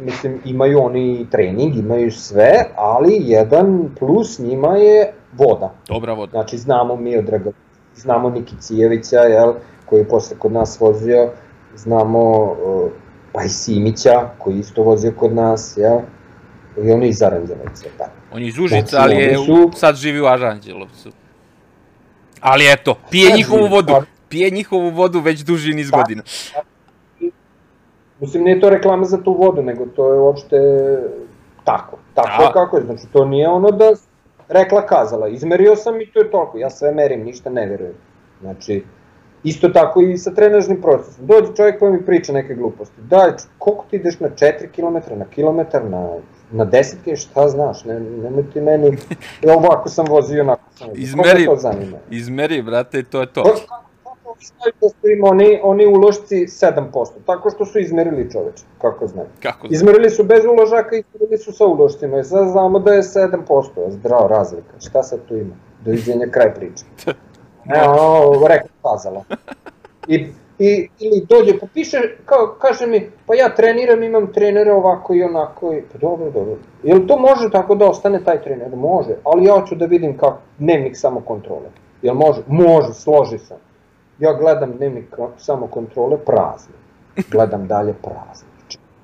mislim imaju oni trening, imaju sve, ali jedan plus njima je voda. Dobra voda. Znači znamo Miodraga, znamo Niki Cijevića, jel, koji je posle kod nas vozio, znamo uh, pa i Simića, koji isto vozio kod nas, jel, i oni iz Aranđelovca, tako. On je iz Užica, Znači, ali je, su- sad živi u Aranđelovcu. Ali eto, pije njihovu vodu. Pije njihovu vodu već duži niz Pa- godina. Mislim, nije to reklama za tu vodu, nego to je uopšte tako. Tako Da. je kako je, znači to nije ono da rekla kazala. Izmerio sam i to je toliko, ja sve merim, ništa ne verujem. Znači, isto tako i sa trenažnim procesom. Dođe čovjek koji mi priča neke gluposti. Daj, koliko ti ideš na 4 km, na kilometar, na, na 10 km, šta znaš, ne, nemoj ti meni, e, ovako sam vozio, onako sam vozio. Izmeri. To zanima? Izmeri, brate, to je to. Kako kako znaju da su im oni, oni ulošci 7%? Tako što su izmerili čoveče, kako znaju. Kako? Izmerili su bez uložaka i izmerili su sa ulošcima i sad znamo da je 7%, zdravo razlika, šta sad tu ima? Doviđenja kraj priče. [LAUGHS] Ono, rekao kazala. I, i, ili dođe, pa piše, kao, kaže mi, pa ja treniram, imam trenere ovako i onako, i, pa dobro, dobro. Jel to može tako da ostane taj trener? Može, ali ja hoću da vidim kako dnevnik samo kontrole. Jel može? Može, složi sam. Ja gledam dnevnik samo kontrole, prazno. Gledam dalje, prazno.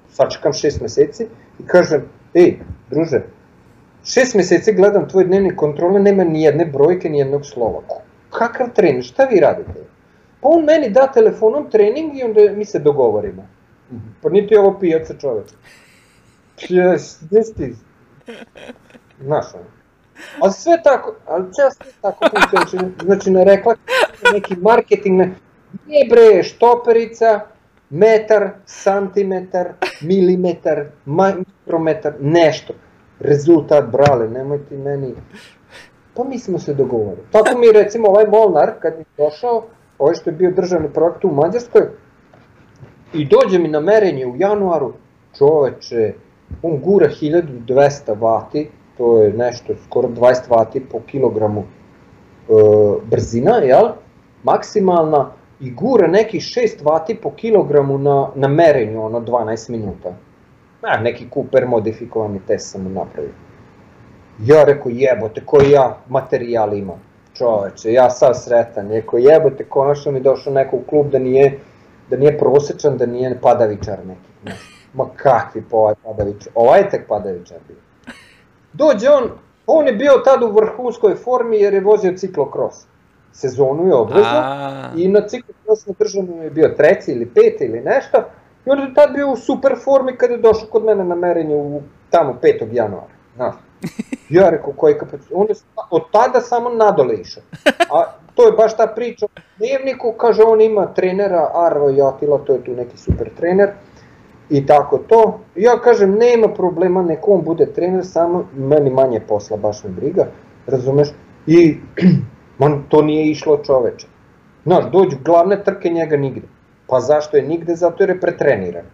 Sačekam šest meseci i kažem, ej, druže, šest meseci gledam tvoj dnevnik kontrole, nema ni jedne brojke, ni jednog slova. Kakav trening, šta vi radite? On meni da telefonom trening i onda mi se dogovorimo. Pa niti je ovo pijaca čoveče. Jes, gde si ti? Znaš ono. Ali sve tako, ali ceo sve tako funkcioniše. Znači, ne rekla neki marketing, ne, nije bre, štoperica, metar, santimetar, milimetar, mikrometar, nešto. Rezultat, brale, nemoj ti meni... Pa mi smo se dogovorili. Tako mi recimo ovaj Molnar, kad mi je došao, ovaj što je bio državni projekt u Mađarskoj, i dođe mi na merenje u januaru, čoveče, on gura 1200 vati, to je nešto, skoro 20 vati po kilogramu e, brzina, jel? Maksimalna, i gura nekih 6 vati po kilogramu na, na merenju, ono 12 minuta. A, neki Cooper modifikovani test sam napravio. Ja rekao, jebote, koji ja materijal imam. Čoveče, ja sam sretan, rekao, jebote, konačno mi došao neko u klub da nije, da nije prosečan, da nije padavičar neki. Ma kakvi po ovaj padavičar, ovaj je tek padavičar bio. Dođe on, on je bio tad u vrhunskoj formi jer je vozio ciklokros. Sezonu je obvezno i na ciklokros na državnom je bio treći ili peti ili nešto. I on je tad bio u super formi kada je došao kod mene na merenje u, tamo 5. januara. Znaš. [LAUGHS] Ja rekao, koji kapacitet? On je od tada samo nadole išao. A to je baš ta priča dnevniku, kaže on ima trenera Arvo Jatila, to je tu neki super trener. I tako to. Ja kažem, nema problema, neko on bude trener, samo meni manje posla, baš me briga, razumeš? I [CLEARS THROAT] man, to nije išlo čoveče. Znaš, dođu glavne trke njega nigde. Pa zašto je nigde? Zato jer je pretreniran.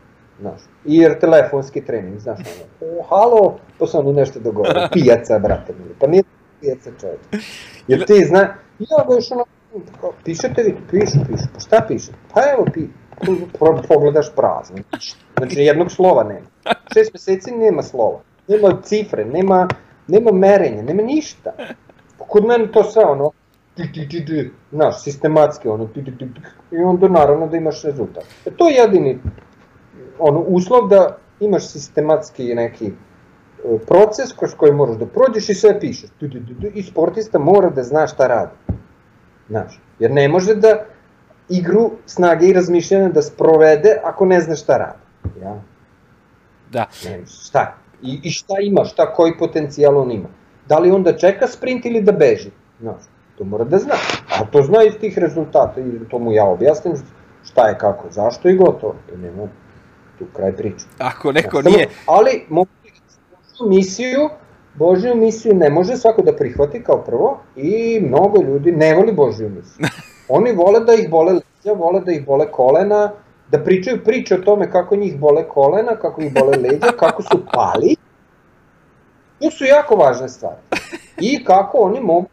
Znaš, jer telefonski trening, znaš ono, o, halo, to sam oni nešto dogovorio, [LAUGHS] pijaca, brate mili, pa nije pijaca čovječ. Jer ti zna, ja ga još ono, kao, pišete vi, pišu, pišu, pa šta piše? Pa evo, pi, pro- pogledaš prazno, znači jednog slova nema. Šest meseci nema slova, nema cifre, nema, nema merenja, nema ništa. Kod mene to sve ono, ti, ti, ti, ti, znaš, sistematski, ono, ti, ti, ti, ti, i onda naravno da imaš rezultat. E, to je jedini ono, uslov da imaš sistematski neki e, proces kroz koji moraš da prođeš i sve pišeš. Tu, tu, tu, tu, I sportista mora da zna šta radi. Znaš, jer ne može da igru snage i razmišljanja da sprovede ako ne zna šta radi. Ja? Da. Ne, šta? I, I šta ima, šta, koji potencijal on ima. Da li onda čeka sprint ili da beži? Znaš, to mora da zna. A to zna iz tih rezultata i to mu ja objasnim šta je kako, zašto i gotovo. I nema tu kraj priče. Ako neko Samo- nije... Ali, Božju misiju, Božju misiju ne može svako da prihvati kao prvo i mnogo ljudi ne voli Božju misiju. [LAUGHS] Oni vole da ih bole leđa, vole da ih bole kolena, da pričaju priče o tome kako njih bole kolena, kako ih bole leđa, [LAUGHS] kako su pali. To su jako važne stvari. I kako oni mogu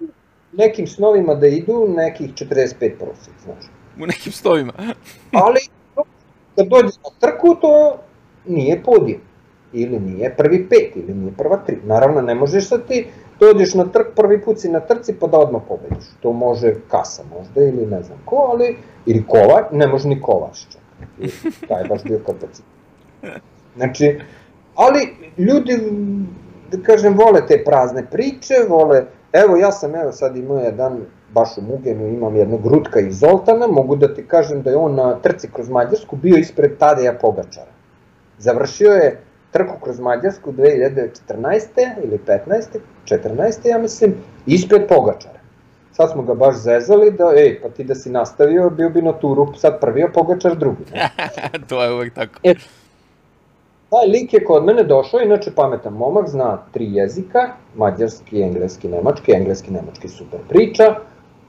nekim snovima da idu nekih 45 prosjek, znaš. U nekim stovima. Ali kad dođe na trku, to nije podijum. Ili nije prvi pet, ili nije prva tri. Naravno, ne možeš sad ti dođeš na trk, prvi put si na trci pa da odmah pobediš. To može kasa možda ili ne znam ko, ali, ili kovač, ne može ni kovač čak. Taj baš bio kapacit. Znači, ali ljudi, da kažem, vole te prazne priče, vole, evo ja sam, evo sad imao jedan, baš u Mugenu imam jednog Rutka iz Zoltana, mogu da ti kažem da je on na trci kroz Mađarsku bio ispred Tadeja Pogačara. Završio je trku kroz Mađarsku 2014. ili 15. 14. ja mislim, ispred Pogačara. Sad smo ga baš zezali da, ej, pa ti da si nastavio, bio bi na turu, sad prvi, a Pogačar drugi. [LAUGHS] To je uvek tako. E, taj lik je kod mene došao, inače pametan momak, zna tri jezika, mađarski, engleski, nemački, engleski, nemački super priča,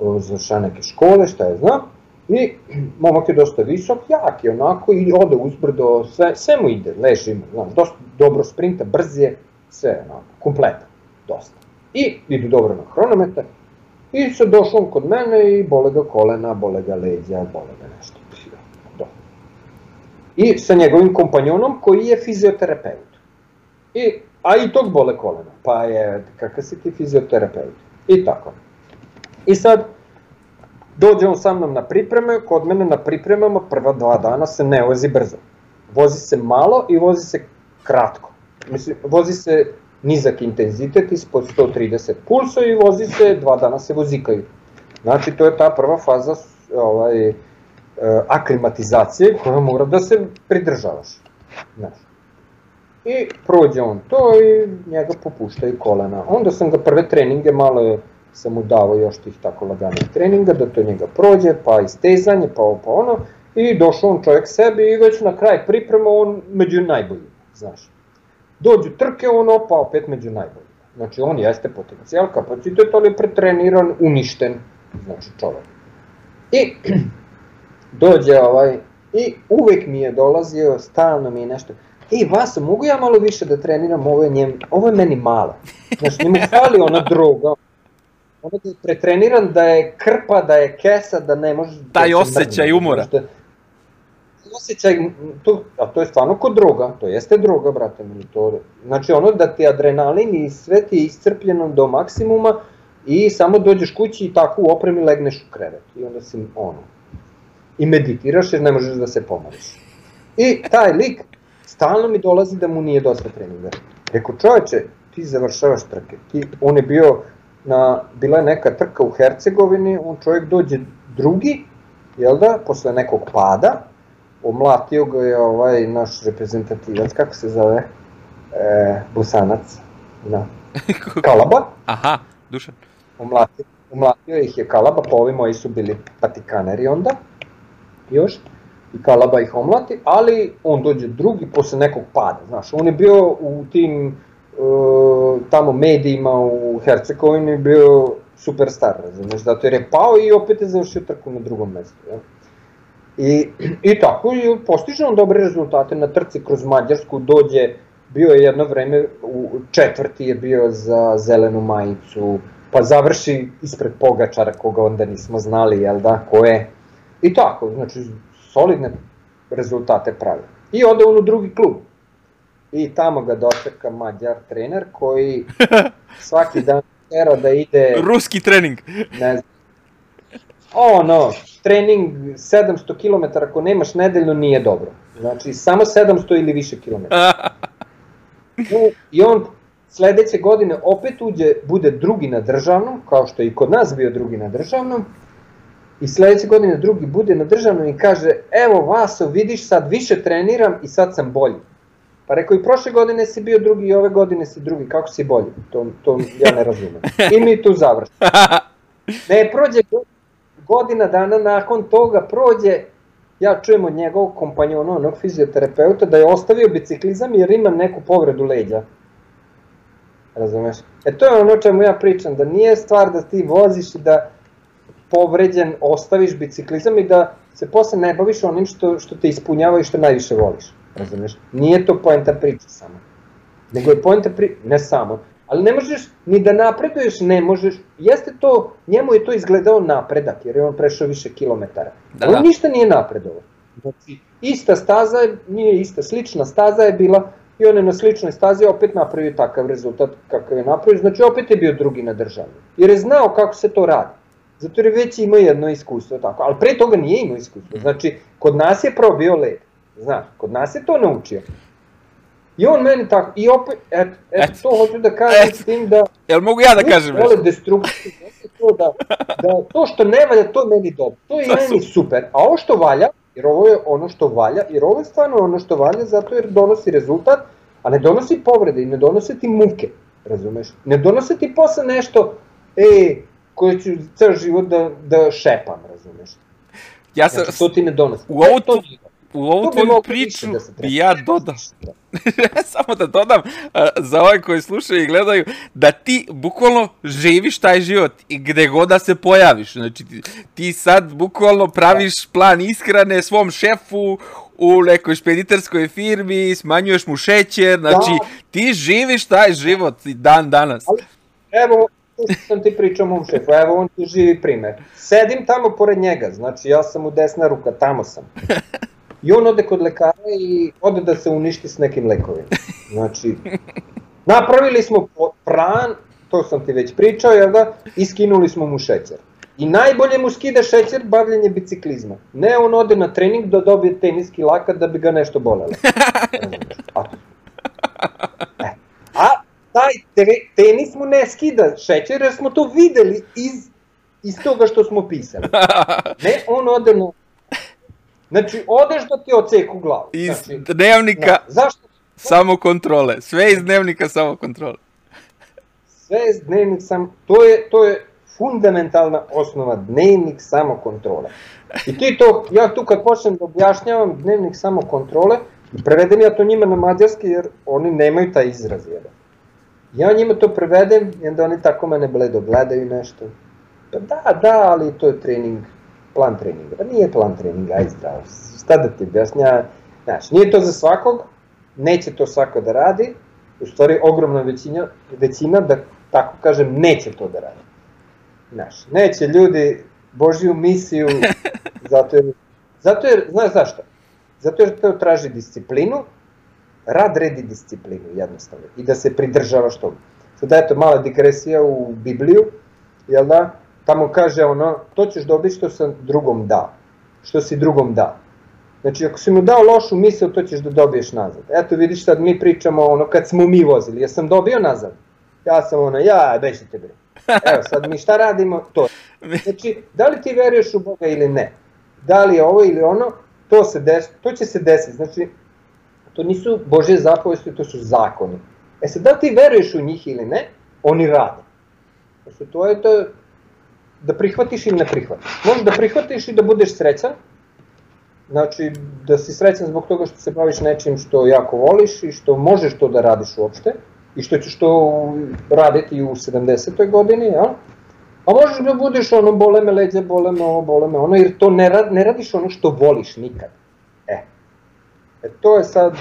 završava neke škole, šta je zna, i [CLEARS THROAT] momak je dosta visok, jak je onako i ode uzbrdo, sve, sve mu ide, leži ima, znaš, dosta dobro sprinta, brz je, sve onako, kompletan, dosta. I idu dobro na hronometar, i sad došao kod mene i bole ga kolena, bole ga leđa, bole ga nešto. Dobro i sa njegovim kompanjonom koji je fizioterapeut. I, a i tog bole kolena, pa je, kakav si ti fizioterapeut? I tako. I sad, dođe on sa mnom na pripreme, kod mene na pripremama prva dva dana se ne vozi brzo. Vozi se malo i vozi se kratko. Mislim, vozi se nizak intenzitet ispod 130 pulsa i vozi se, dva dana se vozikaju. Znači, to je ta prva faza ovaj, e, aklimatizacije koja mora da se pridržavaš. Znaš. I prođe on to i njega popuštaju kolena. Onda sam ga prve treninge malo sam mu dao još tih tako laganih treninga, da to njega prođe, pa istezanje, pa ovo pa ono. I došao on čovjek sebi i već na kraj priprema on među najboljima, znaš. Dođu trke, on opa opet među najboljima. Znači on jeste potencijal, kapacitet, ali je pretreniran, uništen, znači čovjek. I [CLEARS THROAT] dođe ovaj, i uvek mi je dolazio, stalno mi je nešto, ej Vaso, mogu ja malo više da treniram, ovo je, njem, ovo je meni malo. Znaš, njemu fali ona droga, ono da je pretreniran, da je krpa, da je kesa, da ne može... Taj da se osjećaj umora. Da, osjećaj, to, a to je stvarno kod droga, to jeste droga, brate mili, to, znači ono da ti adrenalin i sve ti je iscrpljeno do maksimuma i samo dođeš kući i tako u opremi legneš u krevet i onda si ono, i meditiraš jer ne možeš da se pomoriš. I taj lik stalno mi dolazi da mu nije dosta treninga. Rekao, čoveče, ti završavaš trke. Ti, on je bio na, bila je neka trka u Hercegovini, on čovjek dođe drugi, jel da, posle nekog pada, omlatio ga je ovaj naš reprezentativac, kako se zove, e, Busanac, da, [LAUGHS] Kalaba, Aha, Dušan. omlatio, omlatio ih je Kalaba, pa ovi moji su bili patikaneri onda, još, i Kalaba ih omlati, ali on dođe drugi posle nekog pada, znaš, on je bio u tim tamo medijima u Hercegovini bio superstar, razumeš, zato jer je pao i opet je završio trku na drugom mestu, jel? I, I tako i postiže on dobre rezultate na trci kroz Mađarsku, dođe, bio je jedno vreme, u četvrti je bio za zelenu majicu, pa završi ispred Pogačara koga onda nismo znali, jel da, ko je. I tako, znači, solidne rezultate pravi. I ode on u drugi klub. I tamo ga dočeka mađar trener koji [LAUGHS] svaki dan tera da ide, Ruski trening. ne znam, ono, trening 700 km ako nemaš nedeljno nije dobro. Znači, samo 700 ili više kilometara. [LAUGHS] I on sledeće godine opet uđe, bude drugi na državnom, kao što je i kod nas bio drugi na državnom, i sledeće godine drugi bude na državnom i kaže, evo Vaso, vidiš sad više treniram i sad sam bolji. Pa rekao i prošle godine si bio drugi i ove godine si drugi, kako si bolji? To, to ja ne razumem. I mi tu završimo. [LAUGHS] Ne, prođe godina dana nakon toga, prođe, ja čujem od njegovog kompanjona, onog fizioterapeuta, da je ostavio biciklizam jer ima neku povredu leđa. Razumeš? E to je ono čemu ja pričam, da nije stvar da ti voziš i da povređen ostaviš biciklizam i da se posle ne baviš onim što, što te ispunjava i što najviše voliš. Razumeš? Nije to poenta priče samo. Nego je poenta priče, ne samo, ali ne možeš ni da napreduješ, ne možeš. Jeste to, njemu je to izgledao napredak, jer je on prešao više kilometara. Da, on da. ništa nije napredovao. Znači, ista staza je, nije ista, slična staza je bila i on je na sličnoj stazi opet napravio takav rezultat kakav je napravio, znači opet je bio drugi na državi. Jer je znao kako se to radi. Zato jer je već imao jedno iskustvo, tako. ali pre toga nije imao iskustvo. Znači, kod nas je probio led, znaš, kod nas je to naučio. I on meni tako, i opet, et, et, et to hoću da kažem et, s tim da... Jel mogu ja da kažem nešto? Vole destrukciju, to da, da to što ne valja, to meni dobro, to je meni super, a ovo što valja, jer ovo je ono što valja, jer ovo je stvarno ono što valja zato jer donosi rezultat, a ne donosi povrede i ne donosi ti muke, razumeš? Ne donosi ti posle nešto, e, koje ću ceo život da, da šepam, razumeš? Ja sam... Znači, to ti ne donosi. U ovu, to, u ovu tvoju priču da bi ja dodao, [LAUGHS] samo da dodam za ove koji slušaju i gledaju, da ti bukvalno živiš taj život i gde god da se pojaviš. Znači ti, ti sad bukvalno praviš plan ishrane svom šefu u nekoj špediterskoj firmi, smanjuješ mu šećer, znači da. ti živiš taj život i dan danas. Ali, evo, sam ti pričao mom šefu, evo on ti živi primer. Sedim tamo pored njega, znači ja sam u desna ruka, tamo sam. [LAUGHS] I on ode kod lekara i ode da se uništi s nekim lekovima. Znači, [LAUGHS] napravili smo pran, to sam ti već pričao, jel da, i skinuli smo mu šećer. I najbolje mu skida šećer bavljanje biciklizma. Ne on ode na trening da dobije teniski lakat da bi ga nešto bolelo. [LAUGHS] A, e. A taj tenis mu ne skida šećer jer smo to videli iz, iz toga što smo pisali. [LAUGHS] Ne, on ode na Znači, odeš da ti oceku glavu. Iz znači, dnevnika na, zašto? samo kontrole. Sve iz dnevnika samo kontrole. Sve iz dnevnik sam, to je, to je fundamentalna osnova, dnevnik samo kontrole. I ti to, ja tu kad počnem da objašnjavam dnevnik samo kontrole, i prevedem ja to njima na mađarski jer oni nemaju taj izraz jedan. Ja njima to prevedem i onda oni tako mene bledo gledaju nešto. Pa da, da, ali to je trening plan treninga. Pa nije plan treninga, aj zdravo. Šta da ti objašnja? Znaš, nije to za svakog, neće to svako da radi, u stvari ogromna većina, većina da tako kažem, neće to da radi. Znaš, neće ljudi Božju misiju, [LAUGHS] zato jer, zato jer, znaš zašto? Zato jer to traži disciplinu, rad redi disciplinu, jednostavno, i da se pridržavaš toga. Sada eto, mala digresija u Bibliju, jel da? Tamo kaže ono, to ćeš dobiti što sam drugom dao, što si drugom dao. Znači, ako si mu dao lošu misl, to ćeš da dobiješ nazad. Eto, vidiš sad mi pričamo ono kad smo mi vozili, ja sam dobio nazad. Ja sam ono, ja, bežite bre. Evo, sad mi šta radimo? To. Znači, da li ti veruješ u Boga ili ne? Da li je ovo ili ono, to, se des, to će se desiti. Znači, to nisu Božje zapovesti, to su zakoni. E sad, da li ti veruješ u njih ili ne, oni rade. Znači, to je to, da prihvatiš ili ne prihvatiš. Možeš da prihvatiš i da budeš srećan, znači da si srećan zbog toga što se baviš nečim što jako voliš i što možeš to da radiš uopšte i što ćeš to raditi u 70. godini, ja? A možeš da budeš ono, bole me leđe, bole me ovo, bole me ono, jer to ne, rad, ne radiš ono što voliš nikad. E, e to je sad,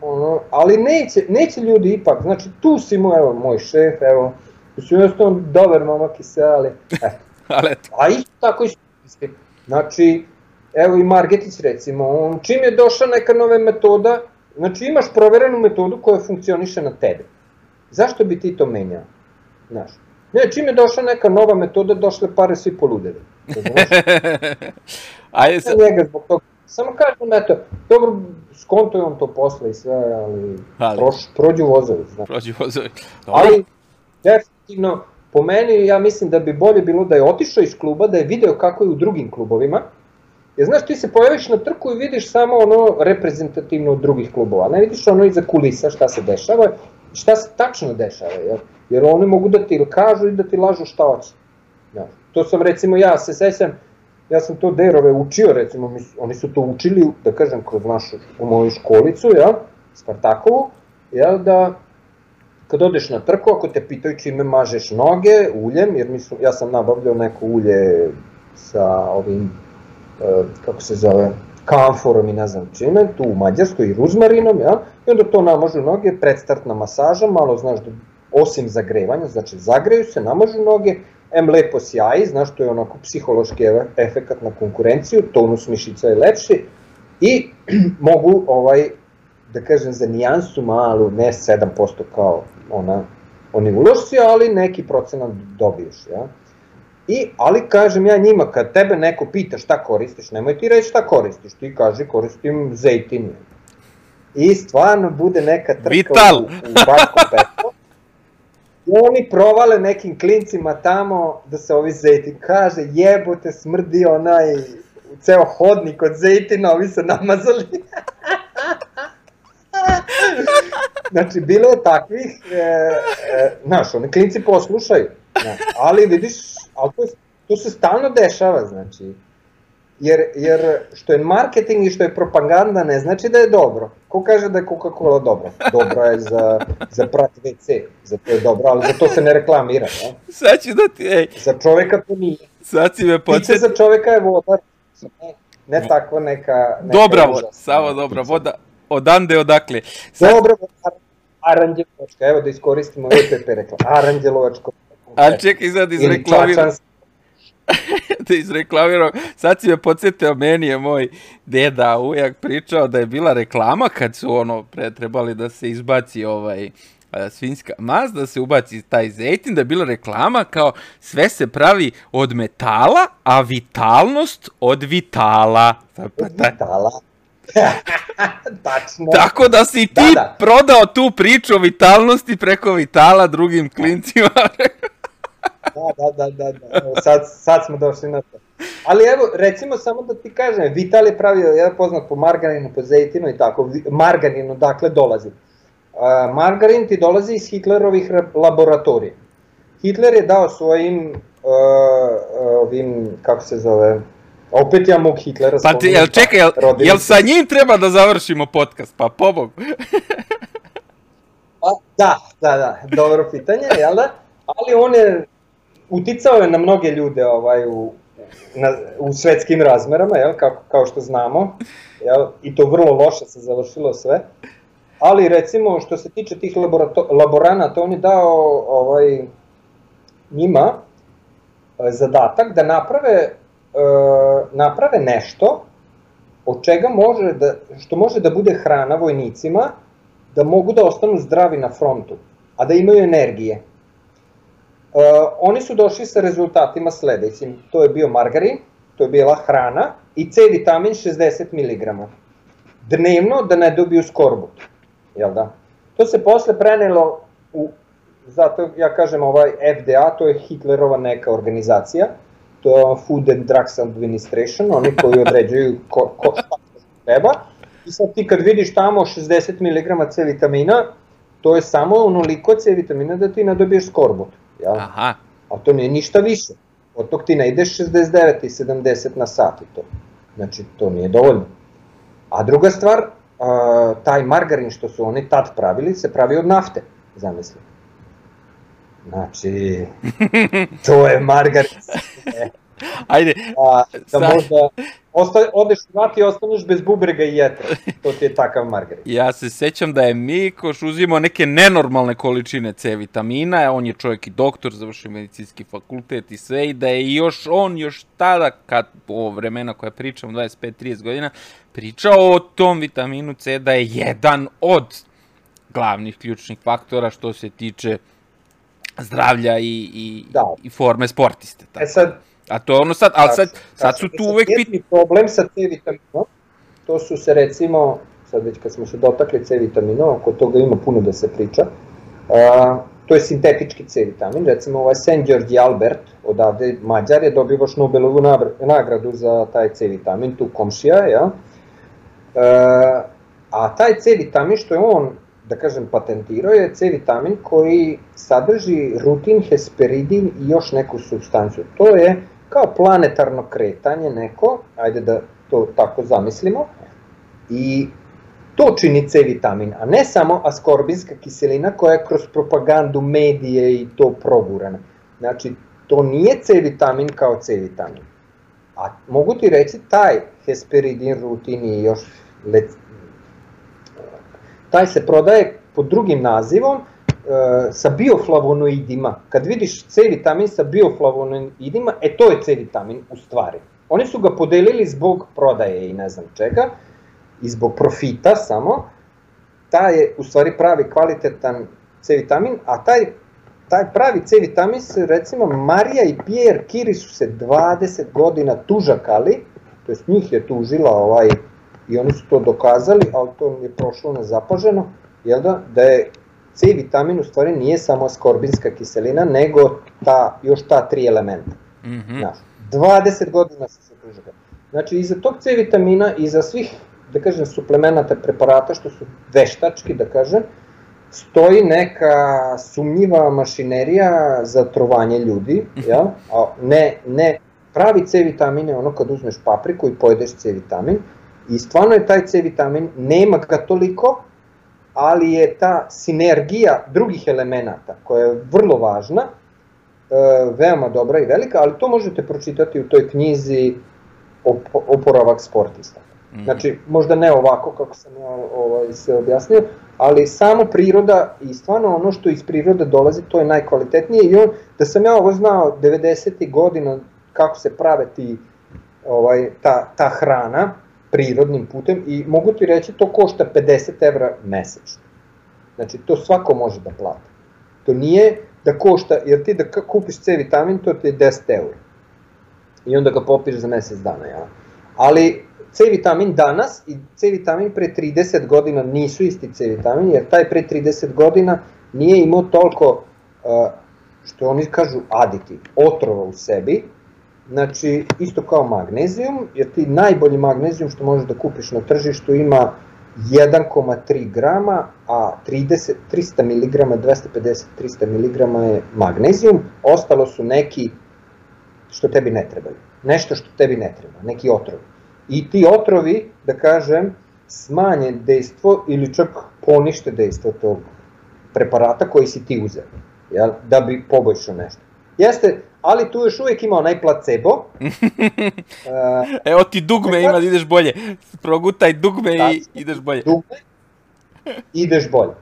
ono, ali neće, neće ljudi ipak, znači tu si mu, evo, moj šef, evo, Mislim, jednostavno dobar momak i sve, ali eto. [LAUGHS] ali eto. A isto tako i Znači, evo i Margetić recimo, on čim je došla neka nova metoda, znači imaš proverenu metodu koja funkcioniše na tebe. Zašto bi ti to menjao? Znaš, Ne, čim je došla neka nova metoda, došle pare svi poludeli. [LAUGHS] Ajde sad. Njega zbog toga. Samo kažem, eto, dobro, skonto je on to posle i sve, ali, Ali. Proš, prođu vozovi, znaš. Prođi vozovi. Dobro. Ali, definitivno, po meni, ja mislim da bi bolje bilo da je otišao iz kluba, da je video kako je u drugim klubovima, Jer znaš, ti se pojaviš na trku i vidiš samo ono reprezentativno od drugih klubova, ne vidiš ono iza kulisa šta se dešava, šta se tačno dešava, jer, jer oni mogu da ti kažu i da ti lažu šta hoće. Ja. To sam recimo ja se sećam, ja sam to derove učio, recimo, mis- oni su to učili, da kažem, kroz našu, u moju školicu, ja, Spartakovu, ja, da kad odeš na trku, ako te pitaju čime mažeš noge, uljem, jer mi su, ja sam nabavljao neko ulje sa ovim, e, kako se zove, kamforom i ne znam čime, tu u Mađarskoj i ruzmarinom, ja, i onda to namažu noge, predstartna masaža, malo znaš da, osim zagrevanja, znači zagreju se, namažu noge, M lepo sjaji, znaš, to je onako psihološki efe- efekat na konkurenciju, tonus mišića je lepši i [CLEARS THROAT] mogu ovaj, da kažem za nijansu malu, ne 7% kao ona, oni ulošci, ali neki procenat dobiješ, ja. I, ali kažem ja njima, kad tebe neko pita šta koristiš, nemoj ti reći šta koristiš, ti kaži koristim zejtin. I stvarno bude neka trka Vital. u, u Bačkom Petru. I oni provale nekim klincima tamo da se ovi zejtin kaže jebote smrdi onaj ceo hodnik od zejtina, ovi se namazali. [LAUGHS] znači, bilo je takvih, e, e, znaš, oni klinci poslušaju, znaš, ali vidiš, ali to, to se stalno dešava, znači, jer, jer što je marketing i što je propaganda ne znači da je dobro. Ko kaže da je Coca-Cola dobra? Dobra je za, za prat WC, za to je dobro, ali za to se ne reklamira, ne? Sad ću da ti, ej, Za čoveka to nije. sad si me Piće podsjetio. za čoveka je voda, ne, ne takva neka... neka Dobra voda, samo dobra voda. Odande, odakle. Sad, Dobra voda, aranđelovačka, evo da iskoristimo EPP reklam, aranđelovačko. ali čekaj sad čačansko. [LAUGHS] da izreklamiram. Sad si me podsjetio, meni je moj deda ujak pričao da je bila reklama kad su ono pre trebali da se izbaci ovaj a, svinjska mast, da se ubaci taj zejtin, da je bila reklama kao sve se pravi od metala, a vitalnost od vitala. Pa, pa, ta, Vitala. [LAUGHS] Tačno. Tako da si ti Da, da. prodao tu priču o vitalnosti preko vitala drugim klincima. Da, da, da, da, da. Evo, sad, sad smo došli na to. Ali evo, recimo samo da ti kažem, Vital je pravio, ja poznat po margarinu, po zejtinu i tako, vi- margarin odakle dolazi. Uh, margarin ti dolazi iz Hitlerovih ra- laboratorija. Hitler je dao svojim, uh, ovim, kako se zove, opet ja mog Hitlera Pa ti, jel čekaj, jel, jel sa njim treba da završimo podcast? Pa pobog. Pa, da, da, da, dobro pitanje, jel da? Ali on je, uticao je na mnoge ljude ovaj, u, na, u svetskim razmerama, jel, kao, kao što znamo, jel, i to vrlo loše se završilo sve. Ali recimo što se tiče tih laborato, laboranata, on je dao ovaj, njima e, zadatak da naprave, naprave nešto od čega može da, što može da bude hrana vojnicima, da mogu da ostanu zdravi na frontu, a da imaju energije. Uh, oni su došli sa rezultatima sledećim. To je bio margarin, to je bila hrana i C vitamin 60 mg. Dnevno da ne dobiju skorbut. Jel da? To se posle prenelo u, zato ja kažem ovaj FDA, to je Hitlerova neka organizacija, to je Food and Drugs Administration, oni koji određuju ko, ko šta treba. I sad ti kad vidiš tamo 60 mg C vitamina, to je samo onoliko C vitamina da ti ne dobiješ skorbut. Jel? Aha. A to nije ništa više. Od tog ti ne ideš 69 i 70 na sat i to. Znači, to nije dovoljno. A druga stvar, taj margarin što su oni tad pravili, se pravi od nafte, zamisli. Znači, to je margarin. E, Ajde, a, da možda osta, odeš u i ostaneš bez bubrega i jetra. To ti je takav margarin. ja se sećam da je Mikoš uzimao neke nenormalne količine C vitamina, on je čovjek i doktor, završio medicinski fakultet i sve, i da je još on još tada, kad o vremena koja pričam, 25-30 godina, pričao o tom vitaminu C da je jedan od glavnih ključnih faktora što se tiče zdravlja i, i, Da. i forme sportiste. Tako. E sad, A to je ono sad, ali sad, sad su tu E sad, uvek pit... problem sa C vitaminom, to su se recimo, sad već kad smo se dotakli C vitamina, oko toga ima puno da se priča, a, to je sintetički C vitamin, recimo ovaj St. George Albert, odavde Mađar je dobio baš Nobelovu nagradu za taj C vitamin, tu komšija, ja. E, a taj C vitamin što je on, da kažem, patentirao je C vitamin koji sadrži rutin, hesperidin i još neku substancu. To je kao planetarno kretanje neko, ajde da to tako zamislimo, i to čini C vitamin, a ne samo askorbinska kiselina koja je kroz propagandu medije i to progurana. Znači, to nije C vitamin kao C vitamin. A mogu ti reći, taj hesperidin, rutin i još. Taj se prodaje pod drugim nazivom e, sa bioflavonoidima. Kad vidiš C vitamin sa bioflavonoidima, e to je C vitamin u stvari. Oni su ga podelili zbog prodaje i ne znam čega, i zbog profita samo, taj je u stvari pravi kvalitetan C vitamin, a taj, taj pravi C vitamin se recimo Marija i Pierre Curie su se 20 godina tužakali, to jest njih je tužila ovaj, i oni su to dokazali, ali to je prošlo nezapaženo, jel da, da je C vitamin u stvari nije samo skorbinska kiselina, nego ta, još ta tri elementa. Mhm. Znaš, 20 godina su se tužakali. Znači, iza tog C vitamina, iza svih da kažem, suplemenata preparata, što su veštački, da kažem, stoji neka sumnjiva mašinerija za trovanje ljudi, ja? [LAUGHS] a ne, ne pravi C vitamin je ono kad uzmeš papriku i pojedeš C vitamin, i stvarno je taj C vitamin, nema ga toliko, ali je ta sinergija drugih elemenata, koja je vrlo važna, e, veoma dobra i velika, ali to možete pročitati u toj knjizi op oporavak sportista. Mhm. Znači, možda ne ovako kako sam ja ovaj, se objasnio, ali samo priroda i stvarno ono što iz prirode dolazi, to je najkvalitetnije i on, da sam ja ovo znao 90. godina kako se prave ti, ovaj, ta, ta hrana prirodnim putem i mogu ti reći to košta 50 evra mesečno. Znači, to svako može da plati. To nije da košta, jer ti da kupiš C vitamin, to ti je 10 eura. I onda ga popiješ za mesec dana, ja. Ali C vitamin danas i C vitamin pre 30 godina nisu isti C vitamin, jer taj pre 30 godina nije imao toliko, što oni kažu aditiv, otrova u sebi, znači isto kao magnezijum, jer ti najbolji magnezijum što možeš da kupiš na tržištu ima 1,3 grama, a 30, 300 mg, 250-300 mg je magnezijum, ostalo su neki što tebi ne trebaju. Nešto što tebi ne treba, neki otrovi. I ti otrovi, da kažem, smanje dejstvo ili čak ponište dejstvo tog preparata koji si ti uzeo, jel, da bi poboljšao nešto. Jeste, ali tu još uvijek ima onaj placebo. [LAUGHS] Evo ti dugme ima da ideš bolje. Progutaj dugme i ideš bolje. dugme, ideš bolje.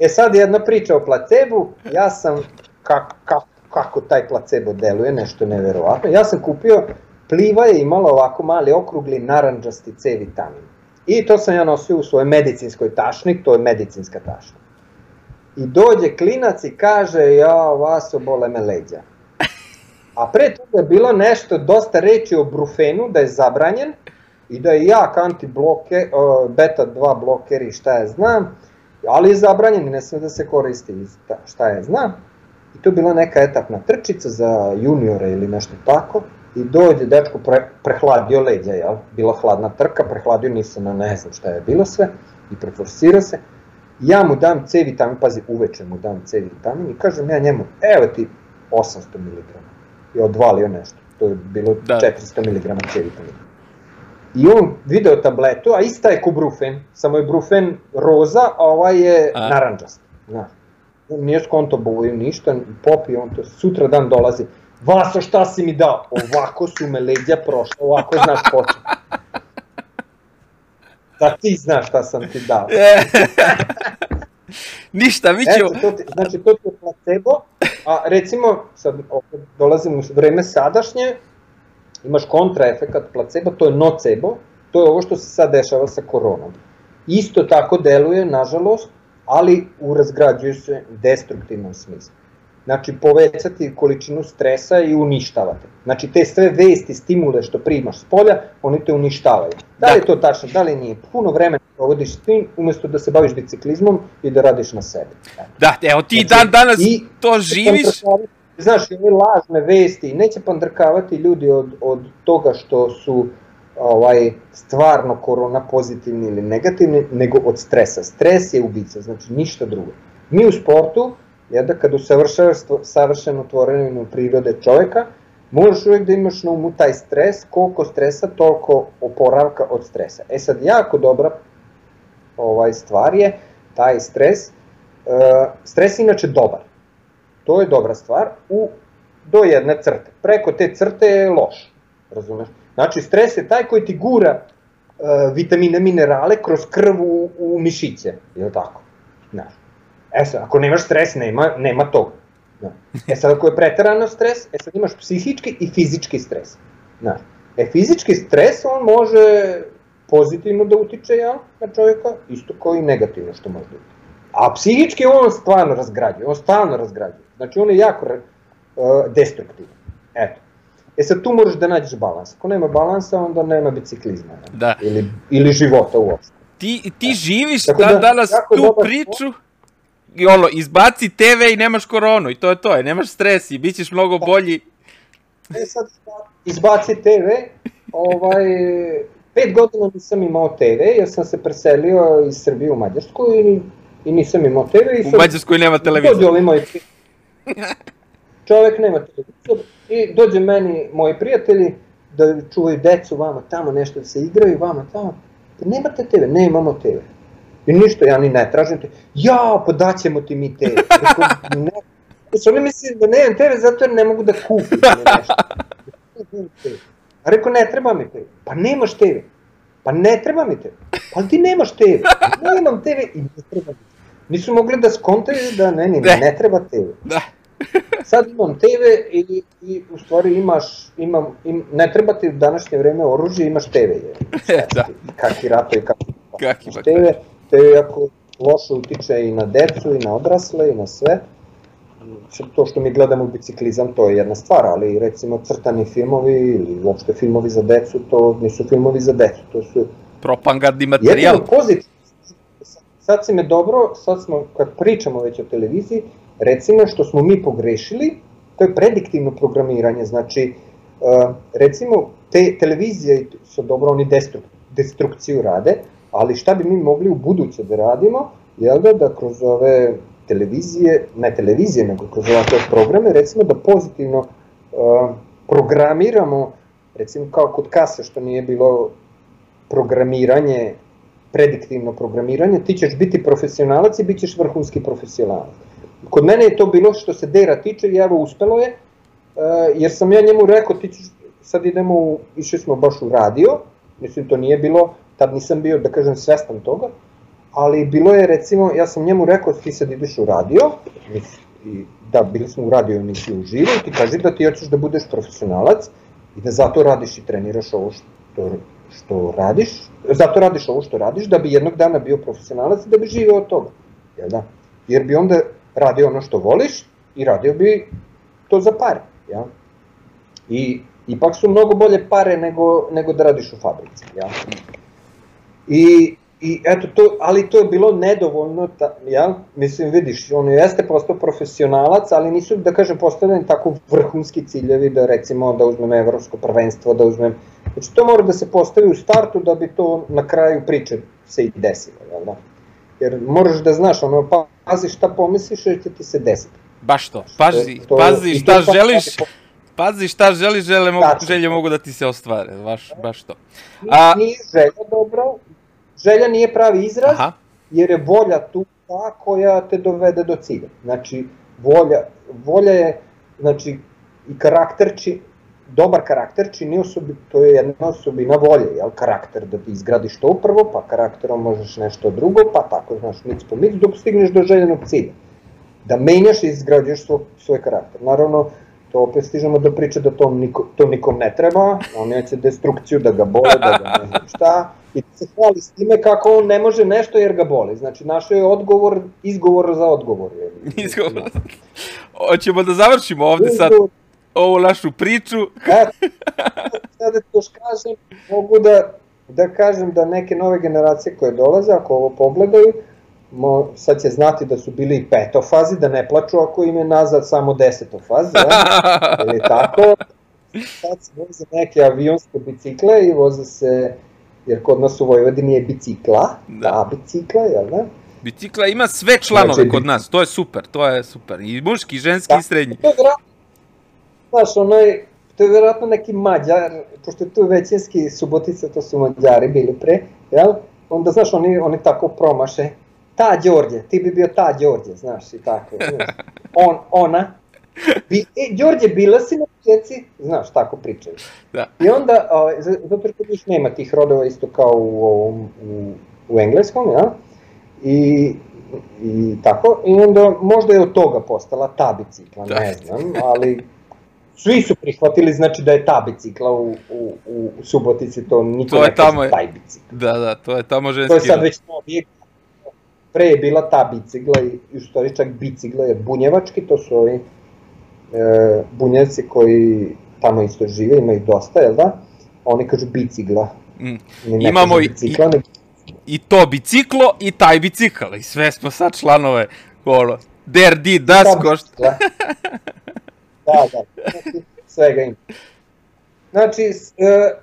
E sad jedna priča o placebu, ja sam, kako, kako, kako taj placebo deluje, nešto neverovatno, ja sam kupio, pliva je imala ovako mali okrugli naranđasti C vitamin. I to sam ja nosio u svojoj medicinskoj tašni, to je medicinska tašna. I dođe klinac i kaže, ja, vas obole me leđa. A pre toga je bilo nešto, dosta reči o brufenu, da je zabranjen i da je jak antibloke, beta 2 bloker i šta je znam, ali je zabranjen i ne sme da se koristi šta je znam. I to je bila neka etapna trčica za juniore ili nešto tako. I dođe dečko pre, prehladio leđa, jel? Bila hladna trka, prehladio nisam na ne znam šta je bilo sve i preforsirao se. Ja mu dam C vitamin, pazi, uveče mu dam C vitamin i kažem ja njemu, evo ti 800 mg. I odvalio nešto. To je bilo Da. da. 400 mg C vitamina. I on video tabletu, a ista je ko brufen, samo je brufen roza, a ovaj je A. naranđast. Znaš. On nije skonto boju, ništa, popi on to, sutra dan dolazi. Vaso, šta si mi dao? Ovako su me leđa prošla, ovako znaš počet. Da ti znaš šta sam ti dao. [LAUGHS] [LAUGHS] [LAUGHS] Ništa, mi ćemo... Eto, to ti, znači to ti je placebo, a recimo, sad opet dolazimo u vreme sadašnje, imaš kontraefekat placebo, to je nocebo, to je ovo što se sad dešava sa koronom. Isto tako deluje, nažalost, ali u razgrađuju se destruktivnom smislu. znači povećati količinu stresa i uništavate. Znači te sve vesti, stimule što primaš s polja, oni te uništavaju. Da li je to tačno, da li nije? Puno vremena provodiš s tim, umesto da se baviš biciklizmom i da radiš na sebi. Da, evo ti znači, dan danas i, to živiš. Znaš, ove lažne vesti, neće pandrkavati ljudi od, od toga što su ovaj, stvarno korona pozitivni ili negativni, nego od stresa. Stres je ubica, znači ništa drugo. Mi u sportu, jedna kad usavršavaš savršenu tvorenu prirode čoveka, možeš uvijek da imaš na umu taj stres, koliko stresa, toliko oporavka od stresa. E sad, jako dobra ovaj, stvar je taj stres. Uh, stres je inače dobar. To je dobra stvar u, do jedne crte. Preko te crte je loš, razumeš? Znači, stres je taj koji ti gura uh, vitamine, minerale kroz krv u, u mišiće, je tako? Znaš. E sad, ako nemaš stres, nema, nema toga. Da. E sad, ako je pretarano stres, e sad imaš psihički i fizički stres. Znaš. E, fizički stres, on može pozitivno da utiče ja, na čovjeka, isto kao i negativno što može da utiče. A psihički on stvarno razgrađuje, on stalno razgrađuje. Znači, on je jako uh, destruktivan. Eto. E sad tu moraš da nađeš balans. Ako nema balansa, onda nema biciklizma. Ne? Da. Ili, ili života uopšte. Ti, ti da. živiš da, dan danas tu priču, i ono, izbaci TV i nemaš koronu i to je to, je, nemaš stres i bit ćeš mnogo bolji. E sad, izbaci TV, ovaj, pet godina nisam imao TV, ja sam se preselio iz Srbije u Mađarsku i, i nisam imao TV. I u Mađarskoj nema televizora. Dođe ovi moji [LAUGHS] čovek nema televizor i dođe meni moji prijatelji da čuvaju decu vama tamo, nešto da se igraju vama tamo. Pa nemate TV? Ne, imamo TV. I ništa, ja ni ne tražim te. Ja, pa daćemo ti mi TV. [LAUGHS] Ne. Znači, oni misli da nemam TV zato jer ne mogu da kupim [LAUGHS] nešto. A rekao, ne treba mi TV. Pa nemaš TV. Pa ne treba mi TV. Pa ti nemaš TV. Pa nemam TV i ne treba mi TV. Nisu mogli da skontaju da ne, ne, ne, ne treba TV. Da. [LAUGHS] Sad imam TV i, i u stvari imaš, imam, im, ne treba ti u današnje vreme oružje, imaš TV. Je. [LAUGHS] da. Kaki rato i kaki. Kaki TV, TV jako loše utiče i na decu i na odrasle i na sve. To što mi gledamo biciklizam, to je jedna stvar, ali recimo crtani filmovi ili uopšte filmovi za decu, to nisu filmovi za decu, to su... Propagandni materijal. Jedino pozitiv, sad si me dobro, sad smo, kad pričamo već o televiziji, recimo što smo mi pogrešili, to je prediktivno programiranje, znači, uh, recimo, te televizije su dobro, oni destruk, destrukciju rade, ali šta bi mi mogli u buduće da radimo, jel da, da kroz ove televizije, ne televizije, nego kroz ovakve programe, recimo da pozitivno uh, programiramo, recimo kao kod kase što nije bilo programiranje, prediktivno programiranje, ti ćeš biti profesionalac i bit ćeš vrhunski profesionalac. Kod mene je to bilo što se Dera tiče i evo uspelo je, uh, jer sam ja njemu rekao, ti ćeš, sad idemo, u, išli smo baš u radio, mislim to nije bilo, tad nisam bio, da kažem, svestan toga, ali bilo je recimo, ja sam njemu rekao, ti sad ideš u radio, i da, bili smo u radio emisiji uživo i ti kaži da ti hoćeš da budeš profesionalac i da zato radiš i treniraš ovo što, što radiš, zato radiš ovo što radiš, da bi jednog dana bio profesionalac i da bi živeo od toga, jel da? Jer bi onda radio ono što voliš i radio bi to za pare, ja? I ipak su mnogo bolje pare nego, nego da radiš u fabrici, ja? I, i eto to, ali to je bilo nedovoljno, ta, ja, mislim, vidiš, on jeste postao profesionalac, ali nisu, da kažem, postavljeni tako vrhunski ciljevi da recimo da uzmem evropsko prvenstvo, da uzmem, znači to mora da se postavi u startu da bi to na kraju priče se i desilo, jel da? Jer moraš da znaš, ono, pa, pazi šta pomisliš, jer će ti se desiti. Baš to, pazi, to, pazi šta želiš, pazi šta želiš, žele mogu, želje mogu da ti se ostvare, baš, baš to. A... Nije želja dobro, želja nije pravi izraz, Aha. jer je volja tu ta koja te dovede do cilja. Znači, volja, volja je, znači, i karakter či, dobar karakter čini osobi, to je jedna osobina volje, jel, karakter, da ti izgradiš to prvo, pa karakterom možeš nešto drugo, pa tako, znaš, mic po mic, dok stigneš do željenog cilja. Da menjaš i izgrađuješ svoj, svoj karakter. Naravno, to opet stižemo do priče da to, niko, to nikom ne treba, on neće destrukciju, da ga bole, da ga ne znam šta, I se hvali s time kako on ne može nešto jer ga boli. Znači, našo je odgovor, izgovor za odgovor. Izgovor. Hoćemo da završimo ovde sad ovu našu priču. Ja, sada to još kažem, mogu da, da kažem da neke nove generacije koje dolaze, ako ovo pogledaju, mo, sad će znati da su bili i petofazi, da ne plaču ako im je nazad samo desetofazi, ja? [LAUGHS] ili tako. Sad se voze neke avionske bicikle i voze se, jer kod nas u Vojvodini je bicikla, da. ta bicikla, jel da? Bicikla ima sve članove znači, kod nas, to je super, to je super. I muški, i ženski, da, i srednji. To je znaš, onaj, to je verovatno neki mađar, pošto je tu većinski subotica, to su mađari bili pre, jel? Onda, znaš, oni, oni tako promaše, ta Đorđe, ti bi bio ta Đorđe, znaš, i tako, znaš. [LAUGHS] On, ona, Bi, e, Đorđe, bila si na pjeci? Znaš, tako pričaju. Da. I onda, ovaj, zato što viš nema tih rodova isto kao u, u, u engleskom, ja? I, i tako, i onda možda je od toga postala ta bicikla, da. ne znam, ali svi su prihvatili znači da je ta bicikla u, u, u Subotici, to niko to je ne tamo, taj bicikl. Da, da, to je tamo ženski. To je sad već novi pre je bila ta bicikla i u stvari čak bicikla je bunjevački, to su ovi e, bunjevci koji tamo isto žive, ima ih dosta, jel da? Oni kažu bicikla. Mm. Imamo i, bicikla, i, i to biciklo i taj bicikl i sve smo sad članove ono, der di das košta. da, da, znači, [LAUGHS] svega ima. Znači, e,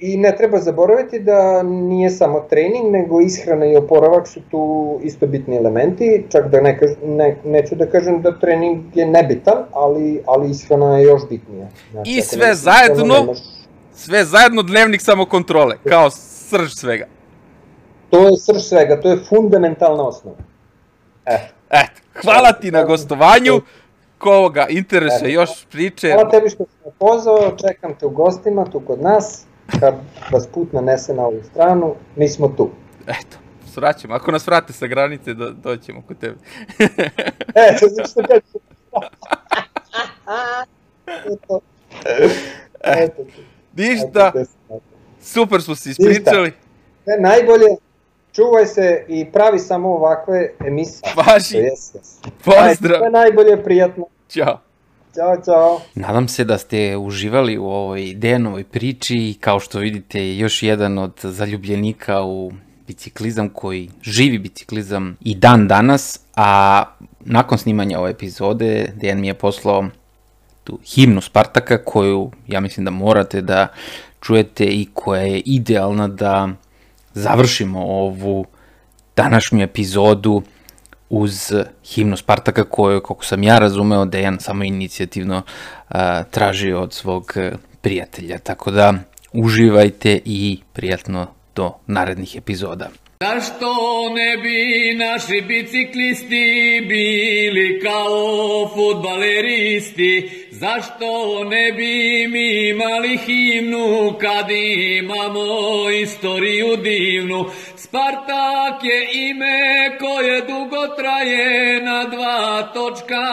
I ne treba zaboraviti da nije samo trening, nego ishrana i oporavak su tu isto bitni elementi, čak da ne, kaž, ne, neću da kažem da trening je nebitan, ali, ali ishrana je još bitnija. Znači, I sve zajedno, nemaš... sve zajedno dnevnik samokontrole, kao srž svega. To je srž svega, to je fundamentalna osnova. Eto. Eto, hvala ti na gostovanju koga interesuje još priče. Hvala tebi što si me pozvao, čekam te u gostima tu kod nas kad vas put nanese na ovu stranu, mi smo tu. Eto, svraćamo. Ako nas vrate sa granice, do, doćemo kod tebe. [LAUGHS] Eto, zašto kažem. Eto. Eto. Ništa. Super smo se ispričali. Ne, najbolje, čuvaj se i pravi samo ovakve emisije. Važi. Pozdrav. Sve najbolje, prijatno. Ćao. Ćao, čao. Nadam se da ste uživali u ovoj Dejanovoj priči i kao što vidite još jedan od zaljubljenika u biciklizam koji živi biciklizam i dan danas, a nakon snimanja ove epizode Dejan mi je poslao tu himnu Spartaka koju ja mislim da morate da čujete i koja je idealna da završimo ovu današnju epizodu uz himnu Spartaka koju, kako sam ja razumeo, Dejan samo inicijativno a, traži od svog e, prijatelja. Tako da uživajte i prijatno do narednih epizoda. Zašto ne bi naši biciklisti bili kao futbaleristi? Zašto ne bi mi imali himnu kad imamo istoriju divnu? Spartak je ime koje dugo traje, na dva točka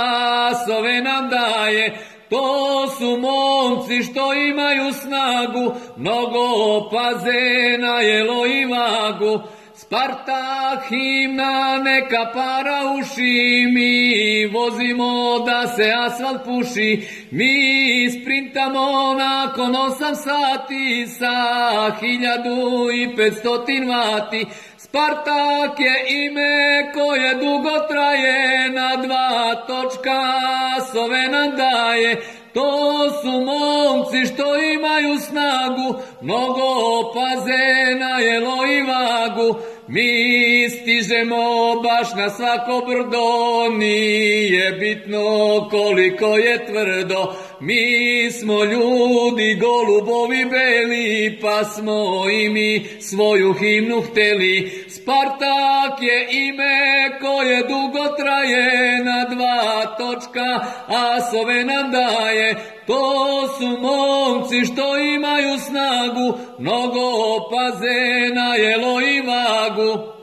sove nam daje. To su momci što imaju snagu, mnogo paze na jelo i vagu. Spartak himna neka para uši, mi vozimo da se asfalt puši, mi sprintamo nakon osam sati sa hiljadu i petstotin vati. Spartak je ime koje dugo traje, na dva točka sove nam daje. To su momci što imaju snagu, mnogo paze na jelo i vagu. Mi stižemo baš na svako brdo, nije bitno koliko je tvrdo. Mi smo ljudi golubovi beli, pa smo i mi svoju himnu hteli. Spartak je ime koje dugo traje, na dva točka asove nam daje. To su momci što imaju snagu, mnogo paze na jelo i vagu.